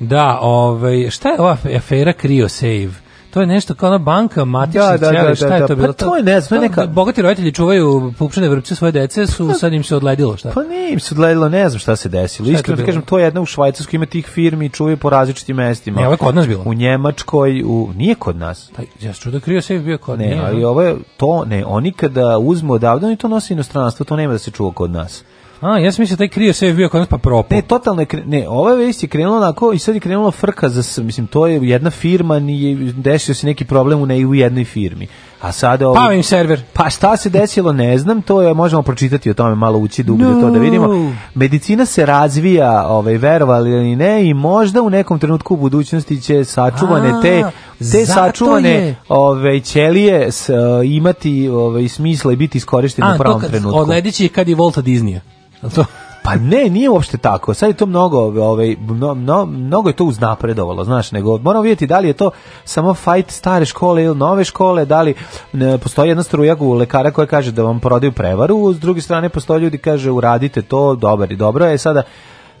Da, ovaj, šta je ova afera CryoSave? To je nešto kao ona banka matičnih da, da, da, da, šta da, je da. to bilo? Pa to je ne, to je neka... Da bogati roditelji čuvaju pupčane vrpce svoje dece, su, pa- sad im se odledilo, šta? Pa ne, im se odledilo, ne znam šta se desilo. Iskreno kažem, to je jedna u Švajcarskoj, ima tih firmi, čuvaju po različitim mestima. Ne, ovo je kod nas bilo. U Njemačkoj, u... nije kod nas. Pa, ja sam čuo krio se bio kod Ne, ali ovo je to, ne, oni kada uzmu odavde, oni to nosi inostranstvo, to nema da se čuva kod nas. A, ja sam mislio taj krio sve bio kod nas pa propo. Ne, totalno je, ne, ova vest je krenula onako i sad je krenula frka za, mislim, to je jedna firma, nije, desio se neki problem u, ne, u jednoj firmi. A sada ovo... Pavim server. Pa šta se desilo, ne znam, to je, možemo pročitati o tome, malo ući dublje no. Da to da vidimo. Medicina se razvija, ovaj, verovali ili ne, i možda u nekom trenutku u budućnosti će sačuvane A, te, te sačuvane ove, ćelije s, imati ove, smisla i biti iskorištene u pravom trenutku. Odledići kad i Volta Disneya. Pa ne, nije uopšte tako. Sad je to mnogo, ovaj, mno, mno, mnogo je to uznapredovalo, znaš, nego moramo vidjeti da li je to samo fight stare škole ili nove škole, da li ne, postoji jedna struja u lekara koja kaže da vam prodaju prevaru, s druge strane postoje ljudi kaže uradite to, dobar i dobro je sada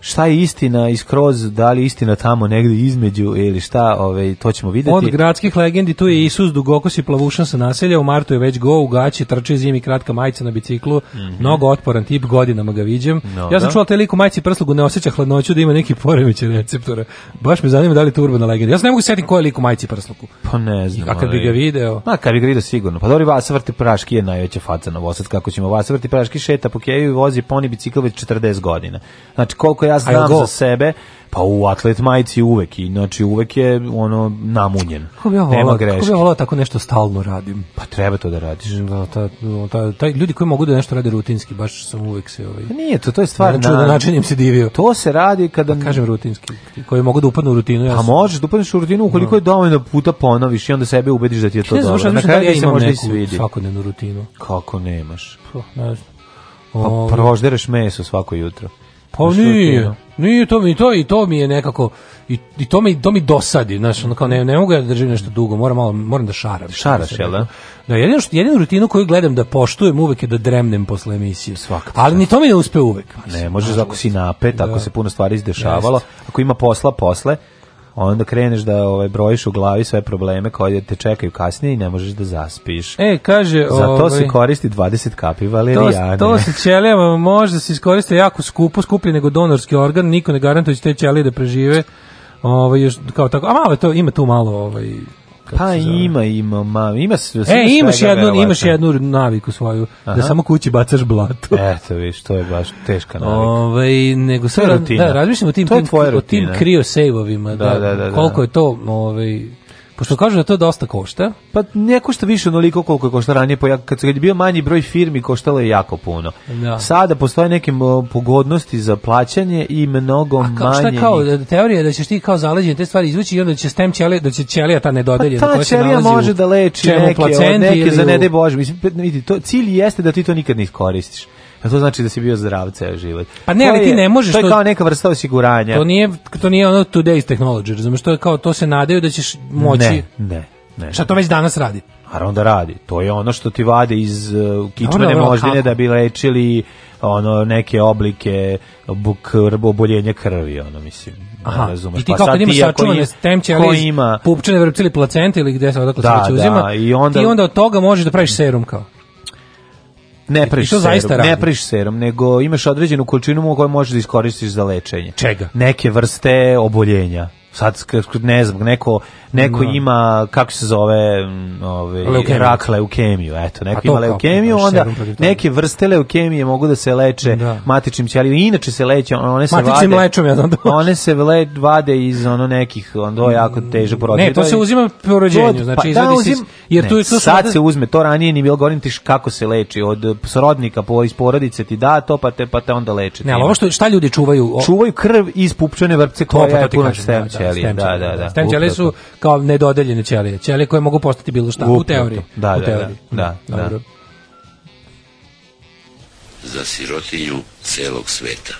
šta je istina iskroz, da li istina tamo negde između ili šta, ovaj, to ćemo videti. Od gradskih legendi tu je Isus Dugokos i plavušan sa naselja, u martu je već go u gaći, trče zimi kratka majica na biciklu, mm -hmm. mnogo otporan tip, godinama ga viđem. No, ja sam da. čuo taj lik u majici prslugu ne osjeća hladnoću da ima neki poremećaj receptora. Baš me zanima da li je to urbana legenda. Ja se ne mogu setiti ko je lik u majici prslugu. Pa ne znam. A kad bi ga video? Ma, kad bi ga video sigurno. Pa dobro, vas vrti praški je najveća faca na Vosad, kako ćemo vas vrti praški šeta po Keju i vozi poni bicikl već 40 godina. Znači koliko ja ja znam za sebe, pa u atlet majici uvek i znači uvek je ono namunjen. Kako bi ja volao, Kako bi ja da volao tako nešto stalno radim? Pa treba to da radiš. Da, ta, da, ta, taj ljudi koji mogu da nešto rade rutinski, baš sam uvek se ovaj. Pa nije, to to je stvar znači, na načinim se divio. To se radi kada pa, kažem rutinski, koji mogu da upadnu u rutinu. Ja pa možeš da upadneš u rutinu ukoliko no. je dovoljno puta ponoviš i onda sebe ubediš da ti je to dobro. Znači, na kraju da se možda i Svakodnevnu rutinu. Kako nemaš? Pa, ne znam. Pa ovaj- proždereš meso svako jutro. Pa nije, da. nije to mi to i to mi je nekako i, i to mi to mi dosadi, znaš, ono kao ne ne mogu ja da držim nešto dugo, moram malo moram da šaram. Šaraš, jel da? Da, jedino što jedinu rutinu koju gledam da poštujem uvek je da dremnem posle emisije svaka. Ali ni to mi ne uspe uvek. Mislim. Ne, možeš ako si napet, da. ako se puno stvari izdešavalo, ako ima posla posle, onda kreneš da ovaj brojiš u glavi sve probleme koje te čekaju kasnije i ne možeš da zaspiš. E, kaže, za to se ovaj, koristi 20 kapi valerijane. To, to se ćelijama može da se iskoriste jako skupo, skuplje nego donorski organ, niko ne garantuje da će te ćelije da prežive. Ovaj još kao tako, a malo to ima tu malo ovaj Pa ima, ima, ma, ima sve. E, imaš jednu, imaš jednu naviku svoju, Aha. da samo kući bacaš blato. Eto, viš, to je baš teška navika. Ovaj nego sad, da, razmišljam o tim, to tim, o tim kriosejvovima, da, da, da, da, koliko je to, ovaj Pošto kažu da to dosta košta. Pa ne košta više onoliko koliko je košta ranije, pa kad je bio manji broj firmi koštalo je jako puno. Da. Sada postoje neke pogodnosti za plaćanje i mnogo A kao, manje. Šta kao teorija da ćeš ti kao zaleđene te stvari izvući i onda će stem ćelija da će ćelija ta nedodeljena pa, ta koja se nalazi može da leči neke, od neke za ne daj bože. Mislim, vidi, to cilj jeste da ti to nikad ne iskoristiš. A to znači da si bio zdrav ceo život. Pa ne, ali ti ne možeš to. je kao neka vrsta osiguranja. To nije to nije ono today's technology, razumeš, to je kao to se nadaju da ćeš moći. Ne, ne. Ne, Šta to već danas radi? Naravno da radi. To je ono što ti vade iz uh, kičmene no, moždine da bi lečili ono neke oblike buk oboljenja krvi ono mislim da Aha, razumeš. I ti kao pa kad imaš sačuvane ima... pupčine vrpcili placenta ili gde se odakle da, se već da, uzima, da, i onda, ti onda od toga možeš da praviš serum kao ne priš serum, zaista radi. ne priš serum, nego imaš određenu količinu mu koju možeš da iskoristiš za lečenje. Čega? Neke vrste oboljenja sad ne znam, neko neko no. Da. ima kako se zove, mm, ovaj leukemiju. rak leukemiju, eto, pa neko ima leukemiju, onda neke vrste leukemije mogu da se leče da. matičnim ćelijama. Inače se leče, one se Matičnim vade. Lečom, ja znam da one se le, vade iz ono nekih, onda jako teže poroditi. Ne, to da se uzima po rođenju, pa znači pa, da, uzim, se, jer ne, tu je sad da... se uzme, to ranije ni bilo govorim ti kako se leči od srodnika po iz porodice ti da to pa te pa te onda leči. Ne, ali ovo što šta ljudi čuvaju? O... Čuvaju krv iz pupčane vrpce pa koja je puna stem da, ćelije Da, da, da. Stem ćelije su kao nedodeljene ćelije, ćelije koje mogu postati bilo šta u, u teoriji. Da, u da, da teoriji. da, da, da. Dobro. Za sirotinju celog sveta.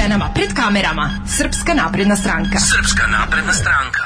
ženama pred kamerama. Srpska napredna stranka. Srpska napredna stranka.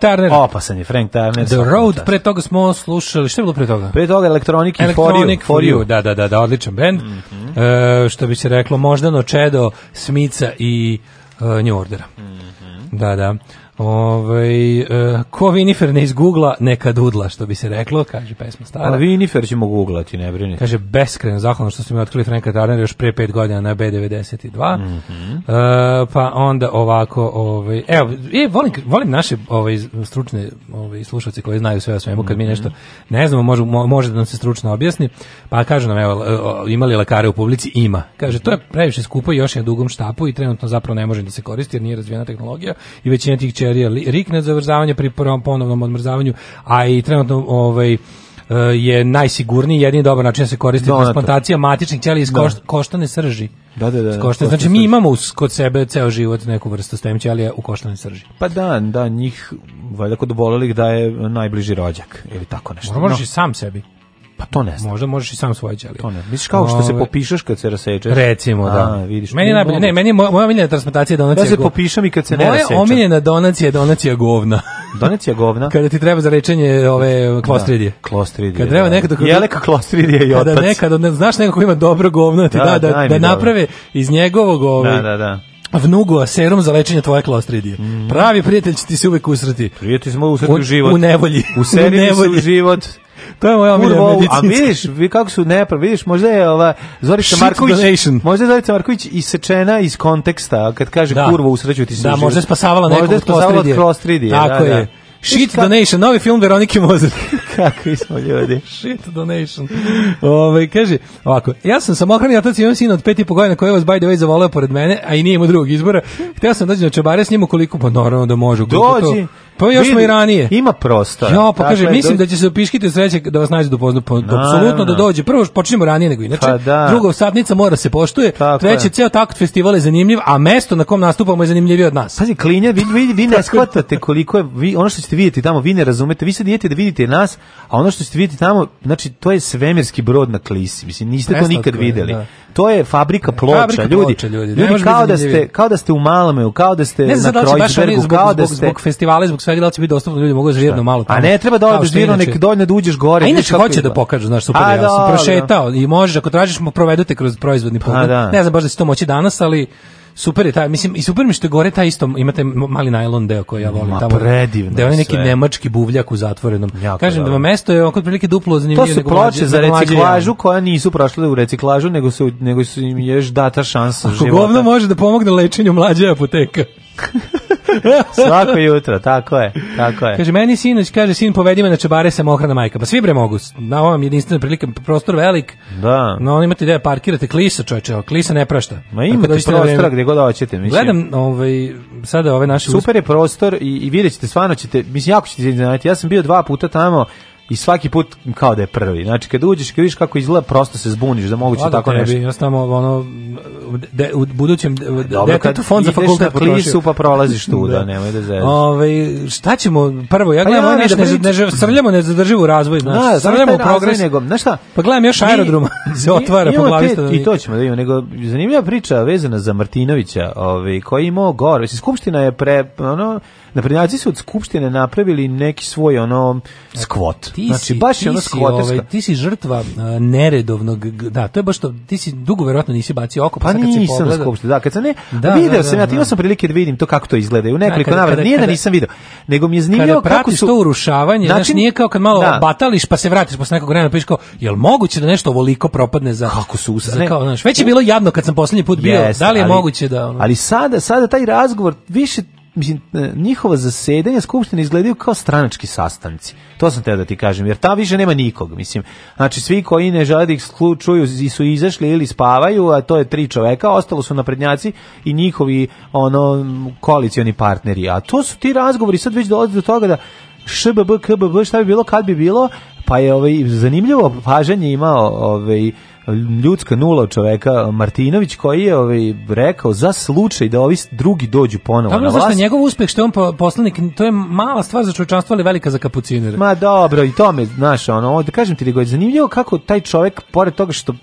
Frank Turner. Opasan je Frank Turner. The Road, pre toga smo slušali, što je bilo pre toga? Pre toga Electronic, Electronic for, you, for you. Da, da, da, da, odličan band. Mm -hmm. e, što bi se reklo, moždano Čedo, Smica i uh, New Ordera. Mm -hmm. Da, da. Ovaj uh, ko Vinifer ne izgugla, neka dudla, što bi se reklo, kaže pesma stara. A Vinifer ćemo guglati, ne brini. Kaže, beskreno zahvalno što su mi otkrili Franka Darnera još pre 5 godina na B92. Mm -hmm. uh, pa onda ovako, ovaj, evo, je, volim, volim naše ovaj, stručne ovaj, slušalce koji znaju sve o svemu, kad mi mhm. nešto ne znamo, može, može da nam se stručno objasni, pa kaže nam, evo, e, imali lekare u publici? Ima. Kaže, to je previše skupo i još je dugom štapu i trenutno zapravo ne može da se koristi jer nije razvijena tehnologija i većina tih Čerija Riknet za zamrzavanje pri prvom ponovnom odmrzavanju, a i trenutno ovaj e, je najsigurniji, jedini dobar način da se koristi da, da transplantacija matičnih ćelija iz da. košt, koštane srži. Da, da, da. Koštane, znači mi imamo kod sebe ceo život neku vrstu stem ćelija u koštanoj srži. Pa da, da, njih valjda kod obolelih da je najbliži rođak ili tako nešto. Možeš no. sam sebi. Pa to ne znam. Možda možeš i sam svoje ćelije. To ne. Misliš kao što se ovaj, popišeš kad se rasečeš? Recimo, da. A, vidiš. Meni je najbolje, ne, meni je moja, moja omiljena transplantacija donacija. Ja se popišem i kad se ne rasečem. Moja omiljena donacija je donacija govna. donacija govna? kada ti treba za lečenje ove da, klostridije. Da, klostridije. Kad treba da. nekad kad Jeleka klostridije i otac. Kada nekad ne, znaš nekako ima dobro govno, ti da da, da, da naprave iz njegovog ove. Ovaj, da, da, da vnugova serum za lečenje tvoje klostridije. Mm. Pravi prijatelj će ti se uvek usreti. Prijatelj smo usreti u, u život. U nevolji. U, u Se u život to je moja omiljena medicinska. A vidiš, vi kako su nepravi, vidiš, možda je ova Zorica Marković, donation. možda je Zorica Marković isečena iz konteksta, kad kaže da. kurva usreću ti se. Da, da možda je spasavala nekog možda je spasavala kroz 3D. Da, Tako da, je. Da. Shit Ka... Donation, novi film Veronike Mozer. Kakvi smo ljudi. Shit Donation. Ove, ovaj, kaže, ovako, ja sam samohrani otac i imam sina od pet i po godina koji vas by the way zavoleo pored mene, a i nije imao drugog izbora. Hteo sam da dođi na čebare s njim ukoliko, pa naravno da može. Dođi. To, Pa još smo i ranije. Ima prostora. Jo, pa kaže, dakle, mislim da će se upiškite sreće da vas nađe do pozno, apsolutno da dođe. Prvo počinjemo ranije nego inače. Pa da. Drugo, satnica mora se poštuje. Treće, ceo takt festival je zanimljiv, a mesto na kom nastupamo je zanimljivije od nas. Pazi, klinja, vi, vi, vi ne shvatate koliko je, vi, ono što ćete vidjeti tamo, vi ne razumete, vi sad idete da vidite nas, a ono što ćete vidjeti tamo, znači, to je svemirski brod na klisi, mislim, niste to nikad videli. Da to je fabrika ploča, fabrika ljudi. Ploča, ljudi. ljudi ne kao da ste kao da ste u Malmeu, kao da ste na da Kreuzbergu, zbog, kao da ste zbog, zbog festivala, zbog svega da će biti dostupno ljudi mogu žirno malo tamo. A ne treba da odeš žirno, nek dođe da uđeš gore. A inače hoće da pokažu, znaš, super, ja sam prošetao i možeš ako tražiš mu provedete kroz proizvodni pogled. Da. Ne znam baš da će to moći danas, ali super je taj, mislim, i super mi što je gore taj isto, imate mali najlon deo koji ja volim Ma, tamo. predivno Da je neki sve. nemački buvljak u zatvorenom. Jako Kažem da vam mesto je oko prilike duplo zanimljivije. To su ploče za reciklažu koja nisu prošle u reciklažu, nego su, nego su im još data šansa života. Govno može da pomogne lečenju mlađe apoteka. Svako jutro, tako je, tako je. Kaže, meni sinoć, kaže, sin povedi me na čebare sam ohrana majka. Pa svi bre mogu, na ovom jedinstvenom prilika, prostor velik. Da. No, on imate ideja, parkirate klisa, čoveče, klisa ne prašta. Ma imate da da prostora gdje god hoćete, mislim. Gledam, ovaj, sada ove naše... Super je prostor i, i vidjet ćete, stvarno ćete, mislim, jako ćete iznenati. Ja sam bio dva puta tamo, i svaki put kao da je prvi. Znači kad uđeš, kad vidiš kako izgleda, prosto se zbuniš da moguće Lada tako tebi, nešto. Ja samo ono de, u budućem e, Dobro, kad fond za fakultet klisu pa prolaziš tu, da, da nemoj da zezeš. Ove, ovaj, šta ćemo prvo ja pa gledam, ja, da ne, ne, ne, srljamo ne zadrživu razvoj, da, znaš. srljamo u progres. Nego, znaš šta? Pa gledam još aerodrom se otvara po glavi da I to ćemo da imamo, nego zanimljiva priča vezana za Martinovića, ovaj koji imao gore, skupština je pre ono naprednjaci su od skupštine napravili neki svoj ono skvot. znači baš ti je ono skvoterska. Ovaj, ti si žrtva uh, neredovnog da, to je baš to. Ti si dugo verovatno nisi bacio oko pa, pa sad kad si pogledao. skupštine, da, kad sam ne da, video da, da, sam da, ja, imao da. sam prilike da vidim to kako to izgleda. I u nekoliko da, navrata nije da nisam video, nego mi je zanimljivo kako su to urušavanje, znači nije kao kad malo da. batališ pa se vratiš posle nekog vremena pa kao jel moguće da nešto ovoliko propadne za kako su usane? kao, znaš, već je bilo jadno kad sam poslednji put bio. da li je moguće da Ono... Ali sada, sada taj razgovor više mislim, e, njihova zasedanja skupštine izgledaju kao stranački sastanci. To sam teo da ti kažem, jer ta više nema nikog, mislim. Znači, svi koji ne žele da ih čuju su izašli ili spavaju, a to je tri čoveka, ostalo su naprednjaci i njihovi ono koalicioni partneri. A to su ti razgovori, sad već dolazi do toga da šbb, kbb, šta bi bilo, kad bi bilo, pa je ovaj, zanimljivo pažanje imao ovaj, ljudska nula od čoveka Martinović koji je ovaj rekao za slučaj da ovi drugi dođu ponovo dobro, na da vlast. Dobro, njegov uspeh što je on poslanik, to je mala stvar za čovečanstvo, ali velika za kapucinere. Ma dobro, i to me, znaš, ono, da kažem ti da je zanimljivo kako taj čovek, pored toga što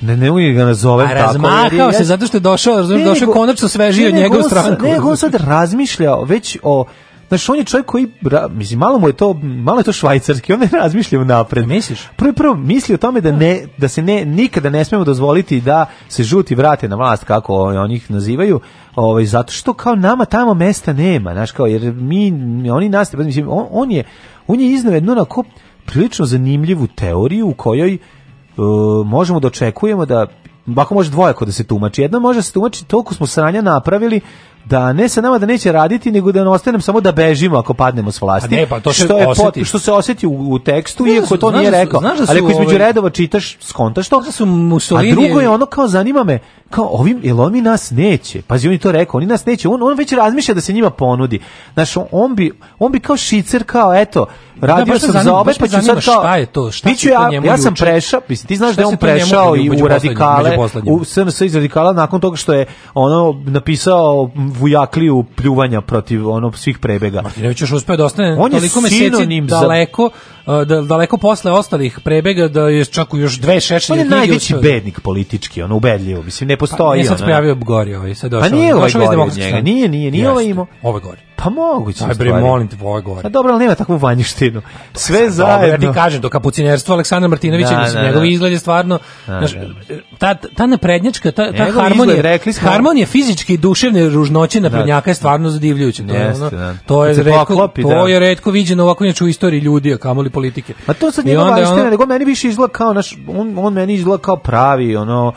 ne, ne mogu ga nazovem A tako. Razmahao se zato što je došao, razumiješ, došao konačno svežio od njega u stranku. Ne, on sad razmišljao već o Znaš, on je čovjek koji, mislim, malo mu je to, malo je to švajcarski, on ne razmišlja napred. Misliš? Prvo, prvo misli o tome da, ne, da. da se ne, nikada ne smemo dozvoliti da se žuti vrate na vlast, kako oni ih nazivaju, ovaj, zato što kao nama tamo mesta nema, znaš, kao, jer mi, oni nas, mislim, on, on je, on je iznao jednu onako prilično zanimljivu teoriju u kojoj uh, možemo da očekujemo da ako može dvojako da se tumači. Jedno može da se tumači toliko smo sranja napravili da ne sa nama da neće raditi, nego da ne ostanem samo da bežimo ako padnemo s vlasti. ne, pa to što, je pot, što se osjeti u, u tekstu, znaš da iako to da nije rekao. da su ali ako između ove... Ovaj- redova čitaš, skontaš to. Da su a drugo je ono kao zanima me, kao ovim, jel oni nas neće? Pazi, on je to rekao, oni nas neće, on, on već razmišlja da se njima ponudi. Znaš, on bi, on bi kao šicer, kao, eto, radio da, sam zanima, za ovaj, obe, pa ću sad kao... Šta je to? Šta ću ja, ja sam prešao, mislim, ti znaš da je on prešao i u radikale, u SNS iz radikala, nakon toga što je ono napisao vujakliju pljuvanja protiv onog svih prebega. Martinović još uspeo da ostane on toliko meseci daleko, e, da, daleko posle ostalih prebega, da je čak u još dve šešće... On je najveći bednik politički, ono, ubedljivo, mislim, ne postoji. Pa, nije sad pojavio gori ovaj, sad pa došao. Pa nije ovaj, ovaj gori od njega, nije, nije, nije ovaj imao. Ovo gori. Pa moguće. Aj bre, molim te, ovo gori. Pa dobro, ali nema takvu vanjštinu. Pa Sve zajedno. Ja ti kažem, do kapucinerstva Aleksandra Martinovića, da, mislim, da, njegov da. izgled je stvarno, znaš, ta, ta naprednjačka, ta, ta harmonija, rekli harmonija fizičke i duševne ružnoće naprednjaka je stvarno zadivljujuća. To, Jeste, da. to je retko, to je retko viđeno ovako u istoriji ljudi, a kamoli politike. A to sad nije važno, nego meni više izgleda kao naš, on, on meni izgleda kao pravi, ono,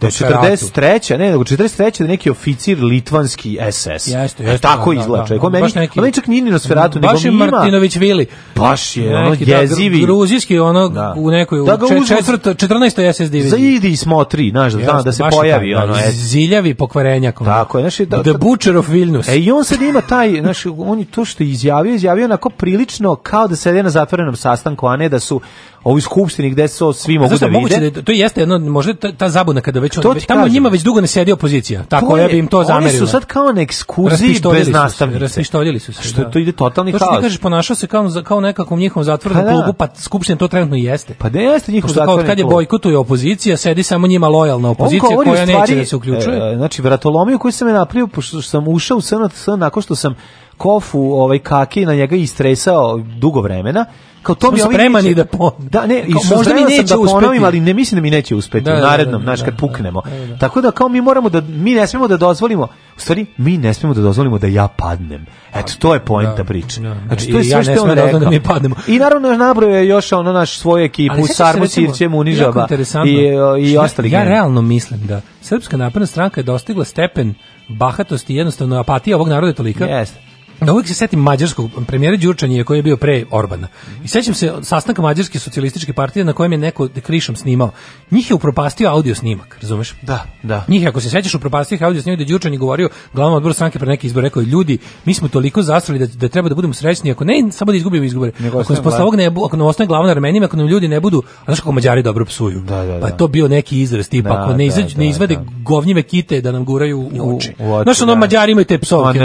da 43. ne, nego 43. da neki oficir litvanski SS. Jeste, jeste. E, tako da, izvlače. Da, da, da. meni, neki, on čak nije ni Nosferatu, nego ima... Baš Martinović Vili. Baš je, neki, ono, da, jezivi. Da, gruzijski, ono, da. u nekoj... Da ga uzmu... Četvrto, 14. SS diviziji. Zaidi i smotri, znaš, da, da, se pojavi. Tako, da, ono, da, ziljavi pokvarenjak. Ono. Tako je, znaš, da, The Butcher of Vilnius. E, i on sad ima taj, znaš, on je to što je izjavio, izjavio onako prilično kao da se na zatvorenom sastanku, a ne da su ovoj skupštini gde se svi mogu Zašto, da vide. Da, to jeste jedno, možda ta, ta zabuna kada već to on, tamo kažem. njima već dugo ne sedi opozicija. Tako je, ja bi im to zamerila. Oni su sad kao na ekskurziji bez nastavnice. Raspištoljili su se. Što da. to ide totalni kaos. To što haos. ti kažeš, ponašao se kao, kao nekakvom njihovom zatvornom pa da. klubu, pa skupština to trenutno jeste. Pa da jeste njihov zatvorni klub. Kad je bojkotuje opozicija, sedi samo njima lojalna opozicija koja stvari, neće da se uključuje. E, znači, vratolomiju koju sam je napravio, pošto sam ušao u SNT nakon što sam kofu ovaj kaki na njega istresao dugo vremena kao to mi spremani da po... da ne, kao, i možda mi da neće da ponovim, ali ne mislim da mi neće uspeti da, u da, da, narednom, znaš, kad puknemo. Tako da kao mi moramo da mi ne smemo da dozvolimo, u stvari mi ne smemo da dozvolimo da ja padnem. Eto to je poenta priče. Znači to je sve što on Da mi padnemo. I naravno nabroje još ono naš svoju ekipu, Sarmo Sirće, Munižaba i i ostali. Ja realno mislim da Srpska napredna stranka je dostigla stepen bahatosti i jednostavno apatija ovog naroda tolika. Jeste Da uvijek se setim mađarskog premijera Đurčanije koji je bio pre Orbana. I sećam se sastanka Mađarske socijalističke partije na kojem je neko krišom snimao. Njih je upropastio audio snimak, razumeš? Da, da. Njih, ako se sećaš, upropastio audio snimak da Đurčan je govorio glavnom odboru stranke pre neki izbor, rekao je, ljudi, mi smo toliko zasrali da, da treba da budemo srećni, ako ne, samo da izgubimo izbore. Nego ako nas posle ovog ne, ako nam ostane glavna Armenima, ako nam ljudi ne budu, a znaš kako Mađari dobro psuju. Da, da, da. Pa je da. to bio neki izraz tipa, da, ako ne, da, izađu, ne izvade govnjive kite da nam guraju u, u, u, u, u, u, u, u, u, u, u, u,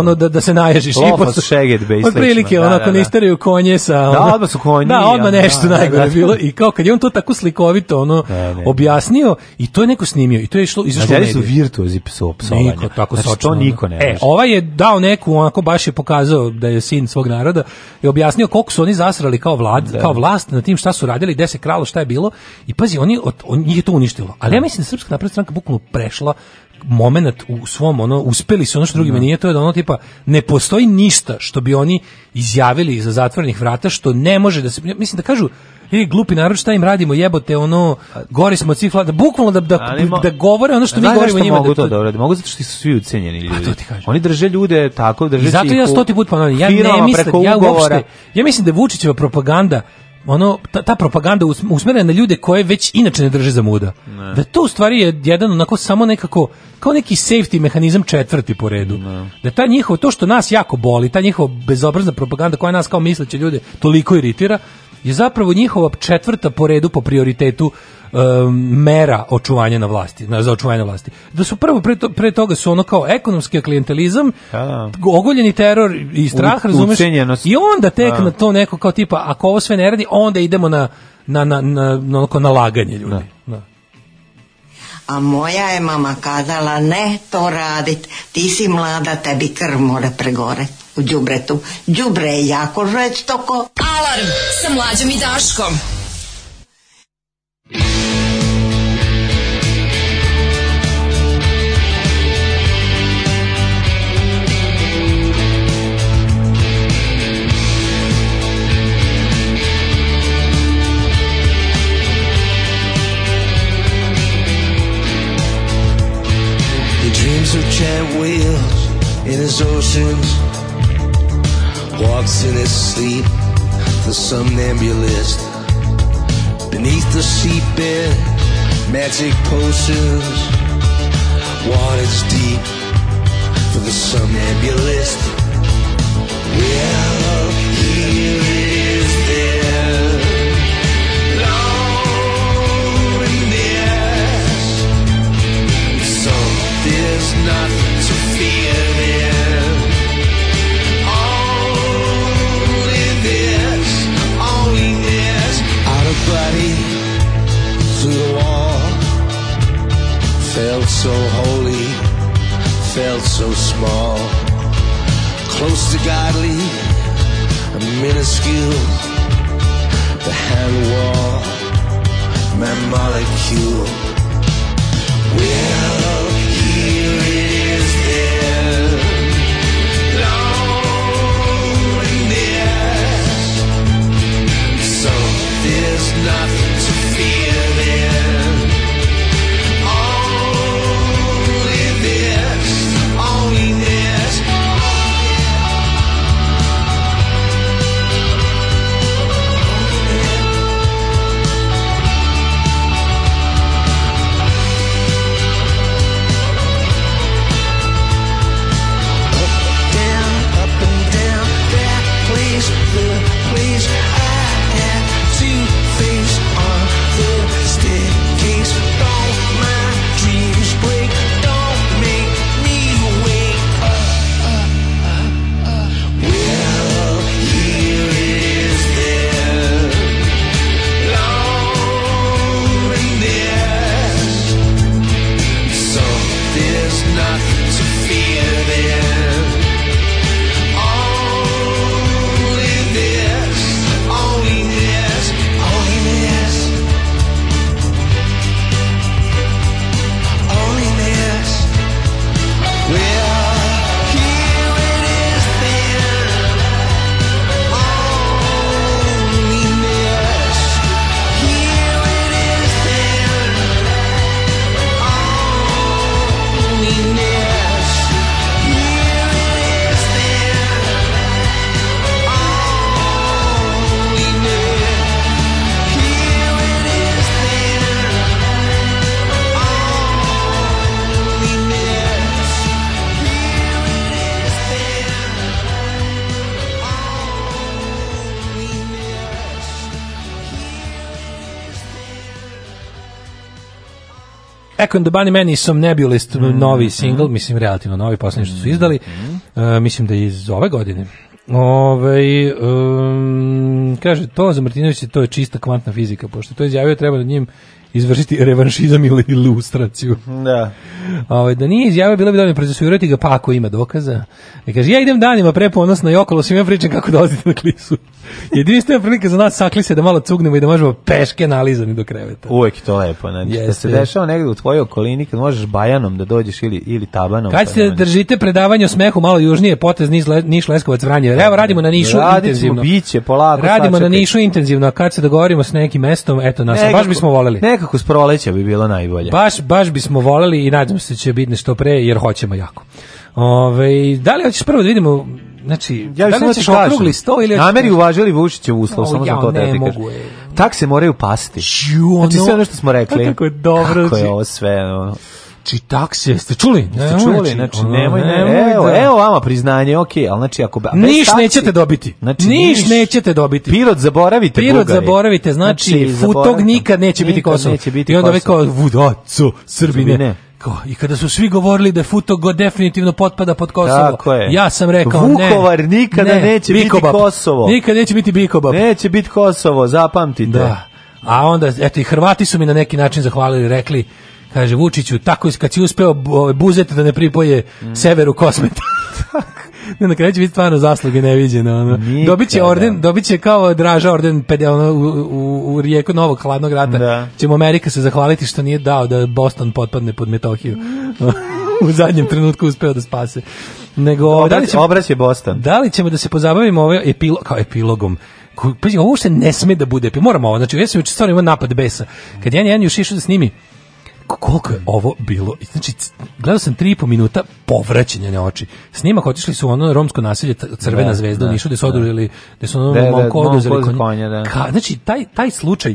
u, u, u, u, u, se naježiš. Lofos, i šeget, bej, Od prilike, onako da, da, da, isteraju konje sa... Ono, Da, ono, odmah su konji. Da, odmah da, nešto da, da, najgore da, bilo. I kao kad je on to tako slikovito ono, ne, ne. objasnio, i to je neko snimio, i to je išlo, izašlo u su virtuozi pso, psovanja. Niko, tako znači, sočno, to niko ne E, ovaj je dao neku, onako baš je pokazao da je sin svog naroda i objasnio koliko su oni zasrali kao, vlad, da. kao vlast na tim šta su radili, gde se kralo, šta je bilo. I pazi, oni, od, on, njih je to uništilo. Ali ja mislim da Srpska napredna stranka bukvalno prešla moment u svom ono uspeli su ono što drugima da. nije to je da ono tipa ne postoji ništa što bi oni izjavili iza zatvorenih vrata što ne može da se mislim da kažu ili e, glupi narod šta im radimo jebote ono gori smo od da bukvalno da da, da govore ono što mi govorimo njima mogu da to da urade? Mogu zato što su svi ucenjeni pa ljudi. to ti kažem. Oni drže ljude tako, drže I zato ja stoti put ponavljam, ja ne mislim, ja uopšte, ja mislim da Vučićeva propaganda ono ta, ta propaganda usmerena na ljude koje već inače ne drže za muda. Ne. Da to u stvari je jedan onako samo nekako kao neki safety mehanizam četvrti po redu. Ne. Da ta njihovo, to što nas jako boli, ta njihova bezobrazna propaganda koja nas kao misleće ljude toliko iritira, je zapravo njihova četvrta po redu po prioritetu mera očuvanja na vlasti, za očuvanje vlasti. Da su prvo pre, to, pre toga su ono kao ekonomski klijentelizam, da. ogoljeni teror i strah, U, razumeš? Ucenjenost. I onda tek A. Da. na to neko kao tipa, ako ovo sve ne radi, onda idemo na na, na, na, na, na laganje ljudi. Da. Da. A moja je mama kazala, ne to radit, ti si mlada, tebi krv mora pregore u džubretu. Džubre je jako žveć toko. Alarm sa mlađom i daškom. in his oceans, walks in his sleep, the somnambulist beneath the seabed, magic potions, waters deep for the somnambulist. Yeah. so holy, felt so small. Close to godly, a minuscule, the hand wall, my molecule. We're Echo and the Bunnymen i Somnebulist, mm mm-hmm. novi single, mislim relativno novi, poslednji što su mm-hmm. izdali, uh, mislim da iz ove godine. Ove, um, kaže, to za Martinovića to je čista kvantna fizika, pošto to izjavio treba nad da njim izvršiti revanšizam ili ilustraciju. Da. Ovo, ovaj, da nije izjavio, bilo bi da dobro procesuirati ga, pa ako ima dokaza. I e, kaže, ja idem danima preponosno i okolo svima pričam kako dolazite na klisu. Jedinstvena prilika za nas sakli se da malo cugnemo i da možemo peške nalizani do kreveta. Uvek je to lepo. Znači, yes, da se dešava negde u tvojoj okolini kad možeš bajanom da dođeš ili, ili tabanom. Kad pa se držite predavanje o smehu malo južnije, potez Niš, niš Leskovac Vranje. Evo, radimo na Nišu Radit intenzivno. Biće, polako, radimo na Nišu intenzivno, a kad se dogovorimo s nekim mestom, eto nas, nekako, baš bismo voleli. Nekako nekako s proleća bi bilo najbolje. Baš, baš bismo voleli i nadam se da će biti nešto pre, jer hoćemo jako. Ove, da li hoćeš prvo da vidimo Znači, ja da li da hoćeš okrugli sto ili... Nameri uvažili Vučićev uslov, samo ja, sam to da ti kažem. E. Tak se moraju pasti. Ču, znači, ono, znači sve ono što smo rekli. Kako je dobro. Kako je znači- ovo sve, Ono. Znači, takse, ste čuli? Ne, ste čuli, znači, znači nemoj, nemoj, evo, da. evo vama priznanje, okej, okay, ali znači ako... Niš taksi, nećete dobiti, znači, niš, niš nećete dobiti. Pirot zaboravite, Pirot Bugari. zaboravite, znači, znači futog nikad neće nikad biti Kosovo. Neće biti I onda već kao, vudaco, Srbine. Srbine. Ko? I kada su svi govorili da Futogo definitivno potpada pod Kosovo, ja sam rekao Vukovar ne. Vukovar nikada ne, neće Bikobab. biti Kosovo. Nikad neće biti Bikobab. Neće biti Kosovo, zapamtite. Da. A onda, eto, i Hrvati su mi na neki način zahvalili, rekli, Kaže Vučiću, tako kad si uspeo buzeti da ne pripoje mm. severu kosmeta. ne, na kraju će biti stvarno zasluge neviđene. Ono. Dobiće orden, dobiće kao draža orden ono, u, u, u, rijeku Novog hladnog rata. Da. Čemo Amerika se zahvaliti što nije dao da Boston potpadne pod Metohiju. u zadnjem trenutku uspeo da spase. Nego, obrać, da li ćemo, obrać je Boston. Da li ćemo da se pozabavimo ovaj epilog, kao epilogom? Pazi, ovo se ne sme da bude. Moramo ovo. Znači, ja sam učestvovao ima napad besa. Kad ja jedan još išao da snimi, koliko je ovo bilo. Znači, gledao sam tri i po minuta povraćanja na oči. Snimak otišli su u ono romsko naselje Crvena da, zvezda da, u Nišu, gde su da. odružili, gde su ono da, momko da, oduzeli konja. konja da. Ka, znači, taj, taj slučaj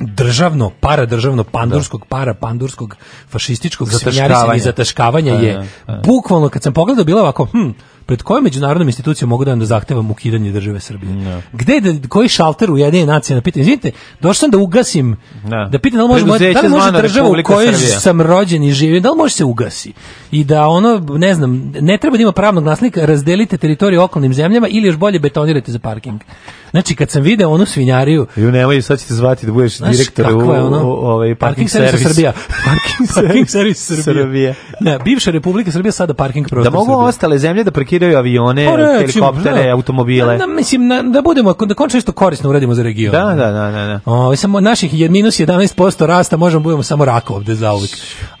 državno, paradržavno, pandurskog, da. para pandurskog, fašističkog svinjarisanja i zataškavanja da, je, bukvalno kad sam pogledao bila ovako, hm, pred kojom međunarodnom institucijom mogu da vam da zahtevam ukidanje države Srbije? Ne. Da. Gde da, koji šalter u jedine nacije na pitanje? Izvinite, došao sam da ugasim, ne. Da. da pitam da li može, da li može država u kojoj sam rođen i živim, da li može se ugasi? I da ono, ne znam, ne treba da ima pravnog naslika, razdelite teritoriju okolnim zemljama ili još bolje betonirajte za parking. Znači, kad sam video onu svinjariju... Ju nemoj, sad ćete zvati da budeš znaš, direktor u, ono? u ovaj parking, parking servis. Srbija. parking, parking servis Srbija. Srbija. Ne, bivša Republika Srbija, sada parking da prostor Da mogu ostale zemlje da parkiraju investiraju avione, pa, helikoptere, da. automobile. Da, da, mislim, na, da budemo, da končno nešto korisno uradimo za region. Da, da, da. da, da. o, samo naših minus 11% rasta možemo budemo samo rako ovde za zauvijek.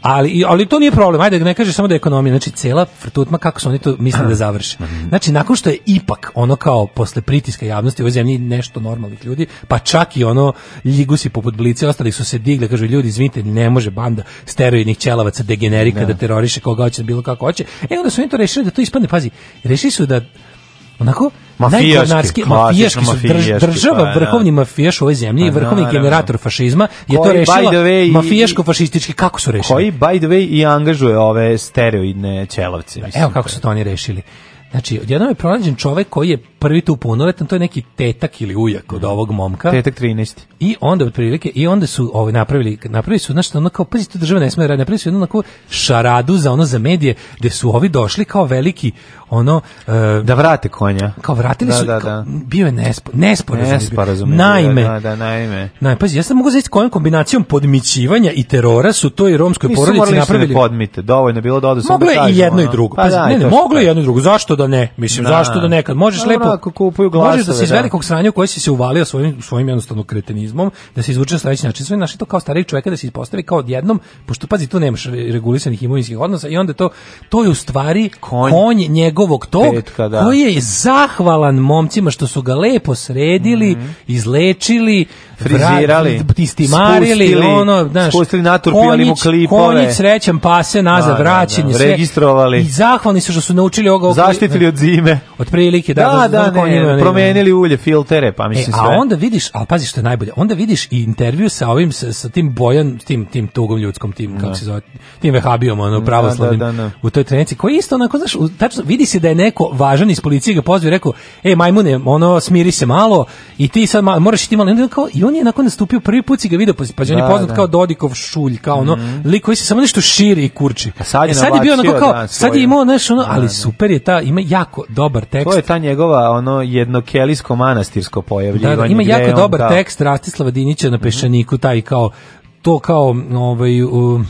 Ali, ali to nije problem, ajde da ne kažeš samo da je ekonomija, znači cela frtutma kako su oni to misle da završi. Znači, nakon što je ipak ono kao posle pritiska javnosti u ovoj zemlji nešto normalnih ljudi, pa čak i ono ljigusi poput blice, ostali su se digli, kažu ljudi, izvinite, ne može banda steroidnih ćelavaca degenerika da, da teroriše koga hoće, bilo kako hoće. E onda su oni to rešili da to ispadne, pazi, reši su da onako Mafijaški, mafijaški, su, drž, država, pa, vrhovni da. mafijaš u ovoj zemlji pa, i vrhovni naravno. generator fašizma je koji, to rešila mafijaško-fašistički, kako su rešili? Koji, by the way, i angažuje ove stereoidne ćelavce. Pa, evo kako su to oni rešili. Znači, odjednom je pronađen čovek koji je prvi tu punoletan, to je neki tetak ili ujak od mhm. ovog momka. Tetak 13. I onda otprilike i onda su ovaj napravili napravili su nešto ono kao pazite država ne sme da raditi, napravili su jednu onako šaradu za ono za medije gde su ovi došli kao veliki ono uh, da vrate konja. Kao vratili da, su da, da. bio je nespo, nesporazum. naime. Da, da, naime. Naime, pazi, ja sam mogu zaista kojom kombinacijom podmićivanja i terora su to i romskoj Nisu porodici da napravili. Nisu podmite, dovoljno bilo da odu samo da kažemo. Moglo je i jedno ono. i drugo. Pa pazi, pa, da, ne, ne, moglo je jedno i drugo. Zašto da ne? Mislim, da. zašto da nekad? Kad možeš lepo kako kupuju glasove. Možeš da se iz velikog da. sranja koji koje si se uvalio svojim, svojim jednostavnim kretenizmom, da se izvuče sledeći način. Sve našli to kao starijeg čovjeka da se ispostavi kao odjednom, pošto pazi, tu nemaš regulisanih imovinskih odnosa i onda to, to je u stvari konj, konj njegovog tog, petka, da. koji je zahvalan momcima što su ga lepo sredili, mm -hmm. izlečili, frizirali, istimarili, ono, znaš, spustili ali mu klipove. Konjić, srećan, pase, nazad, da, vraćanje, sve. registrovali. I zahvalni su što su naučili ovoga. Zaštitili od zime. Od prilike, da, da, da, da ne, ne, promenili ulje, filtere, pa mislim e, sve. A onda vidiš, ali pazi što je najbolje, onda vidiš i intervju sa ovim, sa, sa tim Bojan, tim, tim tugom ljudskom, tim, kako se zove, tim vehabijom, ono, pravoslavnim, u toj trenici, koji isto onako, znaš, tačno, vidi se da je neko važan iz policije ga pozvio rekao, e, majmune, ono, smiri se malo i ti sad moraš ti malo, i on on je nakon nastupio prvi put si ga video, pa, pa je da, poznat da. kao Dodikov šulj, kao ono, mm -hmm. lik koji se samo nešto širi i kurči. A pa sad je, e, sad je bio onako kao, da, sad je imao nešto ono, da, ali da. super je ta, ima jako dobar tekst. To je ta njegova ono jednokelijsko manastirsko pojavljivanje. Da, ima jako dobar kao... tekst Rastislava Dinića na mhm. Peščaniku, taj kao, to kao, ovaj, uh,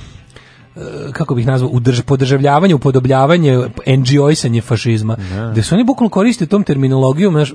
kako bih nazvao, udrž, podržavljavanje, upodobljavanje, NGO-isanje fašizma. Da. Gde su oni bukvalno koriste tom terminologijom, znaš,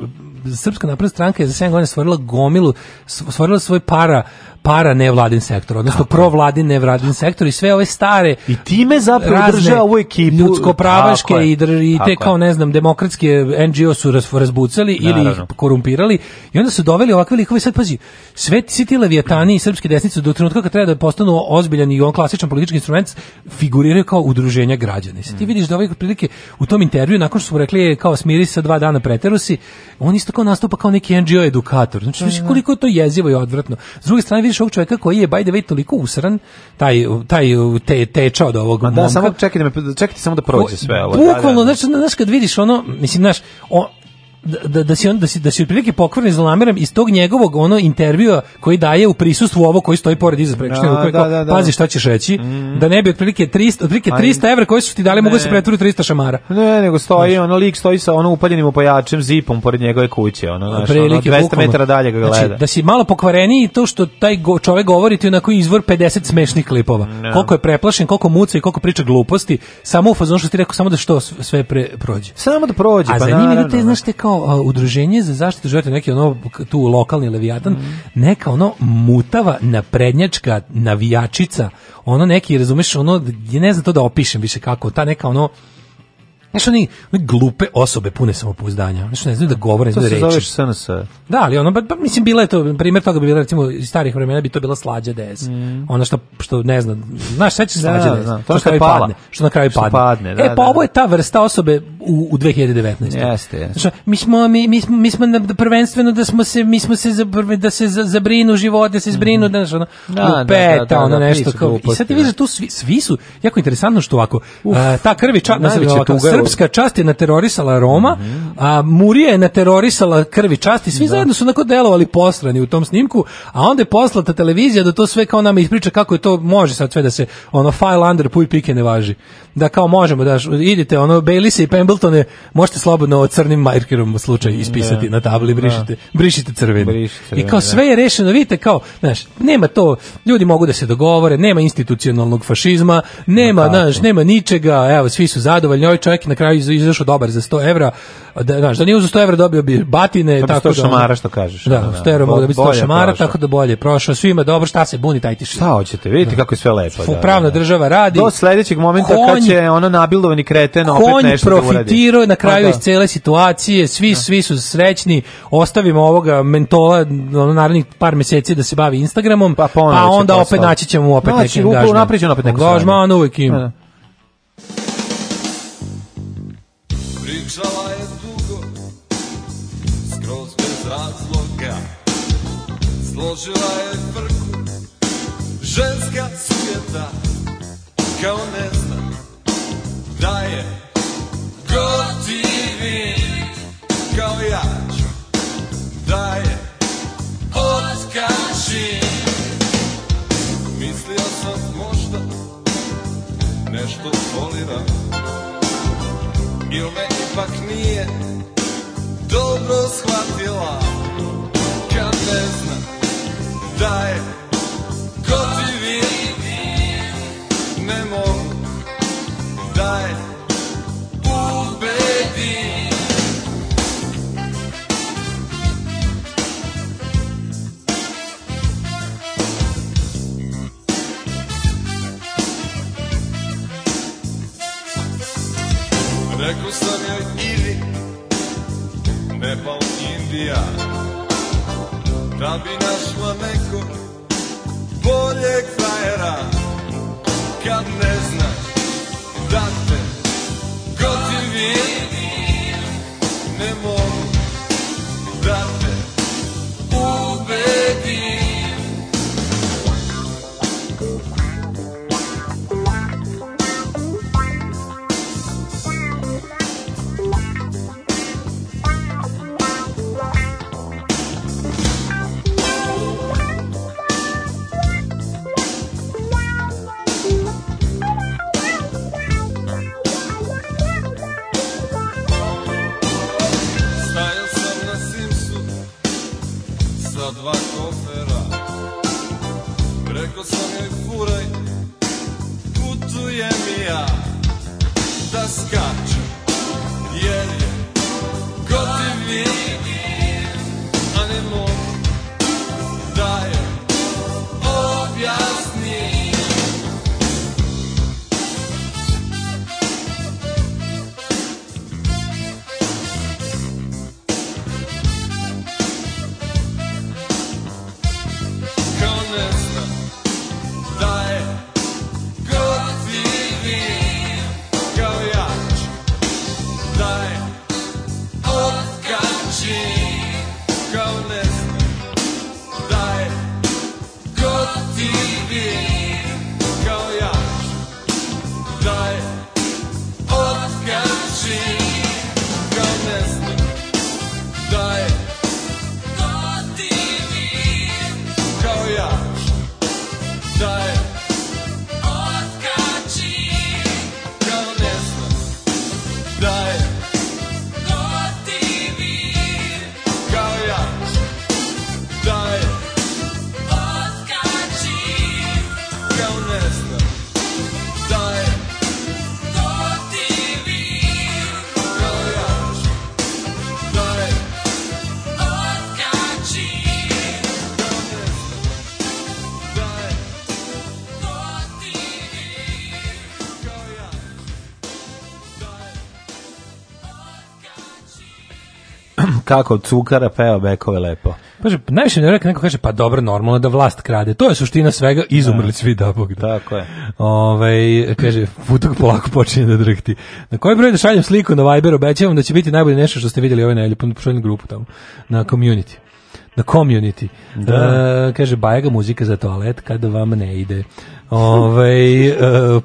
Srpska napredna stranka je za 7 godina stvorila gomilu, stvorila svoj para para nevladin sektor, odnosno provladin nevladin sektor i sve ove stare i time zapravo država ovu ekipu ljudskopravaške i, i te kao ne znam demokratske NGO su raz, razbucali Naravno. ili ih korumpirali i onda su doveli ovakve likove sad pazi sve ti levijatani i srpske desnice do trenutka kad treba da postanu ozbiljan i on klasičan politički instrument figuriraju kao udruženja građana. Sad ti mm. vidiš da ovaj prilike u tom intervju nakon što su rekli e, kao smiri se dva dana preterusi, on isto kao nastupa kao neki NGO edukator. Znači, znači koliko je to jezivo i odvratno. S druge strane vidiš ovog čovjeka koji je by the way toliko usran, taj taj te teča od ovog Ma da, samo čekaj da me čekajte samo da prođe sve ovo. Da, Bukvalno, znači, znači kad vidiš ono, mislim, znaš, on, da, da si on da si da si otprilike pokvarni zlonameran iz tog njegovog ono intervjua koji daje u prisustvu ovo koji stoji pored iza prekšnje da, da, da, da, pazi šta ćeš reći mm. da ne bi otprilike 300 otprilike 300 evra koji su ti dali mogu da se pretvoriti 300 šamara ne nego stoji ono lik stoji sa ono upaljenim opajačem zipom pored njegove kuće ono znaš ono, 200 bukvalno. metara dalje ga znači, gleda znači, da si malo pokvareniji to što taj go, čovjek govori ti onako izvor 50 smešnih klipova ne. Da. koliko je preplašen koliko muca i koliko priča gluposti samo u fazonu što ti rekao samo da što sve pre prođe samo da prođe a pa za njim ide znaš te kao ono udruženje za zaštitu životinja, neki ono tu lokalni leviatan mm. neka ono mutava naprednjačka navijačica, ono neki, razumeš, ono, ne znam to da opišem više kako, ta neka ono, Znaš, oni, oni glupe osobe pune samopouzdanja. Znaš, ne znaju da govore, ne znaju reči. To se zoveš SNS. Da, ali ono, pa, ba, mislim, bila je to, primjer toga bi bila, recimo, iz starih vremena bi to bila slađa DS. Mm. Ono što, što ne znam, znaš, sve će slađa da, DS. Da, da, to što, što je pala. Padne, što na kraju što padne. padne da, e, pa da, ovo je da. ta vrsta osobe u, u 2019. Jeste, jeste. Znaš, mi smo, mi, mi, smo, mi smo na, prvenstveno da smo se, mi smo se, zabrve, da se zabrinu život, da se mhm. zbrinu, mm. znaš, ono, da, lupeta, da, da, ono nešto. Kao, I sad ti vidiš, tu svi, svi su, jako interesantno što ako, eh, ta krvi čak, srpska čast je naterorisala Roma, mm -hmm. a Murija je naterorisala krvi časti, svi da. zajedno su onako delovali posrani u tom snimku, a onda je poslata televizija da to sve kao nama ispriča kako je to može sad sve da se ono file under puj pike ne važi da kao možemo da idite ono Bailey i Pembertone možete slobodno crnim markerom u slučaju da. ispisati da, na tabli da. brišite brišite crveni. I kao sve da. je rešeno, vidite kao, znaš, nema to, ljudi mogu da se dogovore, nema institucionalnog fašizma, nema, znaš, nema ničega, evo svi su zadovoljni, ovaj čovjek na kraju izašao dobar za 100 evra, da, znaš, da nije uzeo 100 evra dobio bi batine, to tako da... šamara što kažeš. Da, da, da. mogu da bi 100 šamara, prošlo. tako da bolje prošao, svima dobro, šta se buni, taj ti Šta hoćete, vidite da. kako je sve lepo. Da, Pravna da, da. država radi. Do sledećeg momenta kad će ono nabildovani kreten opet konj nešto da uradi. na kraju pa da. iz cele situacije, svi, A. Da. svi su srećni, ostavimo ovoga mentola ono, narednih par meseci da se bavi Instagramom, pa, pa onda opet naći ćemo opet naći, neki angažman. Naći će opet neko Angažman uvijek ima. Da. Pričala je vrku, ženska sujeta, kao ne kako od cukara peva bekove lepo. Kaže, najviše mi neko kaže, pa dobro, normalno da vlast krade. To je suština svega, izumrli da. svi da bog da. Tako je. Ove, ovaj, kaže, putok polako počinje da drhti. Na koji broj da šaljem sliku na Viber, obećavam da će biti najbolje nešto što ste vidjeli ove nelje, pa grupu tamo, na community na community. Da. E, kaže, bajega muzika za toalet kada vam ne ide. Ove, ovaj, e,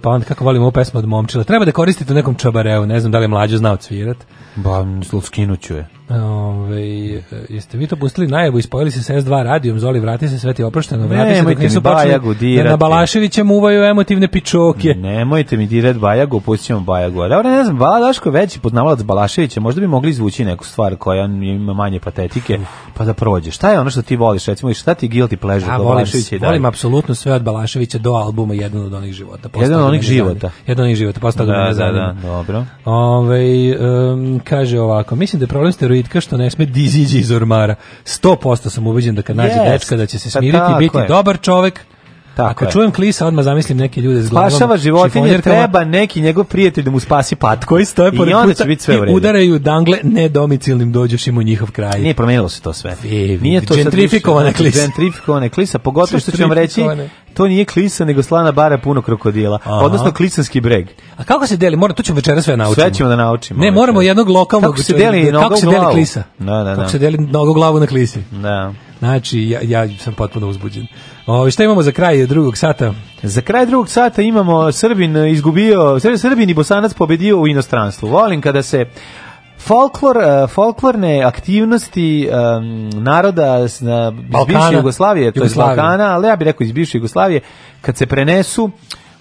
pa onda kako volim ovu pesmu od momčila. Treba da koristite u nekom čabareu, ne znam da li je mlađo znao cvirat. Ba, skinuću je. Ove, ovaj, jeste vi to pustili najavu i spojili se sa S2 radijom, Zoli, vrati se, sve ti oprošteno, vrati ne, se dok nisu počeli da na Balaševića muvaju emotivne pičoke. Nemojte mi dirat Bajagu, pustit Bajagu. Dobro, ne znam, Balaško je veći poznavalac Balaševića, možda bi mogli izvući neku stvar koja ima manje patetike, pa da prođe. Šta je ono što ti voliš, recimo, i šta ti guilty pleasure ja, volim, Balaševića i dalje? Volim apsolutno sve od Balaševića do albuma Jedan od onih života. Jedan od onih života. Jedan od onih života, postao da, da, da, da, dobro. Ove, ovaj, um, kaže ovako, mislim da je problem plitka što ne sme diziđi iz ormara. 100% sam ubeđen da kad nađe yes, dečka da će se pa smiriti i biti je. dobar čovek Tako Ako je. čujem klisa, odmah zamislim neke ljude s glavom. Spašava životinje, treba neki njegov prijatelj da mu spasi pat. Koji stoje pored puta biti sve i udaraju dangle nedomicilnim dođeš im u njihov kraj. Nije promenilo se to sve. Evi, nije to gentrifikovana znači klisa. Gentrifikovana klisa, pogotovo što ću vam reći, to nije klisa, nego slana bara puno krokodila. Aha. Odnosno klisanski breg. A kako se deli? Mora, tu ćemo večeras sve naučiti. Sve ćemo da naučimo. Ne, moramo jednog lokalnog... Kako se deli nogo Kako se deli klisa? Da, da, da. Kako se deli nogo glavu na klisi? Da. Znači, ja, ja sam potpuno uzbuđen. O, šta imamo za kraj drugog sata? Za kraj drugog sata imamo Srbin izgubio, Srbin i Bosanac pobedio u inostranstvu. Volim kada se folklor, e, folklorne aktivnosti um, naroda na, iz bivše Jugoslavije, to je Balkana, ali ja bih rekao iz bivše Jugoslavije, kad se prenesu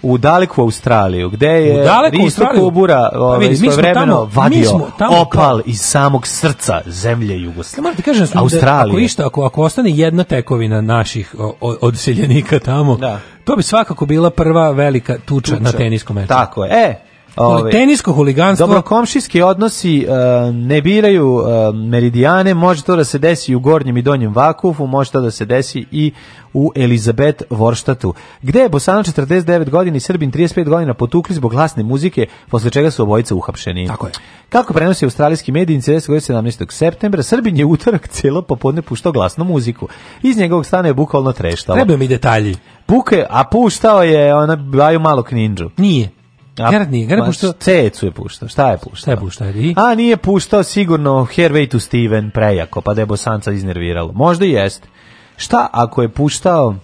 u daleku Australiju, gde je Risto Kubura pa ovaj, vidi, mi smo tamo, vadio mi smo tamo opal iz samog srca zemlje Jugoslavije. Morate kažem da, da- ako išta, ako, ako ostane jedna tekovina naših odseljenika tamo, da. to bi svakako bila prva velika tuča, tuča. na teniskom meču. Tako je. E, Ove, tenisko huliganstvo. Dobrokomšijski odnosi uh, ne biraju uh, meridijane, može to da se desi i u gornjem i donjem vakufu, može to da se desi i u Elizabet Vorštatu, gde je Bosanac 49 godina i Srbin 35 godina potukli zbog glasne muzike, posle čega su obojica uhapšeni. Tako je. Kako prenosi australijski medij incident 17. septembra, Srbin je utorak cijelo popodne puštao glasnu muziku. Iz njegovog stana je bukvalno treštalo. Trebaju mi detalji. Buke, a puštao je ona baju malo kninđu. Nije. A, Gerard nije, Gerard pa puštao... Cecu je puštao, šta je puštao? Šta je puštao? I? A nije puštao sigurno Hervey to Steven prejako, pa da je Bosanca iznerviralo. Možda i jest. Šta ako je puštao...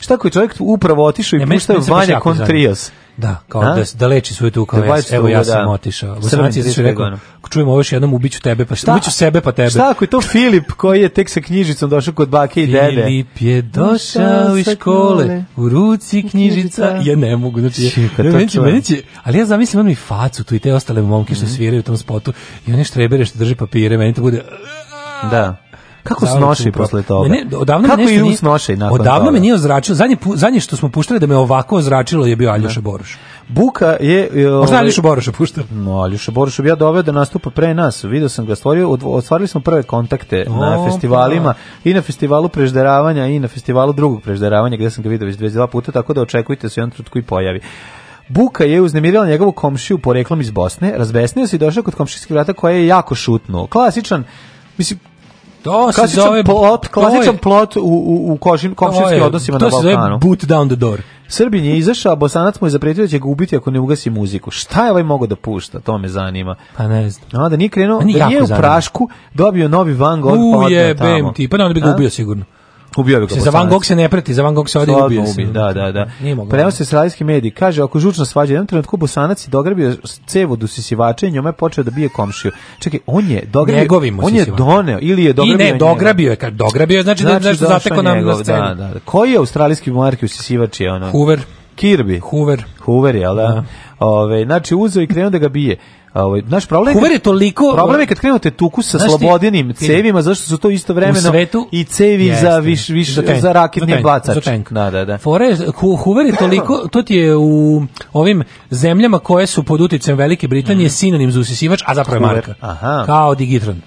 Šta ako je čovjek upravo otišao i ja, puštao Vanja Kontrios? Zanim. Da, kao A? da, da leči svoju tu kao da jes, evo ja da. sam da. otišao. Bosanac je rekao, čujemo ovo još jednom, ubiću tebe, pa šta? Ubiću sebe pa tebe. Šta ako je to Filip koji je tek sa knjižicom došao kod bake i dede? Filip je došao iz škole, u ruci knjižica. Ja ne mogu, znači, Čika, ja, meni meni će, ali ja zamislim onu i facu tu i te ostale momke što mhm. sviraju u tom spotu i oni štrebere što drže papire, meni to bude... Da. Kako snoši posle toga? Ne, odavno Kako nešto snoši nakon Odavno toga? me nije ozračilo. Zadnje, zadnje što smo puštali da me ovako ozračilo je bio Aljoša da. Boruš. Buka je... E, Možda ovaj, Aljoša Boruša pušta? No, Aljoša Boruša bi ja doveo da nastupa pre nas. Video sam ga stvorio, ostvarili smo prve kontakte o, na pa da. festivalima pa. i na festivalu prežderavanja i na festivalu drugog prežderavanja gde sam ga video već 22 puta, tako da očekujte da se jedan trutku i pojavi. Buka je uznemirila njegovu komšiju poreklom iz Bosne, razbesnio se i došao kod komšijskih vrata koja je jako šutnuo. Klasičan, mislim, To se zove plot, klasičan je, plot u u u košim komšijskim odnosima to na Balkanu. To se zove boot down the door. Srbin je izašao, Bosanac mu je zapretio da će ga ubiti ako ne ugasi muziku. Šta je ovaj mogao da pušta? To me zanima. Pa ne znam. Onda pa da nije krenuo, da nije u prašku, dobio novi Van Gogh, pa odmah tamo. Ti, pa ne, onda bi ga ubio sigurno ubio bi ga. Za Van Gogh se ne prati, za Van Gogh se odi ubio. Se. Da, da, da. Preo se srpski mediji kaže ako žučno svađa jedan trenutak Bosanac i dograbio cevu do sisivača i njome počeo da bije komšiju. Čekaj, on je dograbio, Njegovim on je doneo ili je dograbio. I ne, dograbio je, kad dograbio znači, znači da je znači, zateko nam na sceni. Da, da, da. Koji je australijski marki usisivač je ono? Hoover. Kirby. Hoover. Hoover je, da? da. Ove, znači, uzeo i krenuo da ga bije. Ovaj naš problem Kuver je toliko Problem je kad krenete tuku sa slobodinim ti, cevima zašto su to istovremeno svetu, i cevi jeste, za viš više za, za raketni za bacač. da, da, da. Fore Hoover je toliko to ti je u ovim zemljama koje su pod uticajem Velike Britanije mm. sinonim za usisivač, a zapravo je marka. Aha. Kao Digitron.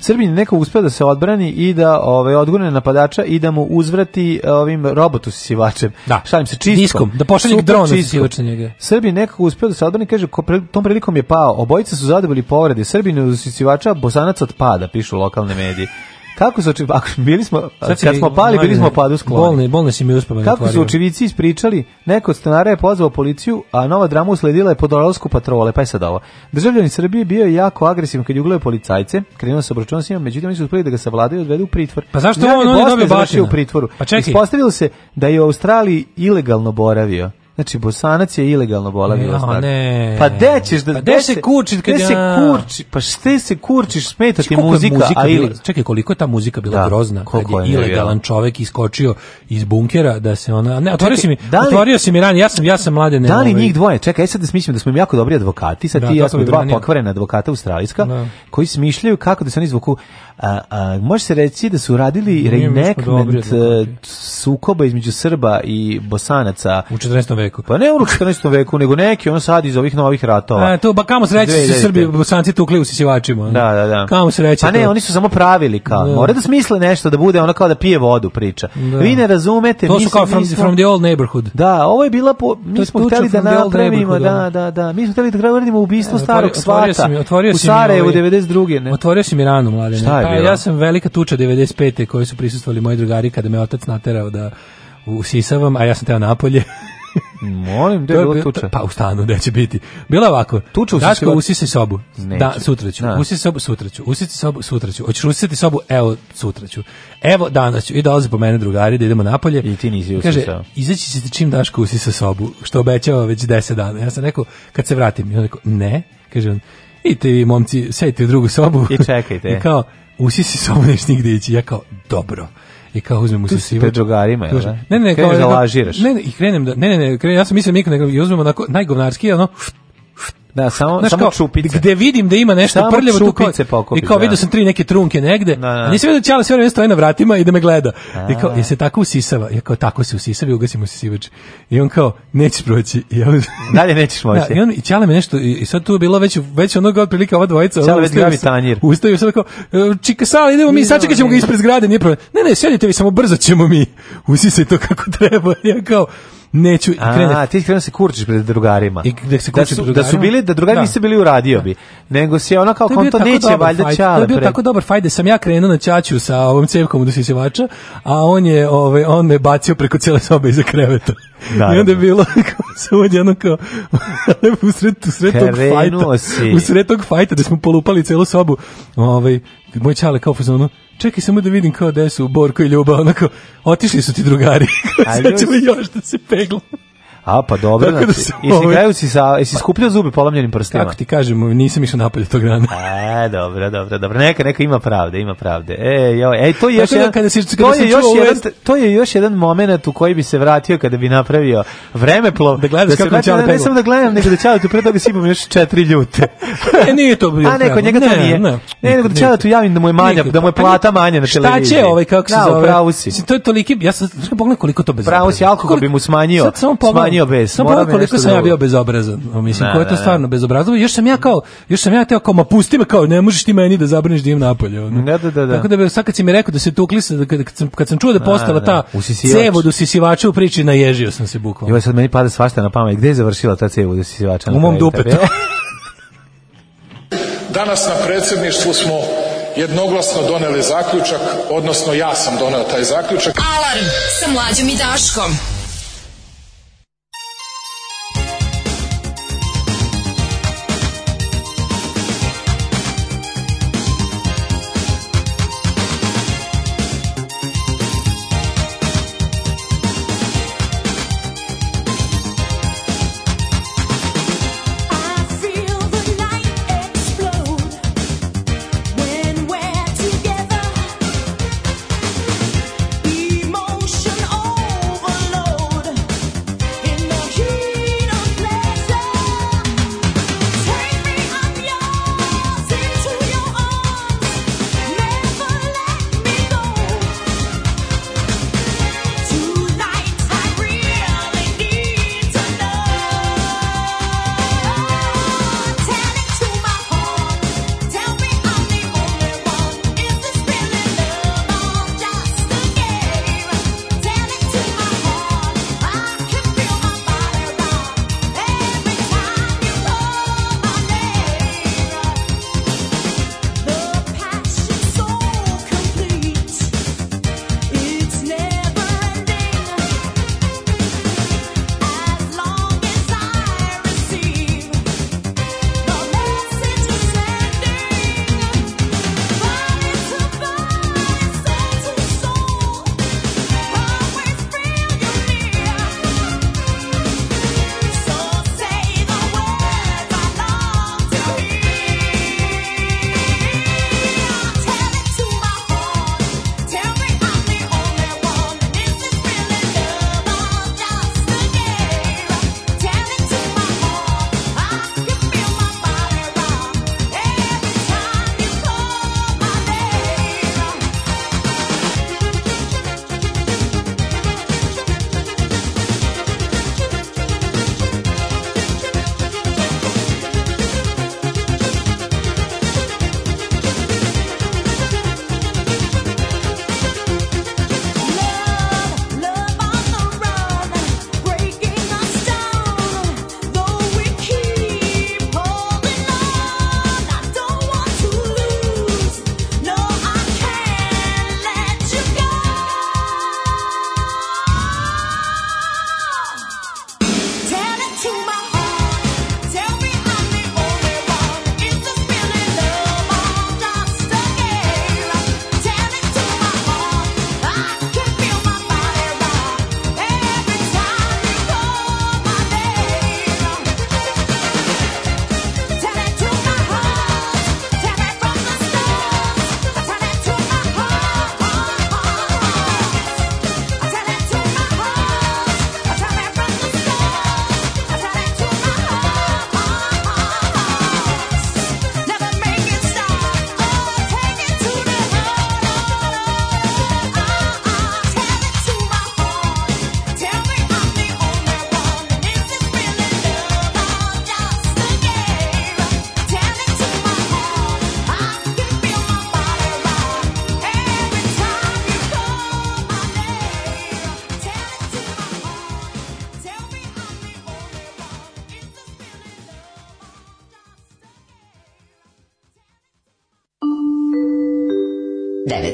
Srbin neko uspeo da se odbrani i da ovaj odgurne napadača i da mu uzvrati e, ovim robotu sisivačem. Da. Šalim se čistkom. Diskom, da pošalje dron sisivače njega. Srbin nekako uspeo da se odbrani, kaže tom prilikom je pao. Obojica su zadobili povrede. Srbin od sisivača, Bosanac od pada, pišu lokalne medije. Kako su očevi, bili smo, Sad kad smo pali, bili smo padu skloni. Bolne, bolne si mi uspomenu. Kako su očevici ispričali, neko od stanara je pozvao policiju, a nova drama usledila je po dolasku patrole, pa je sad ovo. Državljani Srbije bio je jako agresivan kad je ugledao policajce, krenuo se obračunom s njima, međutim oni su uspeli da ga savladaju i odvedu u pritvor. Pa zašto on, on, on je dobio batina? U pritvoru. Pa čekaj. Ispostavilo se da je u Australiji ilegalno boravio. Znači, bosanac je ilegalno bolavio. Ja, ne. Pa gde ćeš da... Pa de se kurči kad ja... se kurči, pa šte se kurčiš, smeta ti muzika, muzika a ili... Bila, čekaj, koliko je ta muzika bila da, grozna kad je, je ilegalan je, čovek iskočio iz bunkera da se ona... Ne, otvorio čekaj, si mi, da li, otvorio si mi ranije, ja sam, ja sam mlade... Ne, da li ovaj... njih dvoje? Čekaj, e sad da smišljamo da smo im jako dobri advokati, sad da, ti ja smo dva pokvarena advokata australijska, da. koji smišljaju kako da se oni izvuku... A, a, može se reći da su radili reenactment e, sukoba između Srba i Bosanaca u 14 veku. Pa ne u 14. veku, nego neki on sad iz ovih novih ratova. E, to, ba kamo sreće su Srbi, bosanci tukli u sisivačima. Da, da, da. Kamo sreće. Pa ne, to. oni su samo pravili kao. Da. Mora da smisle nešto da bude ono kao da pije vodu priča. Da. Vi ne razumete. To su mi kao from, smo, from the old neighborhood. Da, ovo je bila, po, mi smo hteli da napravimo, da, da, da. Mi smo hteli da radimo ubistvo e, starog svata. otvorio Mi, u Sarajevu 92. Ovaj- ne? Otvorio si mi ranu, mladene. Šta je pa, Ja sam velika tuča 95. koje su prisustvovali moji drugari kada me otac naterao da usisavam, a ja sam teo napolje. Molim, gde je bila tuča? Pa u stanu, gde će biti. Bila ovako, tuča u Daško, usisi sobu. Neću. Da, sutra ću. Da. Usisi sobu, sutra ću. Usisi sobu, sutra ću. Hoćeš usisati sobu, evo, sutra ću. Evo, danas ću. I dolaze po mene drugari da idemo napolje. I ti nisi usisao. Kaže, izaći ćete čim Daško usisa sobu, što obećava već 10 dana. Ja sam rekao, kad se vratim. I on rekao, ne. Kaže on, idite vi momci, sedite u drugu sobu. I čekajte. I kao, usisi sobu, neš nigde ići. Ja kao, dobro i kao uzmemo se sivač. Pred drugarima, jel da? Ne, ne, kao, da, da lažiraš. Ne, ne, i krenem da, ne, ne, ne, krenem, ja sam mislim nikad ne, i uzmemo na najgovnarski, ono, Da, samo Znaš, samo kao, čupice. Gde vidim da ima nešto samo prljavo tu kao, i kao da. vidio sam tri neke trunke negde. Da, da. A nisi vidio da ćala sve vreme stoji na vratima i da me gleda. Da. I kao, je se tako usisava. Ja kao, tako se usisava i ugasimo se sivač. I on kao, nećeš proći. ja, Dalje nećeš moći. Da, I on i ćala me nešto, i, i sad tu je bilo već, već onog otprilike ova dvojica. Ćala već mi tanjir. Ustaju sad kao, e, čika sala, idemo mi, sačekat ćemo ga ispred zgrade, nije problem. Ne, ne, sedite vi, samo brzo ćemo mi. Usisaj to kako treba. Ja kao, neću a, krene. A, ti krenuo da se kurčiš pred drugarima. I da se da Da su bili da drugari da. nisu bili uradio da. bi. Nego si ona kao konto neće valjda čale. To je bio pre... tako dobar fajde, da sam ja krenuo na ćaću sa ovom cevkom do sisivača, a on je ovaj on me bacio preko cele sobe iza kreveta. Da, I onda je bilo kao se odjedno kao u sred, u sred tog fajta. U sred tog fajta da smo polupali celu sobu. Ovaj, moj čale kao fazonu, čekaj samo da vidim kao da su Borko i Ljuba, onako, otišli su ti drugari. Sad ćemo još da se peglam. A pa dobro, da znači, da se jesi ovaj... gledao si sa, jesi pa- skupljao zube polomljenim prstima? Kako ti kažem, nisam išao napolje tog dana. E, dobro, dobro, dobro, neka, neka ima pravde, ima pravde. E, joj, ej, to je još da jedan, to, je još jedan, to je još jedan moment u koji bi se vratio kada bi napravio vremeplov. Da gledaš da kako čale Ne samo da gledam, nego da čale tu pre toga sipam još četiri ljute. e, nije to bilo. A neko, pravo. njega to ne, nije. Ne, ne nego da čale tu javim da mu je manja, da mu je pa plata manja na televiziji. Šta će ovaj, kako se zove? Da, u pravu si. To je toliki, ja sam, pogledaj koliko to bez Pravo alkohol bi mu smanjio. Sad samo pogledaj smanjio bes. Sam pogledaj koliko sam ja bio bezobrazan. Mislim, da, ko je to da, da. stvarno bezobrazan. Još sam ja kao, još sam ja teo kao, ma pusti me kao, ne možeš ti meni da zabraniš da im napolje. Ono. Da, da, da, da. Tako da bi, sad kad si mi rekao da se da, kad, kad, sam, kad sam čuo da postala ta cev od usisivača u priči, naježio sam se bukvalno. Joj, sad meni pada svašta na pamet. Gde je završila ta cev od usisivača? U mom dupetu. Danas na predsedništvu smo jednoglasno doneli zaključak, odnosno ja sam doneo taj zaključak. Alarm sa mlađom i Daškom.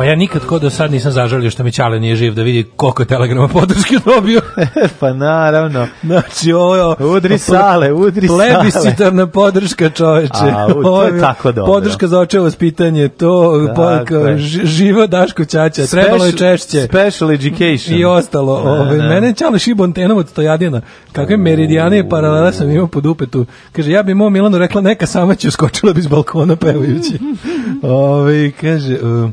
Pa ja nikad ko do sad nisam zažalio što mi Čale nije živ da vidi koliko je telegrama podrške dobio. pa naravno. Znači ovo Udri sale, udri sale. Plebiscitarna podrška čoveče. A, u, to je tako dobro. Podrška za očevo vaspitanje, to dakle. živo Daško Ćaća, trebalo je češće. Special education. I ostalo. Da, ove, da. mene Čale šibo antenom od Stojadina. Kakve meridijane i paralela sam imao pod upetu. Kaže, ja bi mom Milanu rekla neka sama će skočila bi iz balkona pevajući. Ove, kaže... Um,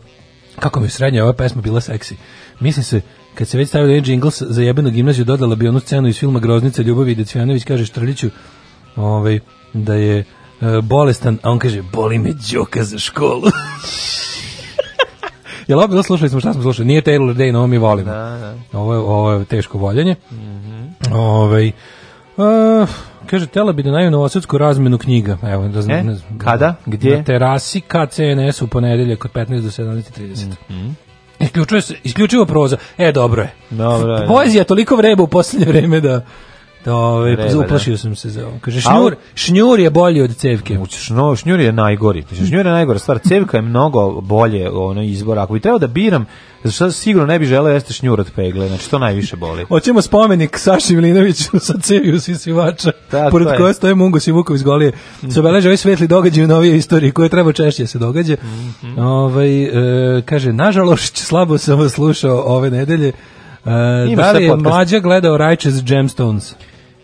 Kako mi srednja ova pesma bila seksi. Mislim se, kad se već stavio da jedan džingl za jebenu gimnaziju, dodala bi onu scenu iz filma Groznica Ljubavi i Decvijanović kaže Štrliću ovaj, da je e, bolestan, a on kaže, boli me džoka za školu. Jel opet slušali smo šta smo slušali? Nije Taylor Day, no mi volimo. Da, da. Ovo, je, ovo je teško voljenje. Mm -hmm. Ovaj, uh, Kaže, tela bi da naju novosadsku razmenu knjiga. Evo, da znam, e? ne znam. Kada? Gdje? Na terasi KCNS u ponedeljak od 15 do 17.30. Mhm. Isključuje se, isključivo proza. E, dobro je. Dobro je. Da. Poezija toliko vreba u poslednje vreme da... Da, ove, ovaj, Reve, uplašio da. sam se za ovo. Kaže, šnjur, šnjur je bolji od cevke. No, šnjur je najgori. Šnjur je najgori stvar. Cevka je mnogo bolje ono, izbor. Ako bi trebao da biram, Zašto sigurno ne bi želeo jeste šnjur od pegle, znači to najviše boli. Hoćemo spomenik Saši Milinoviću sa ceviju sisivača, da, pored koje stoje Mungos i Vuković golije. Se obeleže ovaj svetli događaj u novijoj istoriji koje treba češće da se događa. Mm Ovaj, e, kaže, nažalost, slabo sam vas slušao ove nedelje, E, da li je mlađa gledao Righteous Gemstones?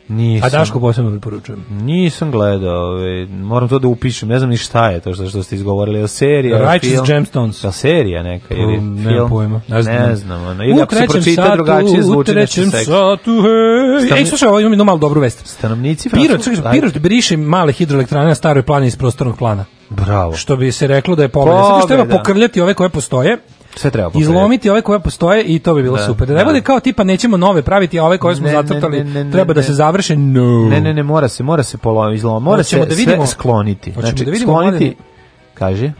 Nisam. A Daško posebno preporučujem. Nisam gledao, ovaj, moram to da upišem, ne znam ni šta je to što, što ste izgovorili, je serija, Righteous film, Gemstones. Je pa serija neka pa, ili film? Nemam pojma. Ne znam. Ne znam ono. Ili u ako se pročita drugačije zvuči u trećem nešto satu, hej. Stanovni... Ej, slušaj, ovo imam jednu malu dobru vest. Stanovnici Pirot, čekaj, Pirot briše male hidroelektrane na staroj plani iz prostornog plana. Bravo. Što bi se reklo da je povreda. Zato što treba pokrljati ove koje postoje. Sve treba popraviti. Izlomiti ove koje postoje i to bi bilo da, super. Da ne da. kao tipa nećemo nove praviti, a ove koje smo zatrtali ne, ne, treba da se završe. No. Ne, ne, ne, mora se, mora se polomiti, izlom. mora se da vidimo, sve skloniti. Znači, da vidimo skloniti, kaže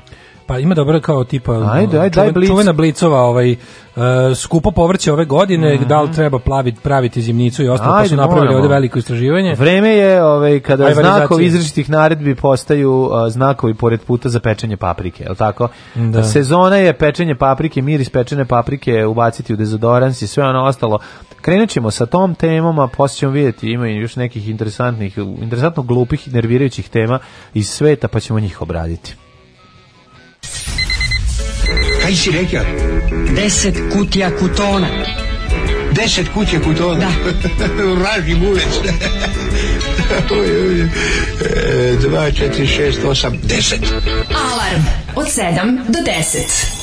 Pa ima dobro kao tipa ajde, ajde, čuven, blic. čuvena blicova ovaj uh, e, skupo povrće ove godine, mm -hmm. da li treba plavit, praviti zimnicu i ostalo, ajde, pa su napravili ovde veliko istraživanje. Vreme je ovaj, kada ajde, znakovi izrečitih naredbi postaju uh, znakovi pored puta za pečenje paprike, je li tako? Da. Sezona je pečenje paprike, miris pečene paprike, ubaciti u dezodorans i sve ono ostalo. Krenut ćemo sa tom temom, a poslije ćemo vidjeti, ima još nekih interesantnih, interesantno glupih, nervirajućih tema iz sveta, pa ćemo njih obraditi. Kaj si rekao? Deset kutija kutona. Deset kutija kutona? Da. Vraži bulec. Dva, četiri, šest, osam, deset. Alarm od sedam do deset.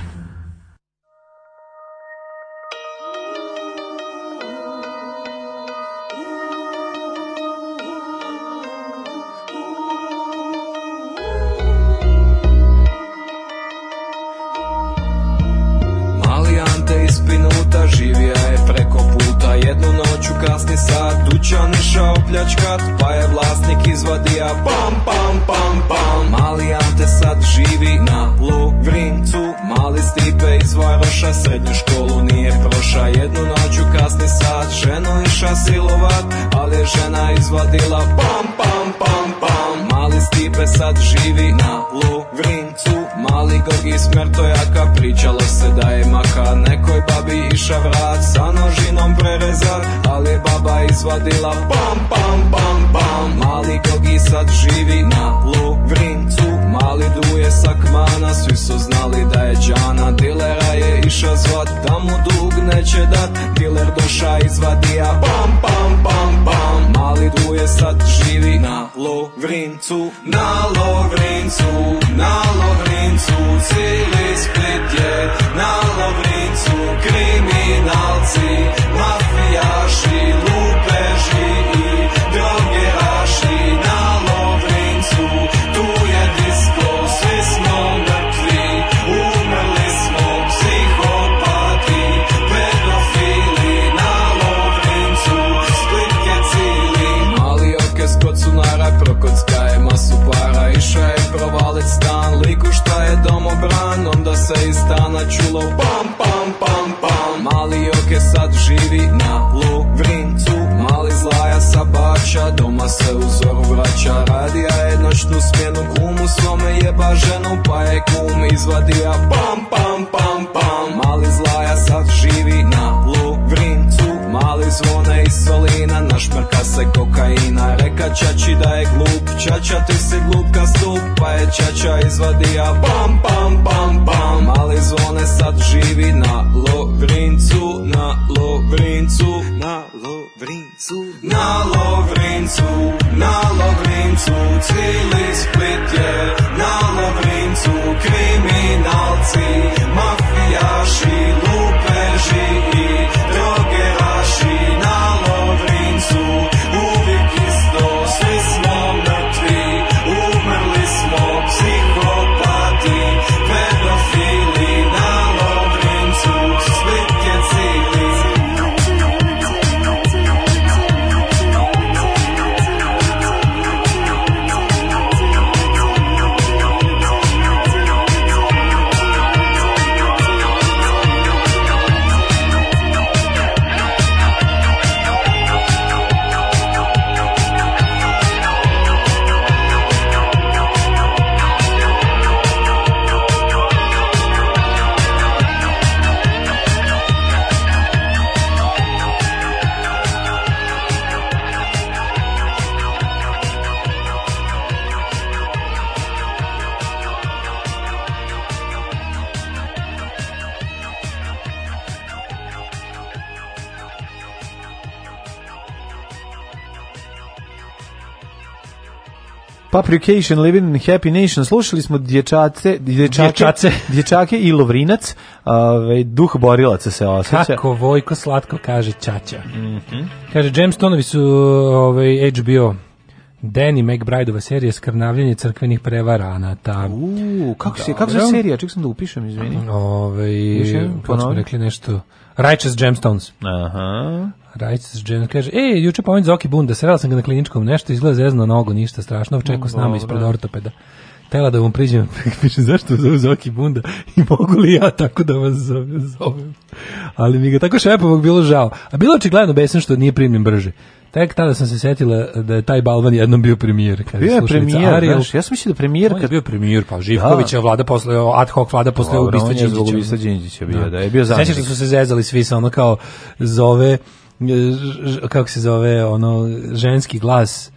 Application Living in Happy Nation. Slušali smo dječace, dječake, dječace. dječake i Lovrinac. Ove, duh borilaca se osjeća. Kako Vojko slatko kaže Čača. Mm -hmm. Kaže, Jamestonovi su ovaj, HBO Danny McBrideova serija Skrnavljanje crkvenih prevaranata. U, kako se da. kako se serija, ček sam da upišem, izvinim. Ovaj, ponovi rekli nešto Righteous Gemstones. Aha. Rajc Džen kaže, ej, juče pomenut Zoki Bunda, srela sam ga na kliničkom, nešto izgleda zezno nogo, ništa strašno, čekao s nama ispred ortopeda. Tela da vam priđem, pišem zašto zove Zoki Bunda i mogu li ja tako da vas zovem. Ali mi ga tako šepovog bilo žao. A bilo očigledno besan što nije primljen brže. Tek tada sam se setila da je taj Balvan jednom bio premijer. Kaže, bio je premijer, Ariel, znaš, ja sam mislio da premijer... On kad... je bio premijer, pa Živković da. je vlada posle, ad hoc vlada posle ubistva Đinđića. Ubistva Đinđića bio, da. da je bio zamjenik. Sećaš da su se zezali svi sa ono kao zove kako se zove, ono, ženski glas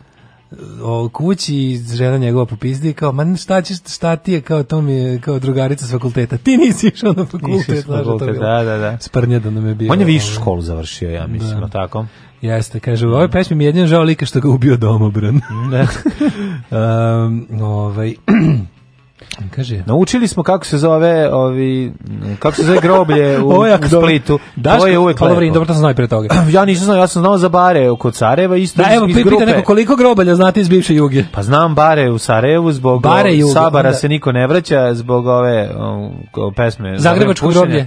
o kući i žena njegova popizdi kao, ma šta, ćeš, šta ti je, kao to mi je, kao drugarica sa fakulteta. Ti nisi išao na fakultet. Nisi fakultet, da, da, da. Sprnja da nam je bio. On je višu školu završio, ja mislim, da. tako? Jeste, kaže, u ovoj pesmi mi je jedin žao lika što ga ubio domobran. Da. um, ovaj... Kaže. Naučili smo kako se zove, ovi kako se zove groblje u, u Splitu. Daš, to je uvek dobro, dobro to znao pre toga. Ja nisam znao, ja sam znao za bare oko Careva isto da, iz, evo, iz grupe. Pita neko koliko groblja znate iz bivše Juge. Pa znam bare u Sarajevu zbog bare Juga, Sabara onda. se niko ne vraća zbog ove um, pesme Zagrebačko groblje.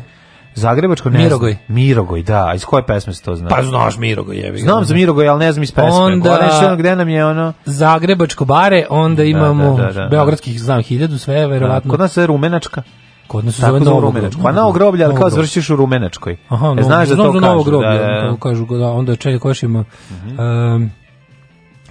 Zagrebačko ne Mirogoj. Znam. Mirogoj, da. A Iz koje pesme se to zna? Pa znaš Mirogoj, jevi. Znam za Mirogoj, al ne znam iz pesme. Onda, ono gde nam je ono... Zagrebačko bare, onda da, imamo da, da, da, da, beogradskih, znam, 1000 sve, da, verovatno. Kod nas je Rumenačka. Kod nas je zove Novo Rumenačko. Pa na groblje, al kao završiš u Rumenačkoj. Aha, e, znaš da to kažu. Novo groblje, da, da, da. kažu, da, onda čekaj, koš ima... Uh -huh. um,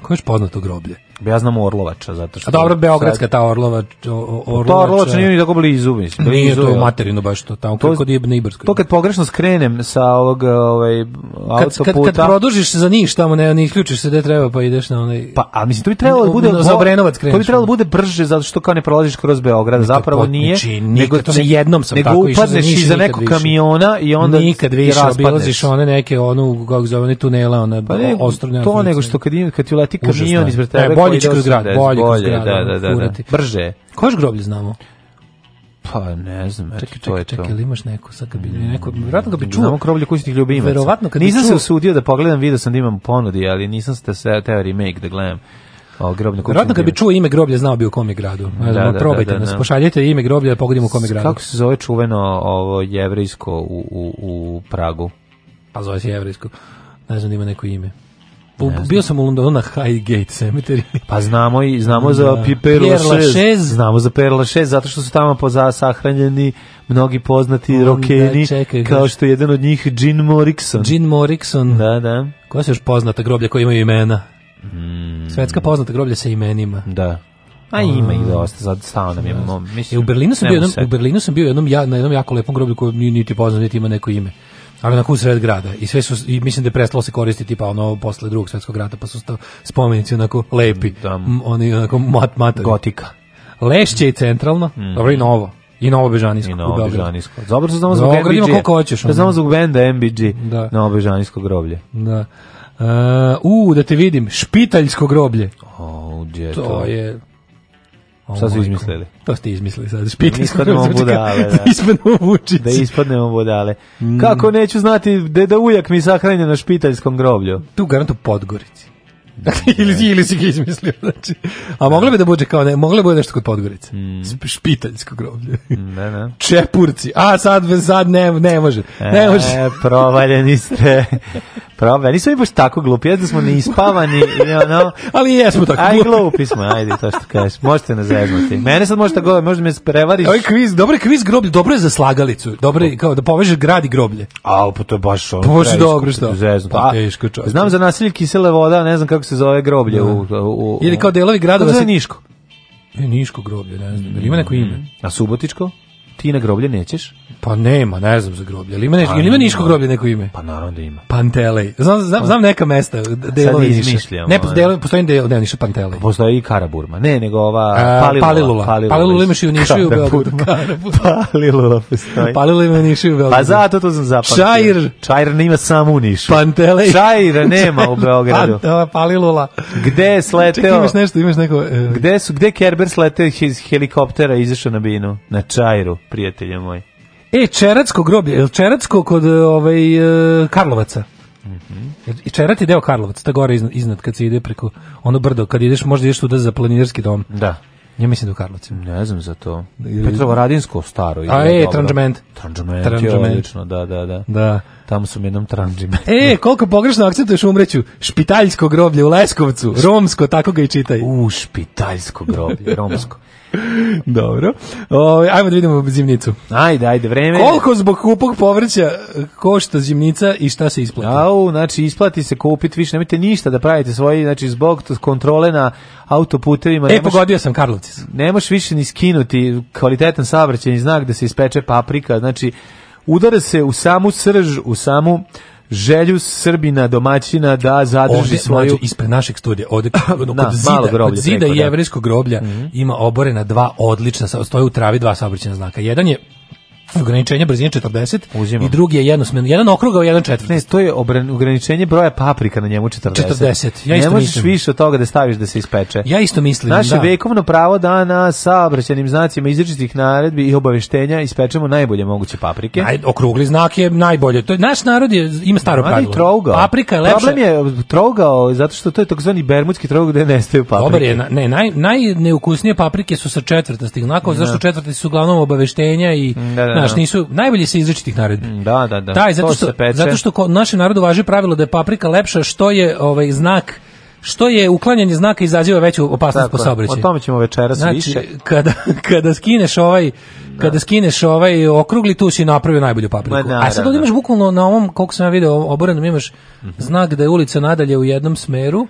koje poznato groblje? Ja znam Orlovača, zato što... A dobro, Beogradska ta Orlovač, o, pa Orlovača... Ta Orlovača nije ni tako blizu, mislim. Nije to materino baš to, tamo to, kod je Ibarskoj. To kad pogrešno skrenem sa ovog ovaj, autoputa... Kad, kad, produžiš za niš tamo, ne, ne isključiš se gde treba, pa ideš na onaj... Pa, a mislim, to bi trebalo da bude... Za Obrenovac kreneš. To bi trebalo da bude brže, zato što kao ne prolaziš kroz Beograd, zapravo pa, nije. Znači, nego to jednom sam nego tako išao za niš. iza nekog kamiona i onda... Nikad više obilaziš one neke, onu, kako zove, one tunele, one pa ostrovne... To nego što kad, kad ti uleti kamion ispred e, tebe, bolje kroz grad, bolje, kroz grad, da, da, da, da. brže. Koš groblje znamo? Pa ne znam, eto čekaj, to je čekaj, to. Čekaj, imaš neko, sad kad bi neko, verovatno kad bi čuo. Znamo groblje kućnih ljubimaca. Verovatno kad nisam čuo... se usudio da pogledam, video sam da imam ponudi, ali nisam se te teo remake da gledam. O, groblje kućnih Verovatno kad bi čuo ime groblja, znao bi u kom je gradu. Da, da, da, probajte da, da, nas, pošaljite ime groblja da pogodimo u kom je gradu. Kako se zove čuveno ovo jevrejsko u, u, u Pragu? Pa zove se jevrejsko. Ne znam da ima neko ime. Bio sam u Londonu na Highgate Cemetery. Pa znamo i znamo za da. Pierre Lachaise, znamo za Pierre Lachaise zato što su tamo poza sahranjeni mnogi poznati rokeni, kao što je jedan od njih Jean Morrison. Jean Morrison. Da, da. Koja se još poznata groblja koja imaju imena? Mm. Svetska poznata groblja sa imenima. Da. A ima i dosta, sad stao nam je. Mislim, e, u Berlinu sam bio, jednom, u Berlinu sam bio jednom, ja, na jednom jako lepom groblju koje niti poznat, niti ima neko ime ali onako u sred grada i sve su i mislim da je prestalo se koristiti pa ono posle drugog svetskog rata pa su to spomenici onako lepi da. oni onako mat mat gotika Lešće i centralno mm. dobro i novo i Novo Bežanijsko. I Novo Bežanijsko. Dobro se znamo zbog MBG. Beograd koliko hoćeš. Da znamo zbog benda MBG. Da. Novo Bežanijsko groblje. Da. Uh, u, da te vidim, Špitaljsko groblje. Oh, to? to je Oh sad su izmislili. To ste izmislili sad. Špiti da ispadnemo znači, budale. Da, da ispadnemo vučić. Da ispadnemo budale. Mm. Kako neću znati da, da ujak mi sahranjen na špitaljskom groblju? Tu garantu Podgorici. Dakle, ili, ili si ga izmislio, znači. A moglo bi da bude kao, ne, moglo bi da nešto kod Podgorice. Mm. Špitaljsko groblje. Ne, ne. Čepurci. A sad, sad ne, ne može. Ne e, može. E, provaljeni ste. Probe, nismo mi baš tako glupi, jedno smo neispavani, ono, ali jesmo tako glupi. Aj, glupi smo, ajde, to što kažeš, možete nas Mene sad možete govori, možda me prevariš. Ovaj kviz, dobro je kviz groblje, dobro je za slagalicu, dobro je kao da povežeš grad i groblje. A, pa to je baš ono, pa baš dobro što. Zeznuti. Pa, teško čovječe. Znam za nasilje kisele voda, ne znam kako se zove groblje da. u, u, Ili kao delovi grada... Kako se zove Niško? E, Niško groblje, ne znam. Ili ima neko ime? Mm. A Subotičko? Ti na groblje nećeš? Pa nema, ne znam za groblje. Ali ima, neš, pa, ima niško groblje neko ime? Pa naravno da ima. Pantelej. Znam, znam, pa- znam neka mesta. Delovi izmišljamo. Ne, delo, postoji deo, deo Niša Pantelej. Postoji i Karaburma. Ne, nego ova A, Palilula. Palilula. Palilula. Palilula imaš i u Nišu i u Beogradu. Palilula postoji. Palilula ima Nišu i u pa Beogradu. Pa zato to sam zapamtio. Čajr. Čajr nema samo u Nišu. Pantelej. Čajr nema u Beogradu. palilula. Gde je sleteo? Čekaj, imaš nešto, imaš neko... Uh, gde, su, gde Kerber sleteo iz helikoptera izašao na binu? Na Čajru prijatelje moj. E, Čeratsko groblje, je Čeratsko kod e, ovaj, e, Karlovaca? Mm -hmm. Čerat je deo Karlovac, ta gore iznad, iznad kad se ide preko ono brdo, kad ideš, možda ideš tuda za planinarski dom. Da. Ja mislim da u Karlovcu. Ne znam za to. E, Petrovo Radinsko staro. A je, Tranžment. Tranžment je odlično, da, da, da. Da. Tamo su jednom tranđima. e, koliko pogrešno akcentuješ umreću. Špitaljsko groblje u Leskovcu. Romsko, tako ga i čitaj. U, špitaljsko groblje, romsko. Dobro. O, ajmo da vidimo zimnicu. Ajde, ajde, vreme. Koliko zbog kupog povrća e, košta zimnica i šta se isplati? Au, znači isplati se kupiti više, nemojte ništa da pravite svoje, znači zbog kontrole na autoputevima. E, nemoš, pogodio sam Karlovci. Ne više ni skinuti kvalitetan saobraćajni znak da se ispeče paprika, znači udara se u samu srž, u samu želju Srbina domaćina da zadrži svoju mađu, ispred našeg studija ovde kod da, zida, malo groblje kod zida preko, i da. jevrejskog groblja mm -hmm. ima oborena dva odlična stoje u travi dva saobraćajna znaka jedan je ograničenje brzine 40 Uzimam. i drugi je jednosmerno, jedan okrugao, jedan četvrt. Ne, to je ograničenje broja paprika na njemu 40. 40. Ja ne možeš mislim. više od toga da staviš da se ispeče. Ja isto mislim, Naše da. vekovno pravo da na saobraćajnim znacima izričitih naredbi i obaveštenja ispečemo najbolje moguće paprike. Naj, okrugli znak je najbolje. To je, naš narod je, ima staro no, pravilo. Trougao. Paprika je lepša. Problem je trougao zato što to je takozvani bermudski trougao gde nestaju paprike. Dobar je, ne, naj, najneukusnije paprike su sa četvrtastih znakova, da. no. zašto četvrti su uglavnom obaveštenja i da, da, da. Da, Znaš, da. nisu, najbolje se izričitih naredbi. Mm, da, da, da. Taj, zato što, zato što ko, našem narodu važi pravilo da je paprika lepša, što je ovaj znak što je uklanjanje znaka izaziva veću opasnost Tako, po saobraćaju. O tome ćemo večeras znači, više. Kada, kada skineš ovaj da. kada skineš ovaj okrugli tu si napravio najbolju papriku. Na, A sad ovdje imaš bukvalno na ovom koliko sam ja video oborenom imaš mm -hmm. znak da je ulica nadalje u jednom smeru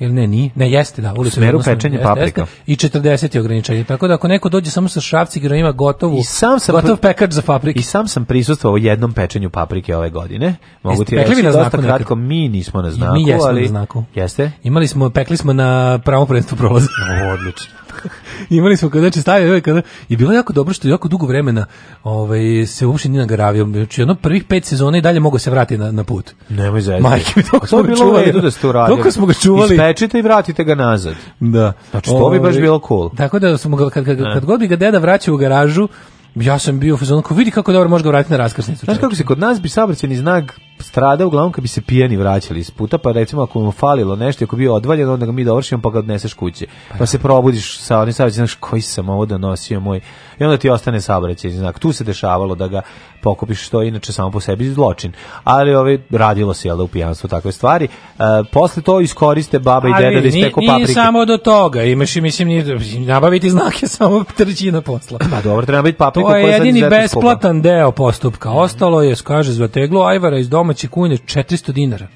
ili ne, nije, ne, jeste, da, ulica smeru pečenje jeste, paprika. I 40 je ograničenje, tako da ako neko dođe samo sa šrafcigerom ima gotovu, I sam sam gotov pekač za papriku. I sam sam prisustvovao jednom pečenju paprike ove godine. Mogu jeste, ti reći, na dosta kratko, mi nismo na znaku, mi jesmo ali... na znaku. Jeste? Imali smo, pekli smo na pravo predstvo prolaza. Odlično. Imali smo kada znači, će stavio ovaj kada i bilo jako dobro što je jako dugo vremena ovaj se uopšte nije nagaravio. Znači ono prvih pet sezona i dalje mogu se vratiti na, na put. Nemoj zezati. Majke, to smo bilo čuvali, da ste uradili. Toliko smo ga čuvali. Ispečite i vratite ga nazad. Da. Znači to bi baš ovaj, bilo cool. Tako da smo ga, kad, kad, kad e. god bi ga deda vraćao u garažu, Ja sam bio u fazonu, vidi kako dobro može ga vratiti na raskrsnicu. Znaš kako se kod nas bi saobraćajni znak strada uglavnom kad bi se pijani vraćali iz puta, pa recimo ako mu falilo nešto, ako bio odvaljeno, onda ga mi dovršimo pa ga odneseš kući. Pa, pa da. se probudiš sa onim saobraćajnim znaš koji sam ovo donosio moj i onda ti ostane saobraćajni znak. Tu se dešavalo da ga pokupiš, što je inače samo po sebi zločin. Ali ove, ovaj, radilo se jel, da, u pijanstvu takve stvari. E, posle to iskoriste baba i deda da isteku paprike. Nije samo do toga, imaš i mislim, nije, nabaviti znake samo trećina posla. Pa dobro, treba biti paprika. To je jedini besplatan skupa. deo postupka. Ostalo je, kaže zateglo ajvara iz domaće kunje 400 dinara.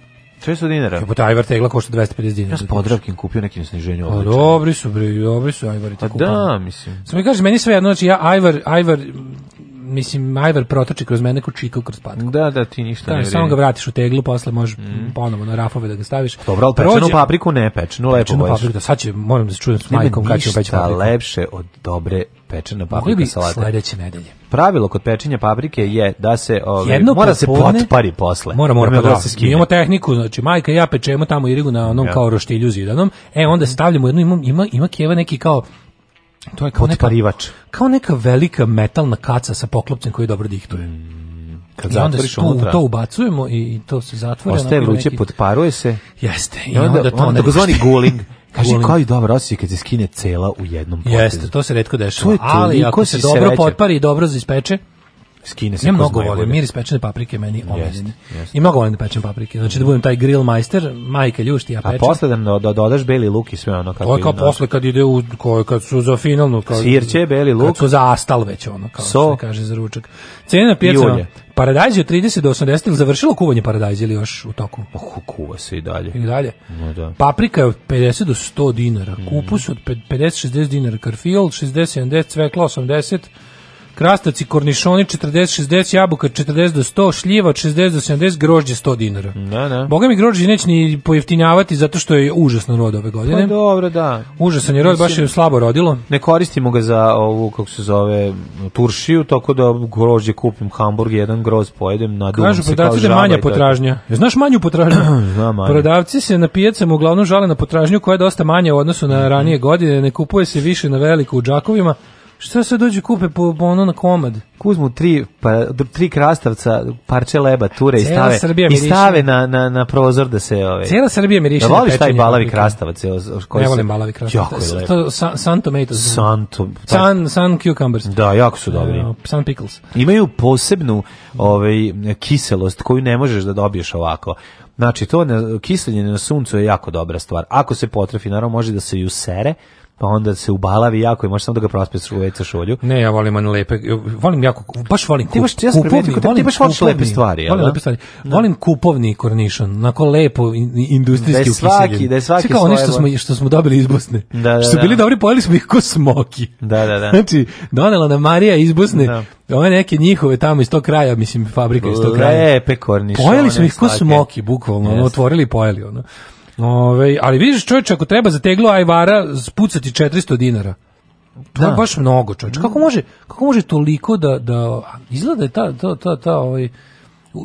300 dinara. Jebote, pa ajvar tegla košta 250 dinara. Ja s Podravkim kupio neki na sniženju. A pa dobri su, bre, dobri su Ajvar pa tako. Pa da, mislim. Samo mi kažeš, meni sve jedno, znači ja ajvar, ajvar mislim, Majver protoči kroz mene ko čiko kroz patku. Da, da, ti ništa Kaži, ne Samo ga vratiš u teglu, posle možeš mm. ponovo na rafove da ga staviš. Dobro, ali pečenu Prođe, papriku ne pečenu, lepo pečenu papriku, da sad će, moram da se čujem s majkom kada ću peći papriku. lepše od dobre pečena paprika salata. Mogli bi sledeće nedelje. Pravilo kod pečenja paprike je da se ovaj, Jedno mora popone, se potpari posle. Mora, mora, pa da, da, da se skine. Imamo tehniku, znači majka i ja pečemo tamo irigu na onom ja. kao roštilju zidanom. E, onda mhm. stavljamo jednu, ima, ima, ima keva neki kao To je kao potparivač. Neka, kao neka velika metalna kaca sa poklopcem koji dobro diktuje. Mm, kad I onda tu, unutra. to ubacujemo i to se zatvore. Ostaje vruće, neki... potparuje se. Jeste. I, I onda, onda to onda... Takozvani guling. Kaži, koji dobar osjećaj kad se skine cela u jednom potezu. Jeste, to se redko dešava. ali ako se dobro potpari i dobro ispeče, skine se. Ja mnogo volim miris pečene paprike meni omiljeni. I mnogo volim da pečem paprike. Znači da budem taj grill majster, majke ljušti ja pečem. A posle da, da dodaš beli luk i sve ono kako. To je kao ino. posle kad ide u koje kad su za finalnu kao sirće, beli luk. Kad su za astal već ono kao so, se kaže za ručak. Cena pijaca paradajz je 30 do 80 ili završilo kuvanje paradajza ili još u toku? Pa kuva se i dalje. I dalje. No, da. Paprika je od 50 do 100 dinara, kupus od 50-60 dinara, karfiol 60-70, cvekla 80, krastavci, kornišoni 40, 60, jabuka 40 do 100, šljiva 60 do 70, grožđe 100 dinara. Da, da. Boga mi grožđe neće ni pojeftinjavati zato što je užasno rod ove godine. Pa dobro, da. Užasan je rod, baš je slabo rodilo. Ne koristimo ga za ovu, kako se zove, turšiju, tako da grožđe kupim hamburg, jedan groz pojedem, nadumam Kažu, se kao da žaba. da manja potražnja. Ja, znaš manju potražnju? Znam manje. Prodavci se na pijacama uglavnom žale na potražnju koja je dosta manja u odnosu na mhm. ranije godine, ne kupuje se više na veliko u džakovima, Šta se dođe kupe po, po ono na komad? Kuzmu tri, pa, tri krastavca, parče leba, ture Cela i stave, i stave na, na, na prozor da se... Ove, Cijela Srbija miriše da voliš taj balavi da krastavac? Koji ne volim balavi krastavac. Jako je To, san, tomatoes. San, to, taj, san, cucumbers. Da, jako su dobri. Uh, san pickles. Imaju posebnu ovaj, kiselost koju ne možeš da dobiješ ovako. Znači, to na, kiseljenje na suncu je jako dobra stvar. Ako se potrafi, naravno može da se i usere, pa onda se ubalavi jako i može samo da ga prospe u veca šolju. Ne, ja volim one lepe, volim jako, baš volim kup, ti baš, ja kupovni, volim, ti baš voliš lepe stvari. Volim da? lepe stvari. No. Da. Volim kupovni kornišon, onako lepo industrijski da je svaki, ukiseljen. Da je svaki, kao oni što smo, što smo dobili iz Bosne. Da, da, da. Što su da. bili dobri, pojeli smo ih ko smoki. Da, da, da. Znači, donela nam Marija iz Bosne, da ove neke njihove tamo iz tog kraja, mislim, fabrika iz tog kraja. Lepe kornišone. Pojeli smo ih ko smoki, bukvalno, yes. otvorili i pojeli, ono. Ove, ali vidiš čovječe, ako treba za teglu ajvara spucati 400 dinara. To da. je baš mnogo, čovječe. Kako može, kako može toliko da, da izgleda da je ta, ta, ta, ta ovaj,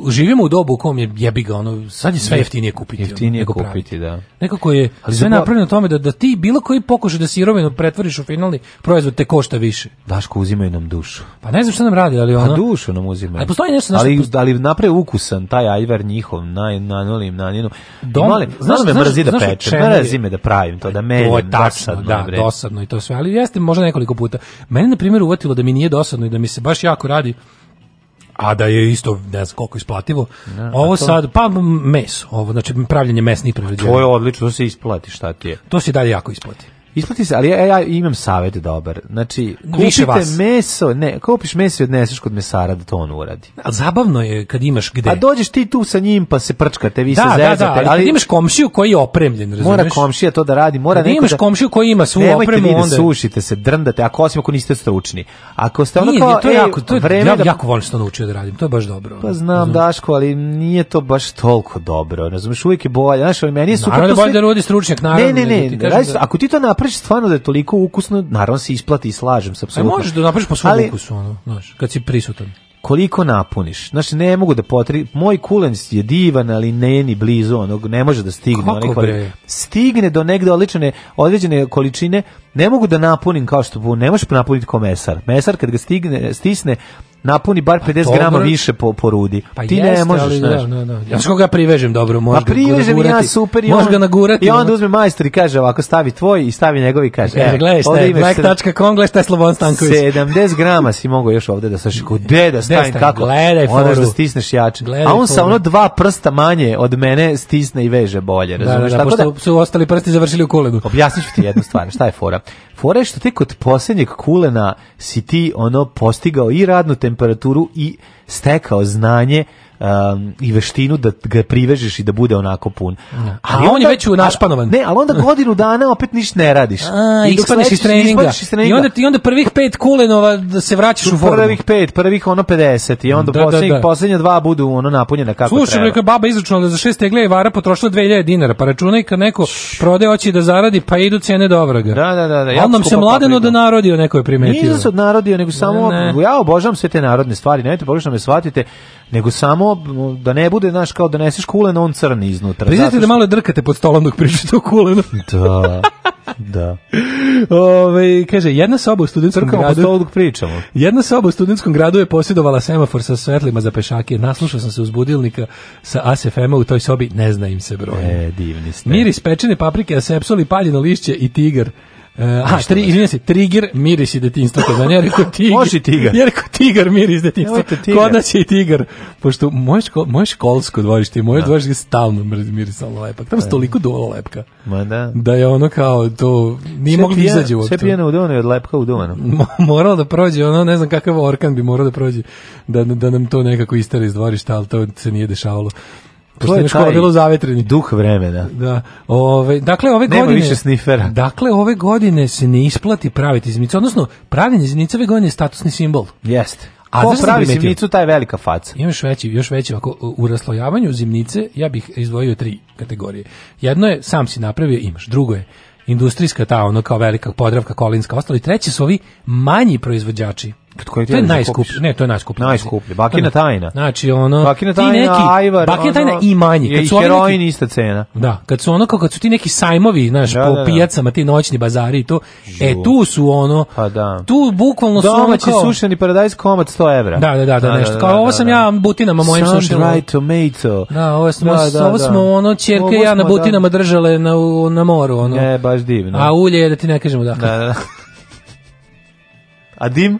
živimo u dobu u kom je jebi ga ono sad je sve jeftinije kupiti jeftinije ono, kupiti da nekako je ali sve napravljeno tome da da ti bilo koji pokušaj da sirovinu pretvoriš u finalni proizvod te košta više Daško uzimaju nam dušu pa ne znam šta nam radi ali pa ono pa dušu nam uzimaju ali postoji nešto ali postoji... ali napre ukusan taj ajvar njihov na nanolim naninu Dom, Imali, znaš, znaš me mrzi da pečem mrzi me da pravim to da meni to je tačno, da bre. dosadno i to sve ali jeste možda nekoliko puta mene na primjer uvatilo da mi nije dosadno i da mi se baš jako radi a da je isto ne znam koliko isplativo. Ne, ovo to... sad pa meso, ovo znači pravljenje mesnih prerađevina. To je odlično, to se isplati, šta ti je? To se dalje jako isplati. Isplati se, ali ja, ja imam savet dobar. Znači, kupite vas. meso, ne, kupiš meso i odneseš kod mesara da to on uradi. A zabavno je kad imaš gde. A dođeš ti tu sa njim pa se prčkate, vi da, se zezate. Da, da, da ali, ali imaš komšiju koji je opremljen, razumeš? Mora komšija to da radi, mora neko imaš da... komšiju koji ima svu nemojte opremu, vi da onda... sušite se, drndate, ako osim ako niste stručni. Ako ste ono kao, to je e, jako, to je, ja, da... jako volim što naučio da radim, to je baš dobro. Pa znam, razumiješ? Daško, ali nije to baš toliko dobro, razumeš, uvijek je bolje. Znaš, meni je super... Naravno da je bolje da rudi stručnjak, naravno. Ne, ne, ne, da ako ti to napravi napraviš stvarno da je toliko ukusno, naravno se isplati i slažem se apsolutno. E, možeš da napraviš po svom ukusu, ono, znaš, kad si prisutan koliko napuniš. Znači, ne mogu da potri... Moj kulen je divan, ali ne ni blizu onog, ne može da stigne. Kako bre? Stigne do negde odličene, određene količine, ne mogu da napunim kao što bu, ne možeš napuniti ko mesar. Mesar kad ga stigne, stisne, napuni bar 50 pa, grama više po, po rudi. Pa Ti jeste, ne možeš, ali, znaš. Da, da, da. Ja što ga privežem dobro, pa može ga privežem nagurati, ja super. I ga nagurati. I onda uzme majstor i kaže ovako, stavi tvoj i stavi njegov i kaže. Ja, e, gledaj, šta je black.com, gledaj šta je Slobodan Stanković. 70 grama si mogao još ovde da saš. Gde da stavim, kako? Gledaj foru. Onda da stisneš jače. A on sa ono dva prsta manje od mene stisne i veže bolje, da, da, razumeš? Da, da, Tako da su ostali prsti završili u kulenu. Objasniću ti jednu stvar, šta je fora? Fora je što ti kod posljednjeg kulena si ti ono postigao i radnu temperaturu i stekao znanje um, i veštinu da ga privežeš i da bude onako pun. A, da. on je već našpanovan. Ne, ali onda godinu dana opet ništa ne radiš. A, I ispadneš iz treninga. Da. Iz treninga. I onda, da. I onda prvih pet kulenova da se vraćaš u, formu. Prvih pet, prvih ono 50 i onda da, posljednj, da, da. dva budu ono napunjena kako Slušaj, treba. Slušaj, baba izračunala da za šest tegle i vara potrošila 2000 dinara, pa računaj kad neko prode hoće da zaradi, pa idu cene do vraga. Da, da, da. da. Ja nam se mladeno da narodio, neko je primetio. Nije se narodio, nego samo, ne, ne. ja obožavam sve te narodne stvari, nemojte pogrešno me shvatite, nego samo da ne bude, znaš, kao da neseš kulen, on crni iznutra. Priznajte pa da malo drkate pod stolom dok pričate o kulenu. da, da. Ove, kaže, jedna soba u studentskom Crkamo gradu... Crkamo pričamo. Jedna soba u studentskom gradu je posjedovala semafor sa svetlima za pešake. Naslušao sam se uz budilnika sa ASFM-a u toj sobi, ne zna im se broj. E, divni ste. Miris pečene paprike, asepsol i paljeno lišće i tigar. Uh, a, tri, izvinjam se, trigger miris i detinstva. Kada ne rekao tigar. Može tigar. Ja rekao tigar miris detinstva. Kod nas je i tigar. Pošto moje, ško, moje školsko dvorište i moje da. dvorište stalno mirisalo lepak. Tamo se da. toliko duvala lepka. Ma da. Da je ono kao to... Nije mogli da izađe uopšte. Sve pijeno u donu i od lepka u duvanu. moralo da prođe, ono ne znam kakav orkan bi morao da prođe. Da, da nam to nekako istara iz dvorišta, ali to se nije dešavalo to je škola bilo zavetreni. Duh vremena. Da. Ove, dakle, ove Nema godine... više snifera. Dakle, ove godine se ne isplati praviti zimnicu. Odnosno, pravljenje zimnice ove godine je statusni simbol. Jeste. A ko da pravi zimnicu, ta je velika faca. Imaš veći, još veći, ako u raslojavanju zimnice, ja bih izdvojio tri kategorije. Jedno je, sam si napravio, imaš. Drugo je, industrijska ta, ono kao velika podravka, kolinska, ostali. I treće su ovi manji proizvođači to je da najskuplje. Ne, to je najskuplje. Najskuplje. Bakina tajna. Znači ono Bakina tajna, neki, ajvar, Bakina ono, tajna i manje. Kad su heroin neki, ista cena. Da, kad su ono kao kad su ti neki sajmovi, znaš, da, po da, da. pijacama, ti noćni bazari i to. E tu su ono. Pa da. Tu bukvalno su ono kao sušeni paradajz komad 100 €. Da, da, da, da, da, nešto. Kao ovo sam ja butinama mojim sušenim. tomato. Da, ovo smo ovo smo ono ćerke ja na butinama držale na na moru, ono. E, baš divno. A ulje da ti ne kažemo da. Da, da. A dim?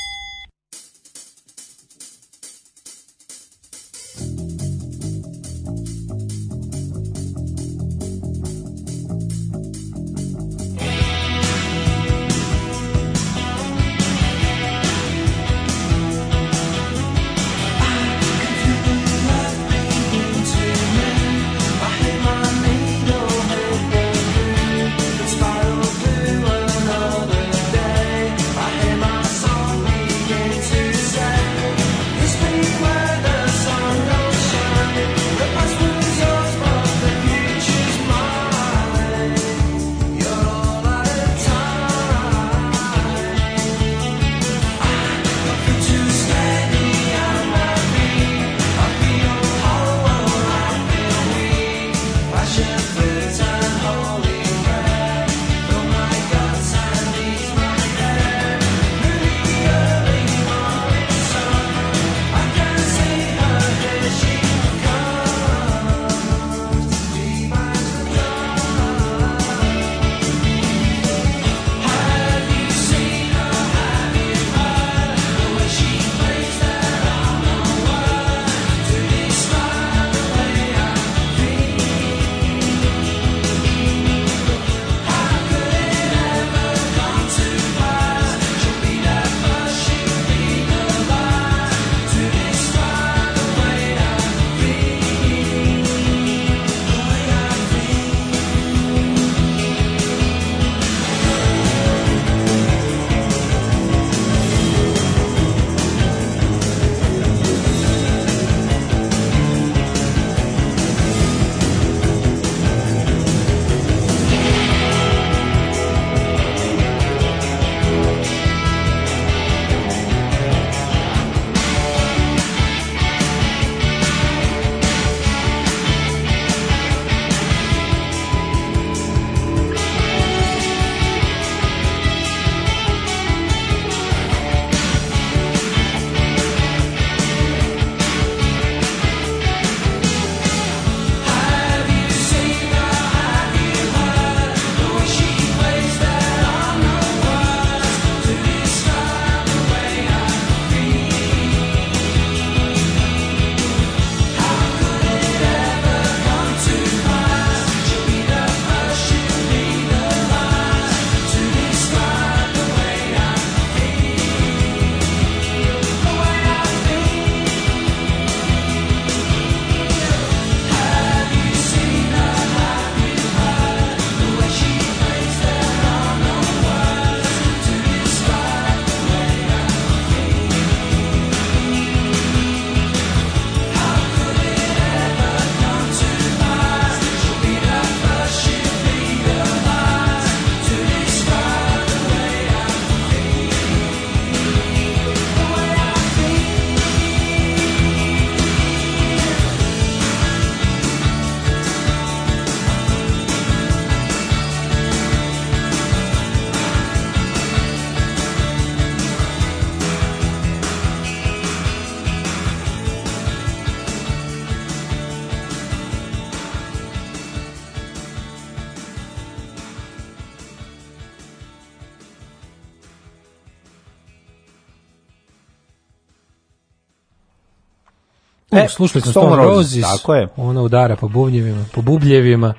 E, slušali smo Stone Roses, tako je. ona udara po bubnjevima, po bubljevima.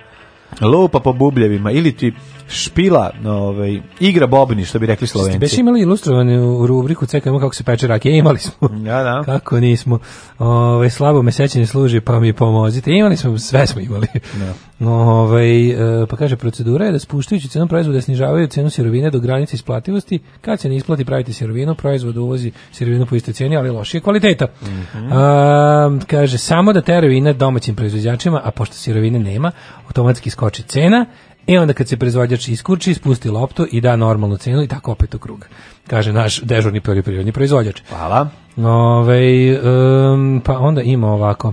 Lupa po bubljevima, ili ti špila, ovaj, igra bobni, što bi rekli slovenci. Beš imali ilustrovanu rubriku čekamo kako se peče rakija, e, imali smo. Ja, da. Kako nismo. Ovaj slabo me sećanje služi, pa mi pomozite. E, imali smo, sve smo imali. Da. Ovaj, e, pa kaže, procedura je da spuštajući cenu proizvoda snižavaju cenu sirovine do granice isplativosti. Kad se ne isplati praviti sirovinu, proizvod uvozi sirovinu po istoj cijeni, ali lošije kvaliteta. Mm -hmm. a, kaže, samo da teraju ina domaćim proizvođačima, a pošto sirovine nema, automatski skoči cena i e, onda kad se proizvođač iskuči, spusti loptu i da normalnu cenu i tako opet u krug. Kaže naš dežurni poljoprivredni proizvođač. Hvala. Ove, ovaj, um, pa onda ima ovako.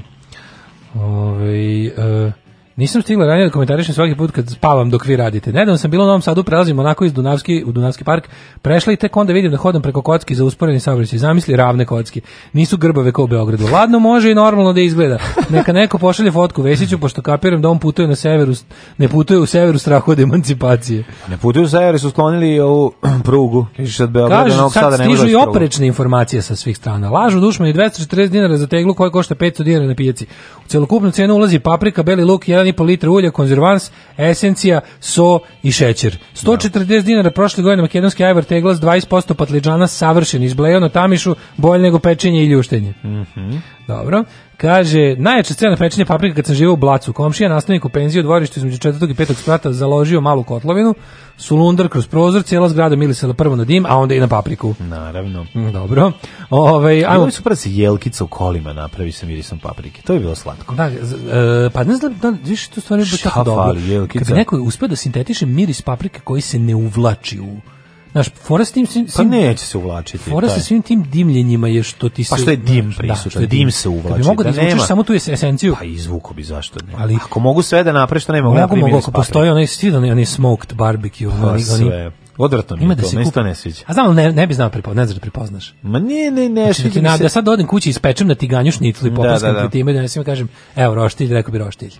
Ove, ovaj, uh, Nisam stigla ranije da komentarišem svaki put kad spavam dok vi radite. Nedavno sam bila u Novom Sadu, prelazim onako iz Dunavski u Dunavski park, prešla i tek onda vidim da hodam preko kocki za usporeni saobraćaj. Zamisli ravne kocki. Nisu grbave kao u Beogradu. Ladno može i normalno da izgleda. Neka neko pošalje fotku Vesiću pošto kapiram da on putuje na severu, ne putuje u severu strah od emancipacije. Ne putuju u severu, su sklonili ovu prugu. Kaže od Beograda Novog Sada ne stižu i oprečne informacije sa svih strana. Lažu dušmani 240 dinara za teglu koja košta 500 dinara na pijaci. U celokupnu cenu ulazi paprika, beli luk, jedan 1,5 litra ulja, konzervans, esencija, so i šećer. 140 dinara prošle godine makedonski ajvar teglas 20% patliđana savršen izblejao na tamišu, bolje nego pečenje i ljuštenje. Mhm. Mm Dobro. Kaže, najjača scena pečenja paprika kad sam živio u Blacu. Komšija nastavnik u penziji u dvorištu između četvrtog i petog sprata založio malu kotlovinu sulundar kroz prozor, cijela zgrada mirisala prvo na dim, a onda i na papriku. Naravno. Mm, dobro. Ovaj ajmo Bilo super da se jelkica u kolima napravi sa mirisom paprike. To je bilo slatko. Da, e, pa ne znam da više tu stvari baš tako dobro. Jelkica. Kad neko uspe da sintetiše miris paprike koji se ne uvlači u Znaš, forest s tim... Svim, pa neće se uvlačiti. Forest sa svim tim dimljenjima je što ti se... Pa što je dim prisutan, da, dim, dim se uvlači. Da bi mogo da, da izvučeš samo tu esenciju. Pa izvuko bi, zašto ne. Ali, ako mogu sve da napraviš, što nema mogu, mogu, ako postoji onaj stil, onaj smoked barbecue, pa, onaj, sve. Odvratno mi je da to, meni to ne sviđa. A znam, ne, ne bi znao prepoznat, ne znaš da prepoznaš. Ma ne, ne, ne, Znači, da ti sviđa mi na, da sad odem kući i spečem na da tiganju šniclu i poplaskam da, da. da, time i donesem i kažem, evo roštilj, rekao bi roštilj.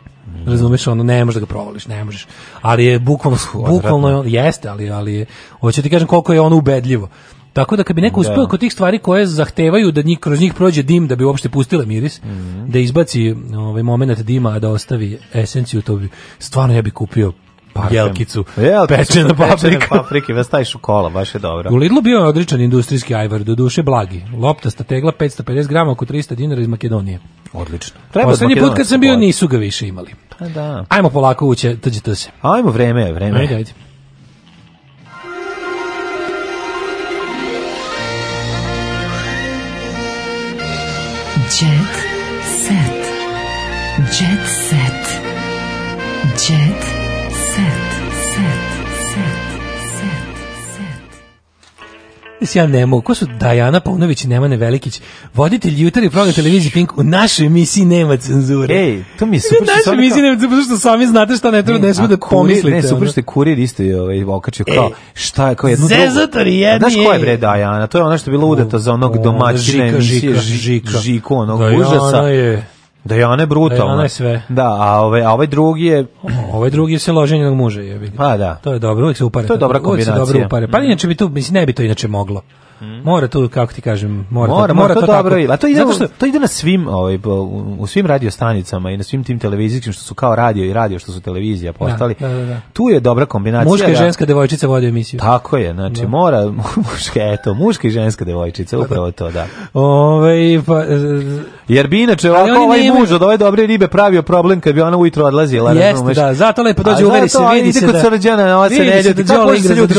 Razumeš, ono, ne možeš da ga provoliš, ne možeš. Ali je bukvalno, bukvalno jeste, ali, ali je, hoću ti kažem koliko je ono ubedljivo. Tako da kad bi neko da. uspeo kod tih stvari koje zahtevaju da njih, kroz njih prođe dim da bi uopšte pustile miris, mhm. da izbaci ovaj momenat dima, a da ostavi esenciju, to bi, stvarno ja bi kupio parfem. Jelkicu. Jelkicu pečena paprika. paprike, da staviš u kola, baš je dobro. U Lidlu bio je odričan industrijski ajvar, do duše blagi. Loptasta tegla 550 grama, oko 300 dinara iz Makedonije. Odlično. Treba Poslednji put kad sam bio nisu ga više imali. Pa da. Ajmo polako uće, tđi se. Ajmo vreme, vreme. Ajde, ajde. Mislim, ja ne mogu. Ko su Dajana Paunović i Nemane Velikić? Voditelj jutarnjeg programa televizije Pink u našoj emisiji nema cenzure. Ej, to mi je super. U našoj emisiji nema cenzure, što sami znate šta ne treba, ne, ne smije da pomislite. Ne, super što je kurir isto je ovaj, okačio kao, šta je, kao jedno Zezator drugo. jedni. Znaš ko je bre Dajana? To je ono što je bilo udato za onog domaćine žika, žika, žika, žika, onog užasa. Da je ona brutalna. Da je ona sve. Da, a ovaj, a ovaj drugi je... ovaj drugi je se loženjenog muža. Je, pa da. To je dobro, uvijek se upare. To je dobra kombinacija. Uvijek se dobro upare. Pa inače bi tu, mislim, ne bi to inače moglo. Mm. Mora to kako ti kažem, mora mora, to, mora to, to tako. dobro. A to ide što, to ide na svim, ovaj u svim radio stanicama i na svim tim televizijskim što su kao radio i radio što su televizija da, postali. Da, da, da. Tu je dobra kombinacija. Muška i da. ženska devojčica vodi emisiju. Tako je, znači da. mora muška eto, muška i ženska devojčica, upravo to, da. Ovaj pa e, jer bi inače ovako ovaj nima... muž od ove dobre ribe pravio problem kad bi ona ujutro odlazila. Jeste, da, zato lepo dođe uveri se, vidi se da. Ide kod Srđana, ona se ne ljudi.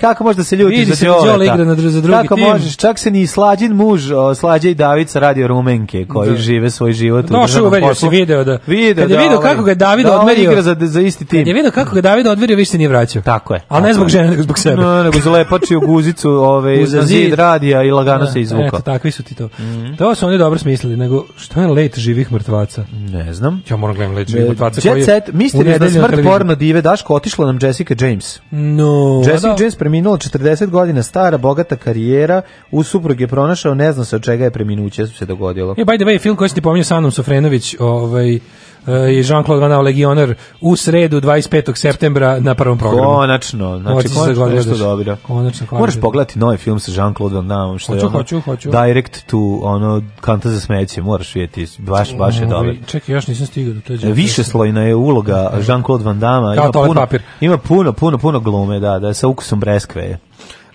Kako može se ljudi za na za drugi Kako tim. možeš, čak se ni slađen muž, o, David sa radio rumenke koji da. žive svoj život no, u državnom uvedio, poslu. video da. Video, kad je da, video ovaj- kako ga David da, ovaj odmerio. Igra za, za isti tim. Kad je video kako ga David odmerio, više se nije vraćao. Tako je. Ali ne zbog žene, nego zbog sebe. No, nego zalepačio guzicu ove, za zid radija i lagano da, se izvukao. Eto, takvi su ti to. Mm. To su oni dobro smislili, nego što je let živih mrtvaca? Ne znam. Ja moram gledam let živih mrtvaca. Jet set, misterija da smrt porno dive Daško otišla nam Jessica James. No. Jessica da. James preminula 40 godina stara, bogata karijera, u suprug je pronašao, ne znam se od čega je preminuće se dogodilo. E, by the way, film koji si ti pominjao sa Anom Sofrenović, ovaj, i eh, Jean-Claude Van Damme Legioner u sredu 25. septembra na prvom programu. Konačno, znači konačno nešto dobro. Konačno, hvala. Moraš pogledati novi film sa Jean-Claude Van Damme, što hoću, je ono, hoću, hoću. direct to ono kanta za smeće, moraš vidjeti, baš, baš je ovaj, dobro. Čekaj, još nisam stigao do toga. Više slojna je uloga Jean-Claude Van Damme, ima puno, papir. ima puno, puno, puno glume, da, da, sa ukusom breskve je.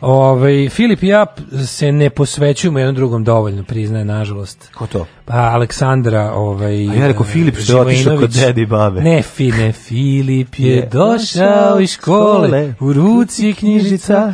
Ove, ovaj, Filip i ja se ne posvećujemo jednom drugom dovoljno, priznaje, nažalost. Ko to? Pa Aleksandra, ovaj... A ja rekao Filip što je otišao kod dedi babe. Ne, fi, ne, Filip je, je došao iz škole, u ruci knjižica.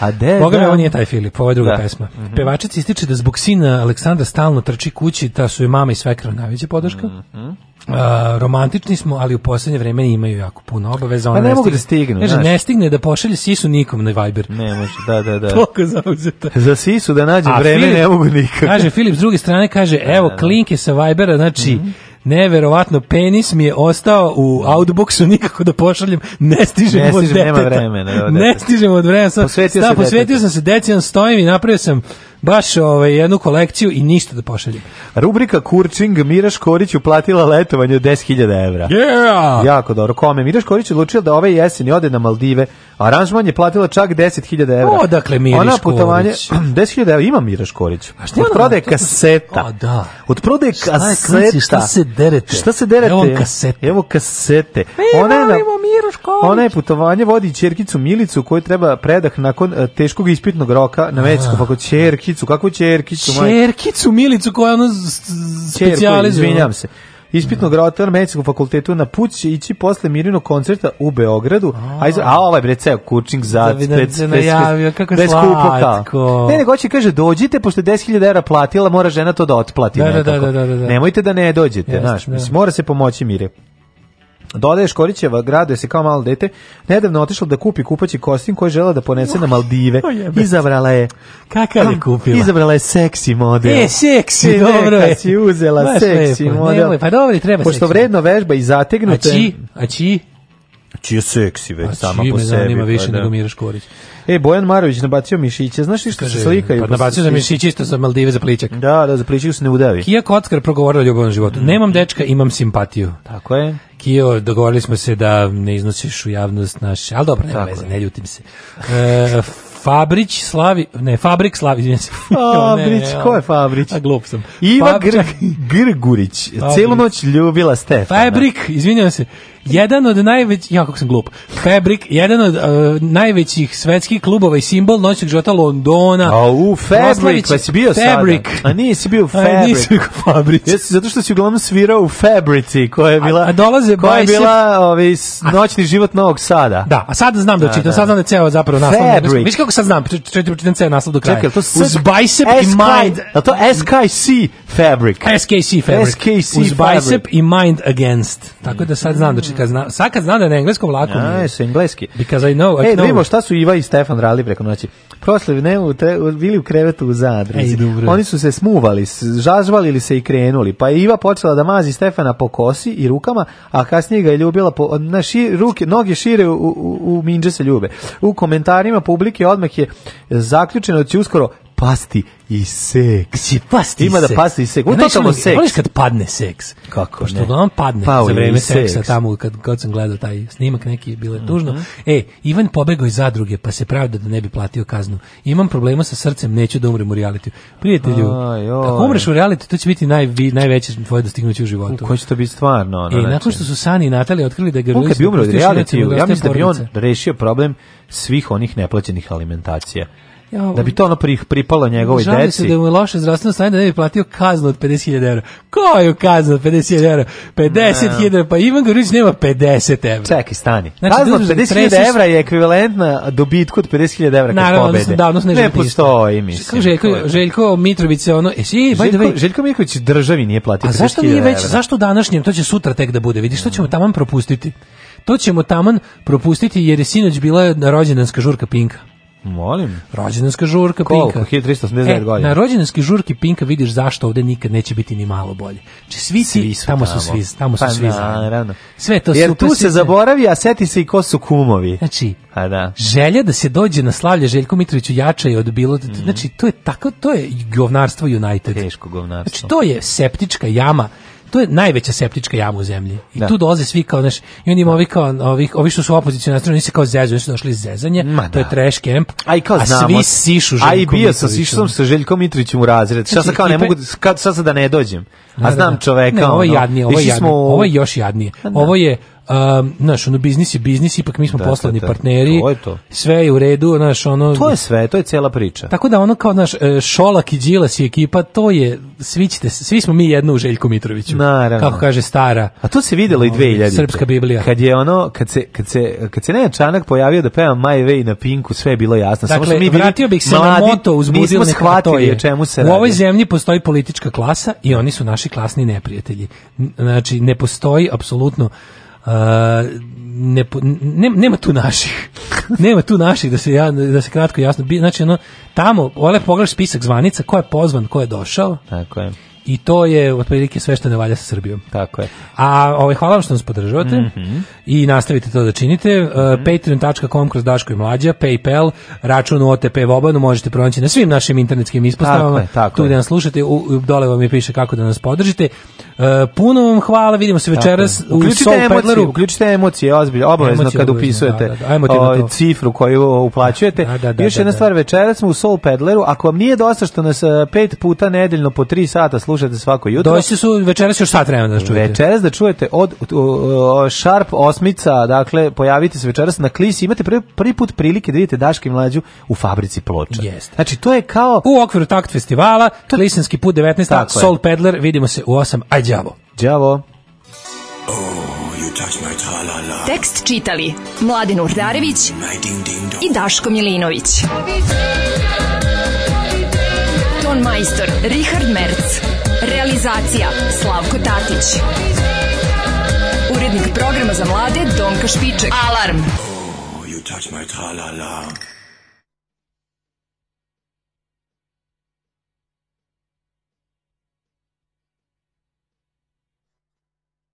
A de, Boga me, da. nije taj Filip, ovo je druga da. pesma. Mm -hmm. Pevačic ističe da zbog sina Aleksandra stalno trči kući, ta su i mama i svekra najveća podrška. Mm -hmm. Uh, romantični smo, ali u poslednje vreme imaju jako puno obaveza. Pa ona pa ne, ne mogu da stignu. Ne, ne stigne da pošalje Sisu nikom na Viber. Ne može, da, da, da. Toliko zauzeta. Za Sisu da nađe vreme Filip, ne mogu nikako. Kaže, Filip s druge strane kaže, da, da, evo, klinke sa Vibera, znači, mm -hmm neverovatno, penis mi je ostao u outboxu, nikako da pošaljem, ne stižem, ne stižem od deteta. Nema vremena, ne stižem od vremena. Posvetio, sam se posvetio sam se deci, on stojim i napravio sam baš ovaj, jednu kolekciju i ništa da pošaljem. Rubrika Kurčing, Miraš Korić uplatila letovanje od 10.000 evra. Yeah! Jako dobro. Kome? Miraš Korić odlučila da ove jeseni ode na Maldive. Aranžman je platila čak 10.000 evra. O, dakle, Miraš Ona putovanje, 10.000 evra, ima Miraš Korić. A šta od prodaje to... kaseta. O, da. Od prodaje kaseta. Šta se derete? Šta se derete? Evo kasete. Evo kasete. Pa Mi ona je, na, ona je putovanje vodi čerkicu Milicu koju treba predah nakon eh, teškog ispitnog roka na medicinskom fakultetu. Ćerkicu, kakvu Ćerkicu? Ćerkicu, Milicu, koja je ono specijalizuje. izvinjam se ispitnog mhm. rota na medicinskom fakultetu na put ići posle Mirino koncerta u Beogradu. A, a ovaj bre ceo kurčing za da pet se najavio kako bez slatko. Ne, nego hoće kaže dođite pošto 10.000 € platila, mora žena to da otplati da, da, da da, da, da, Nemojte da ne dođete, znaš. Da. Mora se pomoći Mire. Dodaje Škorićeva, graduje se kao malo dete, nedavno otišla da kupi kupaći kostim koji žela da ponese na Maldive. Izabrala je... Kakav je kupila? Izabrala je seksi model. E, seksi, dobro je. si uzela seksi model. Nemoj, pa dobro, treba Pošto vredno vežba i zategnute... A čiji? A čiji? Čije znači, seksi već A pa, sama po sebi. zanima pa više pa, da. nego Mira Škorić. E, Bojan Marović nabacio mišiće. Znaš li što se slikaju? Pa, pa nabacio za mišiće isto za Maldive za pličak. Da, da, za pličak se ne udavi. Kija Kockar progovorila ljubavnom životu. Nemam dečka, imam simpatiju. Tako je. Kio, dogovorili smo se da ne iznosiš u javnost naš... Ali dobro, nema veze, ne ljutim se. E, Fabrić slavi, ne, Fabrik slavi, izvinjam se. Fabrić, ne, ko je Fabrić? A glup sam. Iva Fabrić, Gr Grgurić, celu noć ljubila Stefana. Fabrik, izvinjam se jedan od najvećih, ja kako sam glup, Fabric, jedan od uh, najvećih svetskih klubova i simbol noćnog života Londona. A u Fabric, pa si bio Fabric. sada. A nisi bio Fabric. A nisi bio Fabric. Jesi, zato što si uglavnom svirao u Fabrici, koja je bila, a, a dolaze koja je bila ovaj, noćni život Novog Sada. Da, a sada znam da, da čitam, da. sad znam da je ceo zapravo naslov. Fabric. Viš kako sad znam, čitam ceo naslov do kraja. Čekaj, to Uz bicep i mind. A to SKC Fabric. SKC Fabric. SKC Uz bicep i mind against. Tako da sad znam da čitam kad znam, sad kad znam da je na engleskom lako mi je. su engleski. Because I know, I Ej, da know. vidimo šta su Iva i Stefan radili preko noći. Proslavi ne, u tre, bili u krevetu u Zadri. Ej, dobro. Oni su se smuvali, žažvalili se i krenuli. Pa Iva počela da mazi Stefana po kosi i rukama, a kasnije ga je ljubila po, na šir, ruke, noge šire u, u, u minđe se ljube. U komentarima publike odmah je zaključeno da će uskoro pasti i seks. Će pasti Ima da pasti i seks. Ja, Utakamo seks. Voliš kad padne seks. Kako Pošto ne? Pošto padne Pauli za vreme seksa seks. tamo kad, kad sam gledao taj snimak neki bilo je mhm. tužno. Uh -huh. E, Ivan pobegao iz zadruge pa se pravda da ne bi platio kaznu. Imam problema sa srcem, neću da umrem u realitiju. Prijatelju, ako umreš u realitiju, to će biti naj, najveće tvoje dostignuće u životu. Ko će to biti stvarno? Ono, e, nakon znači? što su Sani i Natalija otkrili da ga... On kad bi umro u realitiju, da ja mislim da bi on rešio problem svih onih neplaćenih alimentacija da bi to ono pri, pripalo njegovoj deci. Žali se da mu je loše zdravstveno stanje da ne bi platio kaznu od 50.000 eura. Koju kaznu od 50.000 eura? 50.000 pa Ivan Gorić nema 50 eura. Čekaj, stani. Znači, Kazna od 50.000 da eura je ekvivalentna dobitku od 50.000 eura kad pobede. Naravno, da, odnosno ne, ne postoji, mislim. Kako Željko, Željko Mitrović se ono... E, si, Željko, Željko Mitrović državi nije platio 50.000 eura. A zašto nije već, zašto današnjem, to će sutra tek da bude, vidiš, to ćemo tamo propustiti. To ćemo taman propustiti jer je sinoć bila rođendanska žurka Pinka. Molim. Rođendanska žurka Koliko? Pinka. 1389 e, godina. Na rođendanski žurki Pinka vidiš zašto ovde nikad neće biti ni malo bolje. Či znači, svi, svi su tamo, tamo, su svi, tamo pa su svi. Na, Sve to Jer super, tu se zaboravi, a seti se i ko su kumovi. Znači, a da. Želja da se dođe na slavlje Željku Mitroviću jača je od bilo. Mm. Znači, to je tako, to je govnarstvo United. Teško govnarstvo. Znači, to je septička jama to je najveća septička jama u zemlji. I da. tu dolaze svi kao, znaš, i oni ima kao, ovih, ovi što su opozicijni nastrojeni, oni se kao zezu, oni su došli iz zezanje, Ma, to je da. trash camp, a, kao a svi sišu Željko Mitrović. A i bio sam, sišao sam sa Željkom Mitrovićem u razred, šta sad znači, kao ne mogu, da- sad da ne dođem, a da, znam čoveka, ne, ovo je jadnije, ovo je, jadnije, ovo je još jadnije, pa ovo je um, znaš, ono, biznis je biznis, ipak mi smo da, poslovni da, da. partneri, to je to. sve je u redu, naš, ono... To je sve, to je cela priča. Tako da ono kao, naš, e, Šolak i Đilas i ekipa, to je, svi, ćete, svi smo mi jedno u Željku Mitroviću. Naravno. Kako kaže stara. A to se videlo i 2000. Ovaj, srpska Biblija. Kad je ono, kad se, kad se, kad se Nenad Čanak pojavio da peva My Way na Pinku, sve je bilo jasno. Dakle, Samo mi vratio bih se mladi, na moto uz budilnik. Nismo shvatili čemu se radi. U ovoj zemlji postoji politička klasa i oni su naši klasni neprijatelji. Znači, ne postoji apsolutno ne, ne, nema tu naših. nema tu naših da se ja da se kratko jasno znači ono tamo ole pogledaš spisak zvanica ko je pozvan, ko je došao. Tako je. I to je otprilike sve što ne valja sa Srbijom. Tako je. A ovaj, hvala vam što nas podržavate mm -hmm. i nastavite to da činite. mm -hmm. Patreon.com kroz Daško i Mlađa, Paypal, račun u OTP Vobanu možete pronaći na svim našim internetskim ispostavama. Tako je, tako tu gde nas slušate, u, dole vam je piše kako da nas podržite. E, puno vam hvala, vidimo se večeras u Soul Pedleru. Uključite emocije, ozbiljno, obavezno kad upisujete da, da. da o, ovaj, cifru koju uplaćujete. Da, da, da Još jedna stvar, večeras smo u Soul Pedleru, ako vam nije dosta što nas e, pet puta nedeljno po tri sata slušate svako jutro. Doći su večeras još sat vremena da čujete. Večeras da čujete od Sharp osmica, dakle, pojavite se večeras na klisi, imate prvi, prvi put prilike da vidite Daške mlađu u fabrici ploča. Jeste. Znači, to je kao... U okviru takt festivala, to... put 19, Soul Pedler, vidimo se u 8, ajde đavo. Đavo. Oh, Tekst čitali Mladen Urdarević mm, i Daško Milinović. Ton majstor Richard Merc. Realizacija Slavko Tatić. Urednik programa za mlade Donka Špiček. Alarm! Oh, you touch my tra-la-la.